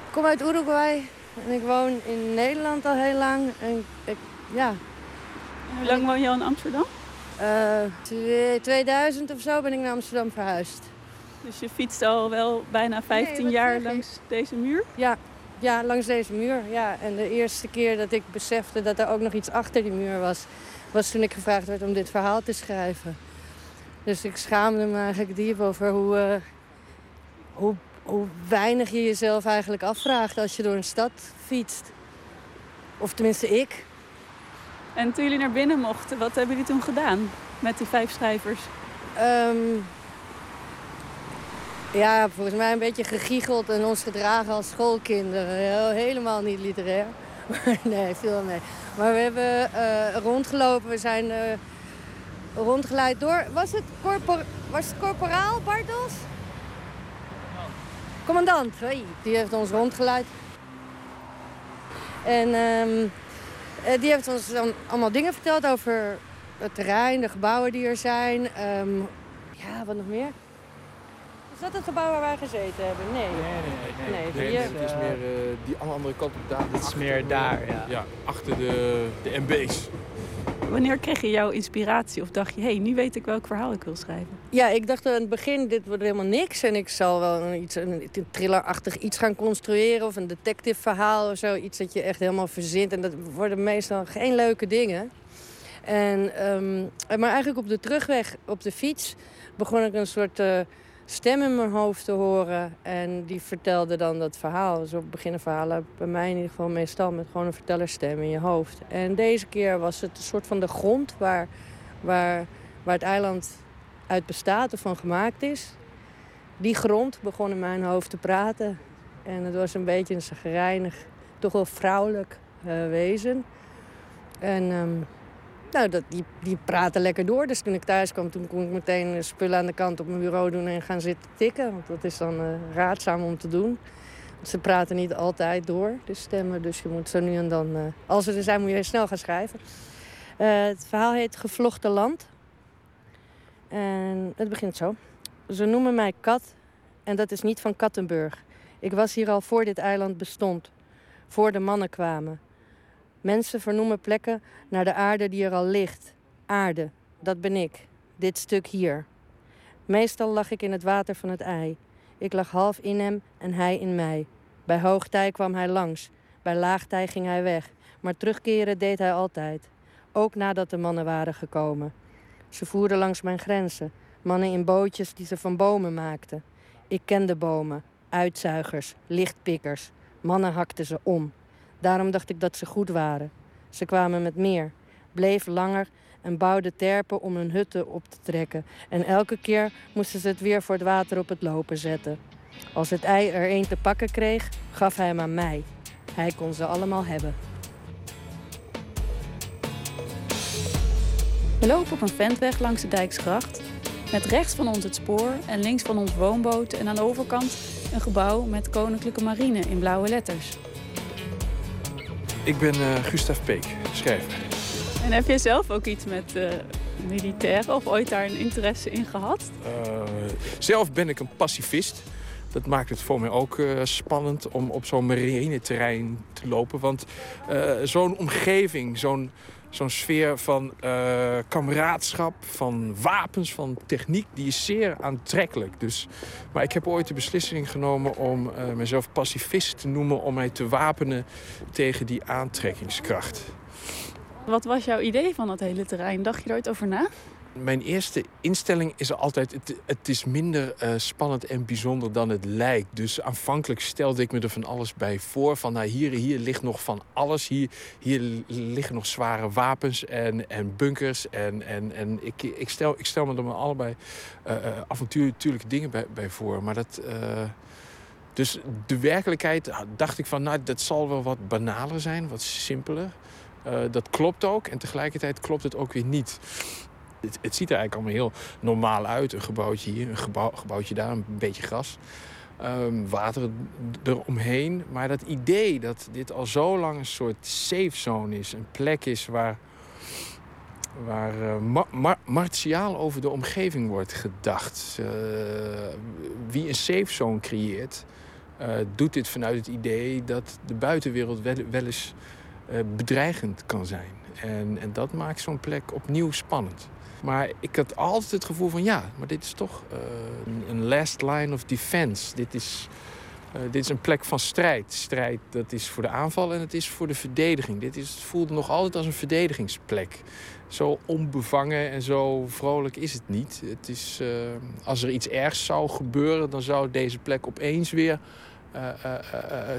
Ik kom uit Uruguay en ik woon in Nederland al heel lang. En ik, ja. Hoe lang woon je al in Amsterdam? Uh, 2000 of zo ben ik naar Amsterdam verhuisd. Dus je fietst al wel bijna 15 nee, jaar langs deze muur? Ja. ja, langs deze muur. Ja. En de eerste keer dat ik besefte dat er ook nog iets achter die muur was... was toen ik gevraagd werd om dit verhaal te schrijven. Dus ik schaamde me eigenlijk diep over hoe, uh, hoe, hoe weinig je jezelf eigenlijk afvraagt... als je door een stad fietst. Of tenminste ik. En toen jullie naar binnen mochten, wat hebben jullie toen gedaan met die vijf schrijvers? Um, ja, volgens mij een beetje gegiegeld en ons gedragen als schoolkinderen. Helemaal niet literair. <laughs> nee, veel mee. Maar we hebben uh, rondgelopen. We zijn uh, rondgeleid door... Was het, corpor was corporaal, Bartels? Commandant. Hey, die heeft ons rondgeleid. En um, die heeft ons dan allemaal dingen verteld over het terrein, de gebouwen die er zijn. Um, ja, wat nog meer? Is dat het gebouw waar wij gezeten hebben? Nee. Nee, nee, nee. nee, nee, nee het is meer uh, die andere kant op daar. Het is meer daar, ja. Ja, achter de, de MB's. Wanneer kreeg je jouw inspiratie of dacht je, hé, hey, nu weet ik welk verhaal ik wil schrijven? Ja, ik dacht aan het begin, dit wordt helemaal niks. En ik zal wel een, iets, een, een thrillerachtig iets gaan construeren of een detective verhaal of zo. Iets dat je echt helemaal verzint. En dat worden meestal geen leuke dingen. En, um, maar eigenlijk op de terugweg op de fiets begon ik een soort... Uh, stem in mijn hoofd te horen. En die vertelde dan dat verhaal. Zo beginnen verhalen bij mij in ieder geval meestal met gewoon een vertellerstem in je hoofd. En deze keer was het een soort van de grond waar, waar, waar het eiland uit bestaat of van gemaakt is. Die grond begon in mijn hoofd te praten. En het was een beetje een zagrijnig, toch wel vrouwelijk uh, wezen. En ehm, nou, dat, die, die praten lekker door. Dus toen ik thuis kwam, toen kon ik meteen spullen aan de kant op mijn bureau doen en gaan zitten tikken. Want dat is dan uh, raadzaam om te doen. Ze praten niet altijd door, de stemmen. Dus je moet zo nu en dan, uh, als ze er zijn, moet je snel gaan schrijven. Het verhaal heet Gevlochten Land. En het begint zo. Ze noemen mij Kat en dat is niet van Kattenburg. Ik was hier al voor dit eiland bestond. Voor de mannen kwamen. Mensen vernoemen plekken naar de aarde die er al ligt. Aarde, dat ben ik. Dit stuk hier. Meestal lag ik in het water van het ei. Ik lag half in hem en hij in mij. Bij hoogtij kwam hij langs. Bij laagtij ging hij weg. Maar terugkeren deed hij altijd. Ook nadat de mannen waren gekomen. Ze voeren langs mijn grenzen. Mannen in bootjes die ze van bomen maakten. Ik kende bomen, uitzuigers, lichtpikkers. Mannen hakten ze om. Daarom dacht ik dat ze goed waren. Ze kwamen met meer, bleef langer en bouwden terpen om hun hutten op te trekken. En elke keer moesten ze het weer voor het water op het lopen zetten. Als het ei er een te pakken kreeg, gaf hij hem aan mij. Hij kon ze allemaal hebben. We lopen op een ventweg langs de Dijksgracht. Met rechts van ons het spoor en links van ons woonboot en aan de overkant een gebouw met Koninklijke Marine in blauwe letters. Ik ben uh, Gustav Peek, schrijver. En heb jij zelf ook iets met uh, militairen of ooit daar een interesse in gehad? Uh, zelf ben ik een pacifist. Dat maakt het voor mij ook spannend om op zo'n marineterrein te lopen. Want zo'n omgeving, zo'n zo'n sfeer van uh, kameraadschap, van wapens, van techniek, die is zeer aantrekkelijk. Dus, maar ik heb ooit de beslissing genomen om uh, mezelf pacifist te noemen... om mij te wapenen tegen die aantrekkingskracht. Wat was jouw idee van dat hele terrein? Dacht je er ooit over na? Mijn eerste instelling is altijd... het, het is minder uh, spannend en bijzonder dan het lijkt. Dus aanvankelijk stelde ik me er van alles bij voor. Van nou, hier, hier ligt nog van alles. Hier, hier liggen nog zware wapens en, en bunkers. En, en, en ik, ik, stel, ik stel me er maar allebei uh, avontuurlijke dingen bij, voor. Maar dat... Dus de werkelijkheid dacht ik van, nou, dat zal wel wat banaler zijn, wat simpeler. Dat klopt ook en tegelijkertijd klopt het ook weer niet. Het, ziet er eigenlijk allemaal heel normaal uit. Een gebouwtje hier, een gebouw, gebouwtje daar, een beetje gras. Um, water eromheen. Maar dat idee dat dit al zo lang een soort safe zone is. Een plek is waar, waar mar martiaal over de omgeving wordt gedacht. Uh, wie een safe zone creëert, uh, doet dit vanuit het idee dat de buitenwereld wel, wel eens bedreigend kan zijn. En, en dat maakt zo'n plek opnieuw spannend. Maar ik had altijd het gevoel van ja, maar dit is toch uh, een last line of defense. Dit is, uh, dit is een plek van strijd. Strijd dat is voor de aanval en het is voor de verdediging. Dit is, het voelde nog altijd als een verdedigingsplek. Zo onbevangen en zo vrolijk is het niet. Het is, uh, als er iets ergs zou gebeuren, dan zou deze plek opeens weer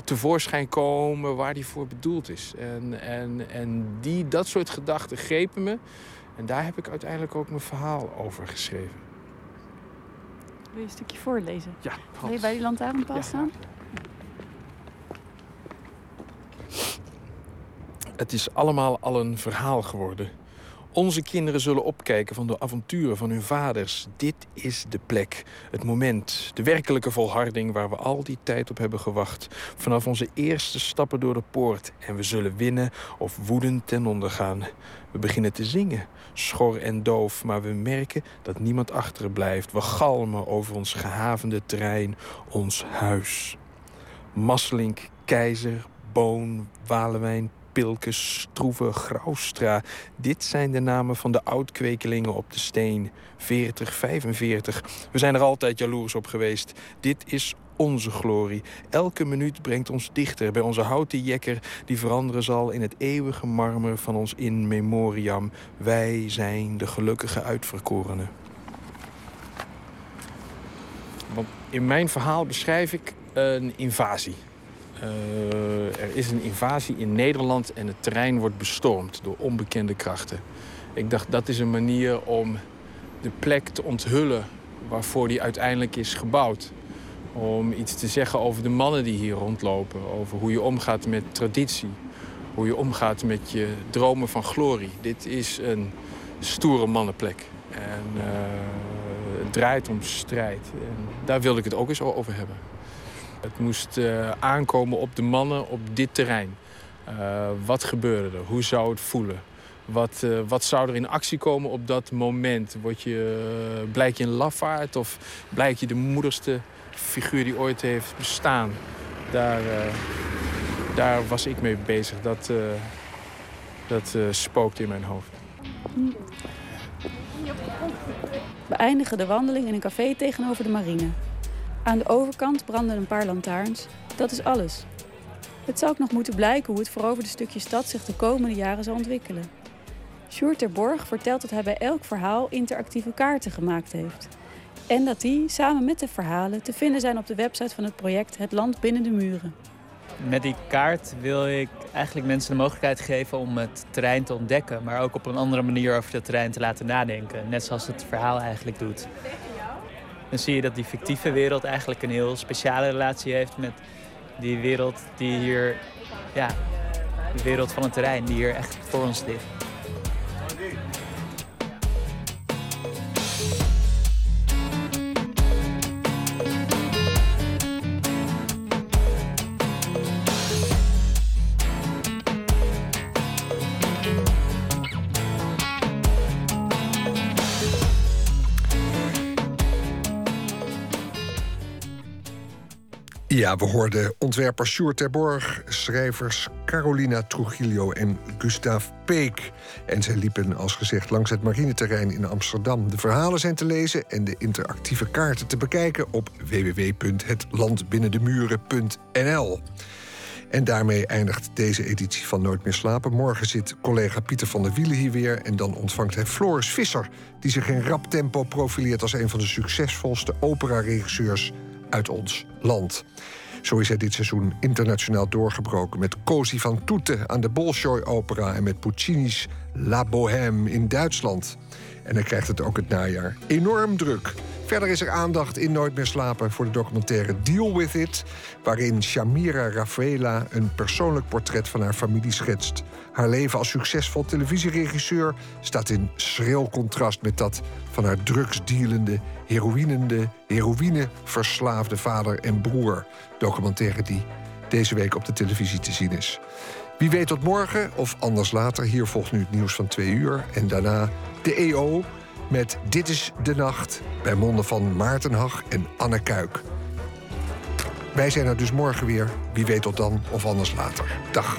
tevoorschijn komen waar die voor bedoeld is. En, en, en die, dat soort gedachten grepen me. En daar heb ik uiteindelijk ook mijn verhaal over geschreven. Wil je een stukje voorlezen? Ja. Wil je bij die lantaarnpaal ja. staan? Het is allemaal al een verhaal geworden. Onze kinderen zullen opkijken van de avonturen van hun vaders. Dit is de plek, het moment, de werkelijke volharding waar we al die tijd op hebben gewacht. Vanaf onze eerste stappen door de poort. En we zullen winnen of woedend ten onder gaan. We beginnen te zingen, schor en doof, maar we merken dat niemand achter blijft. We galmen over ons gehavende terrein, ons huis. Masselink, Keizer, Boon, Walewijn, Pilke, Stroeve, Graustra. Dit zijn de namen van de oud-kwekelingen op de steen. 40, 45. We zijn er altijd jaloers op geweest. Dit is onze glorie. Elke minuut brengt ons dichter bij onze houten jekker... die veranderen zal in het eeuwige marmer van ons in memoriam. Wij zijn de gelukkige uitverkorenen. In mijn verhaal beschrijf ik een invasie. Uh, er is een invasie in Nederland en het terrein wordt bestormd door onbekende krachten. Ik dacht dat is een manier om de plek te onthullen waarvoor die uiteindelijk is gebouwd. Om iets te zeggen over de mannen die hier rondlopen. Over hoe je omgaat met traditie. Hoe je omgaat met je dromen van glorie. Dit is een stoere mannenplek. En uh, het draait om strijd. En daar wilde ik het ook eens over hebben. Het moest uh, aankomen op de mannen op dit terrein. Uh, wat gebeurde er? Hoe zou het voelen? Wat, uh, wat zou er in actie komen op dat moment? Word je, blijk je een lafaard of blijk je de moedigste figuur die ooit heeft bestaan? Daar, daar was ik mee bezig. Dat, dat spookte in mijn hoofd. We eindigen de wandeling in een café tegenover de marine. Aan de overkant branden een paar lantaarns. Dat is alles. Het zou ook nog moeten blijken hoe het veroverde stukje stad zich de komende jaren zal ontwikkelen. Sjoerd ter Borg vertelt dat hij bij elk verhaal interactieve kaarten gemaakt heeft. En dat die, samen met de verhalen, te vinden zijn op de website van het project Het Land Binnen de Muren. Met die kaart wil ik eigenlijk mensen de mogelijkheid geven om het terrein te ontdekken, maar ook op een andere manier over het terrein te laten nadenken. Net zoals het verhaal eigenlijk doet. Dan zie je dat die fictieve wereld eigenlijk een heel speciale relatie heeft met die wereld die hier, ja, de wereld van het terrein die hier echt voor ons ligt. Ja, we hoorden ontwerper Sjoerd Terborg, schrijvers Carolina Trujillo en Gustav Peek. En zij liepen, als gezegd, langs het marineterrein in Amsterdam. De verhalen zijn te lezen en de interactieve kaarten te bekijken op www.hetlandbinnendemuren.nl. En daarmee eindigt deze editie van Nooit meer slapen. Morgen zit collega Pieter van der Wielen hier weer. En dan ontvangt hij Floris Visser, die zich in rap tempo profileert als een van de succesvolste opera-regisseurs uit ons land. Zo is hij dit seizoen internationaal doorgebroken met Cosi van Toete aan de Bolshoi Opera en met Puccini's La Bohème in Duitsland. En hij krijgt het ook het najaar enorm druk. Verder is er aandacht in Nooit meer slapen voor de documentaire Deal With It, waarin Shamira Rafaela een persoonlijk portret van haar familie schetst. Haar leven als succesvol televisieregisseur staat in schril contrast met dat van haar drugsdealende, heroïnende, heroïneverslaafde vader en broer. Documentaire die deze week op de televisie te zien is. Wie weet tot morgen of anders later. Hier volgt nu het nieuws van twee uur. En daarna de EO met Dit is de Nacht bij monden van Maarten Hag en Anne Kuik. Wij zijn er dus morgen weer. Wie weet tot dan of anders later. Dag.